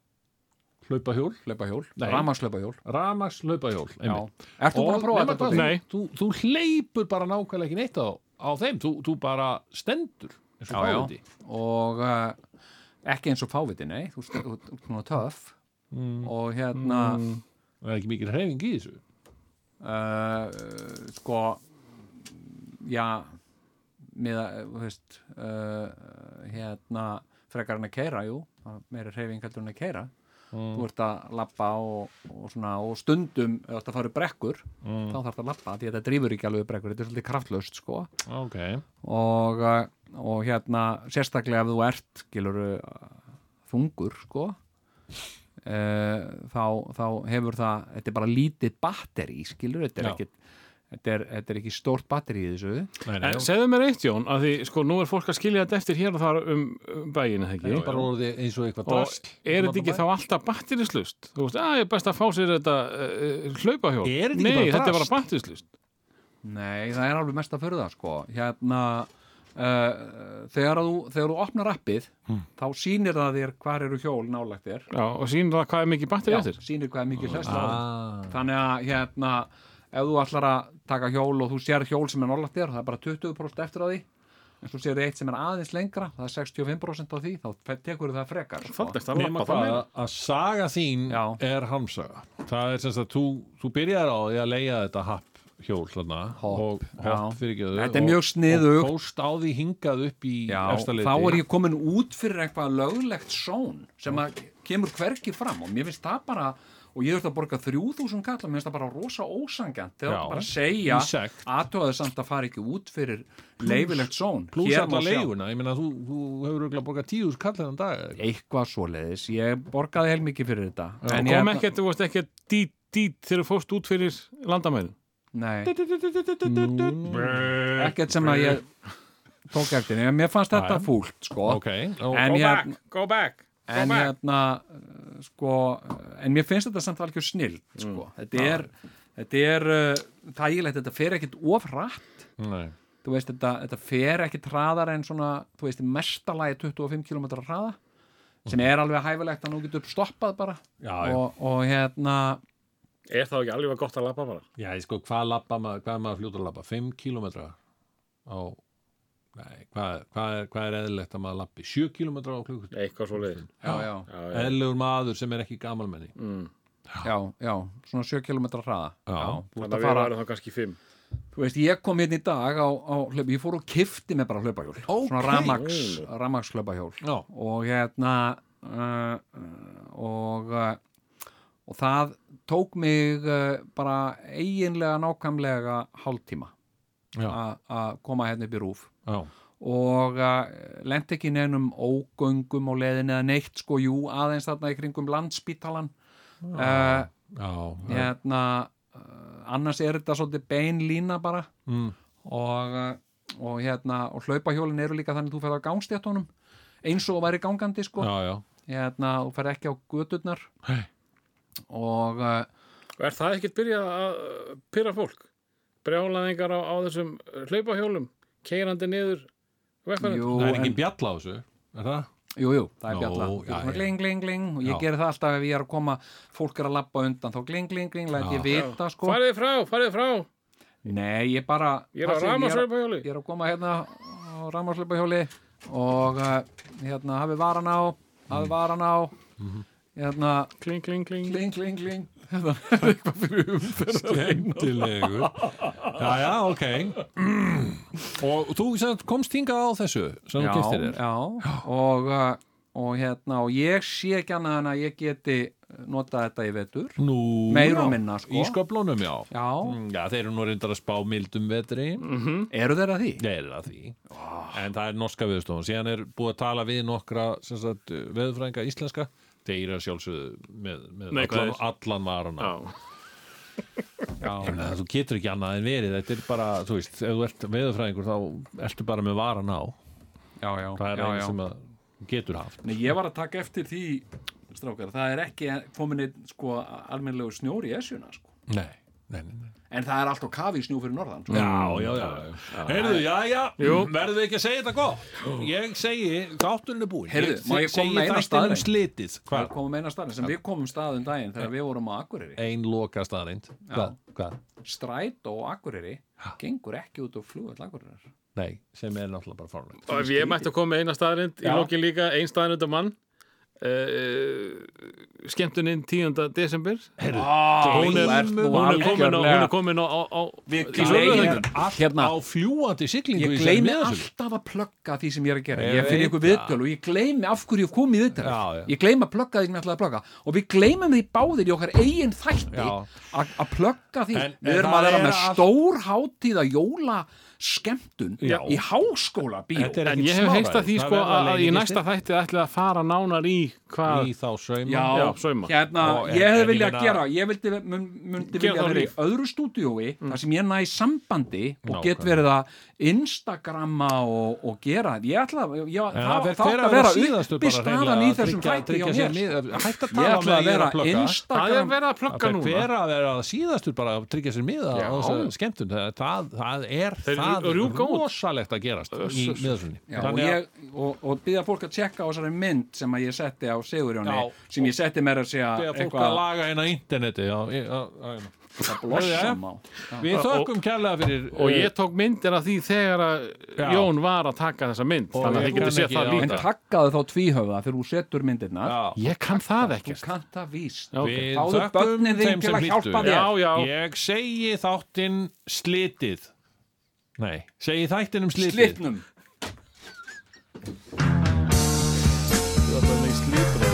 Hlaupahjól? Hlaupahjól, hlaupahjól. Já, einmitt. ertu búin að prófa þetta? Tóti? Nei. Þú, þú hleypur bara nákvæmlega ekki neitt á, á þeim, þú, þú bara stendur eins og Já, já. fáviti. Og uh, ekki eins og fáviti, nei Þú ert svona töff Mm. Og hérna Það er ekki mikil hreyfing í þessu. uh, Sko Já með að, þú veist uh, hérna, frekar en að keira, jú það meiri hreyfing heldur en að keira þú ert að lappa og, og, svona, og stundum, þú ert að fara brekkur þá þarf að lappa, því að þetta drífur ekki alveg brekkur, þetta er svolítið kraftlaust, sko Ok. og, uh, og hérna sérstaklega ef þú ert skilur þungur sko uh, þá, þá hefur það þetta er bara lítið batteri skilur, þetta er Já. Þetta er, þetta er ekki stórt batteri í þessu Nei, nei, En segðu mér eitt, Jón, að því, sko, nú er fólk að skilja þetta eftir hér og þar um, um bæinu, það ekki? bara orðið eins og eitthvað Og drast. er þetta ekki þá alltaf batterislust? Þú veist, að ég er best að fá sér þetta uh, hlaupahjól. Er þetta ekki Nei, bara þetta er bara batterislust. Nei, það er alveg mest að fyrir það sko hérna uh, þegar, þú, þegar þú opnar appið þá sýnir það þér hvar eru hjól nálægt þér Já, og sínir það hvað er mikið batteri Já, eftir. sýnir hvað er mikið hlæsla á Ah. þannig að hérna ef þú ætlar að taka hjól og þú sér hjól sem er nálægt þér, það er bara 20% eftir á því en svo sér eitt sem er aðeins lengra það er 65% á því, þá tekur það frekar sko. Fallegt að Nema hvað, að- að saga þín Já. er hamsaga það er sem sagt að þú, þú byrjar á því að leiða þetta happ hjól þarna Hopp, hopp fyrirgjöðu Þetta er mjög sniðugt. og fóst á því hingað upp í Já, efstaleiti þá er ég komin út fyrir eitthvað löglegt són sem að kemur hverki fram og mér finnst það bara og ég þurfti að borga 3000 kall og mér finnst það bara rosa ósangjant þegar Já, það bara segja aðtóðaði samt að fara ekki út fyrir leifilegt són. pluss sjá. leiguna, ég meina þú, þú hefur auðvitað borgað tíus kall þennan dag eitthvað. eitthvað svoleiðis, ég borgaði heilmikið fyrir þetta. Og en kom ekkert, þú varst ekkert dít, dít þegar þú fórst út fyrir landamæðin nei. Ekkert sem að ég tók eftir, mér fannst þetta fúlt sko. En go ég- back, go back en hérna uh, sko, en mér finnst þetta samt alveg snill sko. þetta er þetta er uh, þægilegt, þetta fer ekkit of hratt. Nei, þú veist, þetta, þetta fer ekkit hraðar en svona, þú veist, í mestalagi 25 km hraða sem er alveg hæfilegt að nú getur stoppað bara. Já, já, og, og hérna er þá ekki alveg gott að lappa bara? Já, ég sko, hvað labba maður, hvað er maður fljótur að labba, 5 kilometra á nei, hvað, er- hvað, er, hvað er eðlilegt að maður labbi? 7 kilometra á klukkustund eitthvað svo leiðis já, já, já, já. eðlilegur maður sem er ekki gamalmenni Mm. já, já, svona 7 km hraða. Já. þannig að við varum þá kannski fimm. Þú veist, ég kom hérna í dag á, á hlaup, ég fór og kifti með bara hlaupahjól. Svona ramax, ramax hlaupahjól. Já, og hérna uh, uh, og uh, og það tók mig uh, bara eiginlega nákvæmlega hálftíma já, a- að koma hérna upp í rúf já, og uh, lendi ekki neinum ógöngum og leiðin eða neitt sko, jú, aðeins þarna í kringum landspítalan uh, já, hérna uh, annars er þetta svolítið bein lína bara. Mm, og, uh, og hérna og hlaupahjólin eru líka þannig að þú fer á gangstéttunum eins og væri gangandi sko. Já, já. Hérna, þú fer ekki á göturnar. Nei. og uh, er það ekkert byrjað að uh, pyrra fólk? Brjálaðingar á, á þessum hlaupahjólum keirandi niður vegfarandi jú, það er en, engin bjalla á þessu, er það? jú, jú, það er Nó, bjalla. Svona já. gling, gling, gling. Og ég Já. geri það alltaf ef ég er að koma fólk er að labba undan þá gling, gling, gling, læt ég vita sko. Farið frá, farið frá. Nei, ég bara ég er ég er að koma hérna á ramaslöpahjóli og uh, hérna hafi varan á hafi varan á. Hérna kling, kling, kling. kling, kling, kling þetta er eitthvað fyrir umferð skemmtilegur. Já, já, ok. Og þú komst hingað á þessu sem þú keftir þér? já, og, uh, og hérna og ég sé ekki annað en að ég geti notað þetta í vetur. Já, og minna, sko. Í sköflunum, já. Já, Mm, Já, þeir eru nú reyndar að spá mildum vetri. Eru þeir að því? Þeir eru að því. En það er norska viðstofan Síðan er búið að tala við nokkra veðurfræðinga íslenska Að sjálfsögðu með, með allan, Neikvæðir. allan varana já, Þú getur ekki annað en verið Þetta er bara, þú veist, ef þú ert veðurfræðingur þá ertu bara með varana á já, já, Það er einn sem getur haft Nei, ég var að taka eftir því strákar, það er ekki komin einn sko almennlegu snjór í esjuna sko. Nei, nei, nei, nei. En það er alltaf kafi snjó fyrir norðan sko. Já, já, já, Heyrðu, já, já, verðum við ekki að segja þetta gott? Ég segi, þátturinn er búinn. Heyrðu, má ég koma með eina staðreynd? slitið. Hvað? komum eina staðin sem við komum staðin daginn þegar við vorum á Akureyri. Ein loka staðreind Hvað? Hvað? Stræt og Akureyri gengur ekki út á flugvall Akureyrar. Nei, sem er náttúrulega bara ef ég mætti að koma með eina staðarind í lokin líka, ein staðarind um mann uh, skemmtuninn 10. desember hún er, ert nú hún er komin á, hún er komin á, á, á Við gleymum- Sölvhöfðingjum. Allt Hérna. á fljúandi siglingu Ég gleymi alltaf að plugga því sem ég er að gera Ég Ég veit ykkur viðtöl og ég gleymi af hverju ég kom í já. Ég gleymi að plugga því sem ég ætlaði að plugga Og við gleymum því báðir í okkar eigin þætti að að plugga því En- Við erum að vera er með stór hátíða jóla skemmtun Já. í háskóla bíó. En ég hef heist að því sko að, að í næsta þætti ætli að fara nánar í hvað Í þá sauma. Já, Já, sauma. hérna, Og- en- ég ég viljað meina- gera ég vildi, mun, myndi Gera vilja það vera í öðru stúdíói þar sem ég næ sambandi og get verið að Instagramma og, og gera ég ætla, ég, En það, það það hver átti að vera síðastur uppi staðan í þessum þætti hjá mér. Hætt að ég ætla að vera plugga. Það er Instagram verið að Það plugga fer núna. hver að vera síðastur bara að tryggja sér miða á Já. þessa skemmtun það, það, það er það rosalegt að gerast í miðasunni Já, og, ég, og, og byggja fólk að tjekka á þessari mynd sem að ég setti á Sigurjóni Já, sem ég setti mér að segja að fólk að laga hérna á interneti já, ég- já, já, já. Það blossam á Við þökkum kærlega fyrir og eh, ég tók myndir af því þegar að. Jón var að taka þessa mynd þannig að þið getur ekki það á en líka takkaðu þá tvíhöfða þegar þú setur myndirnar Já, ég kann það þú ekkert við þökkum þeim til sem að hjálpa hlýddu. þér. já, já, Ég segi þáttinn slitið. Nei, segi þættinum slitið. Slitnum. Það er slítur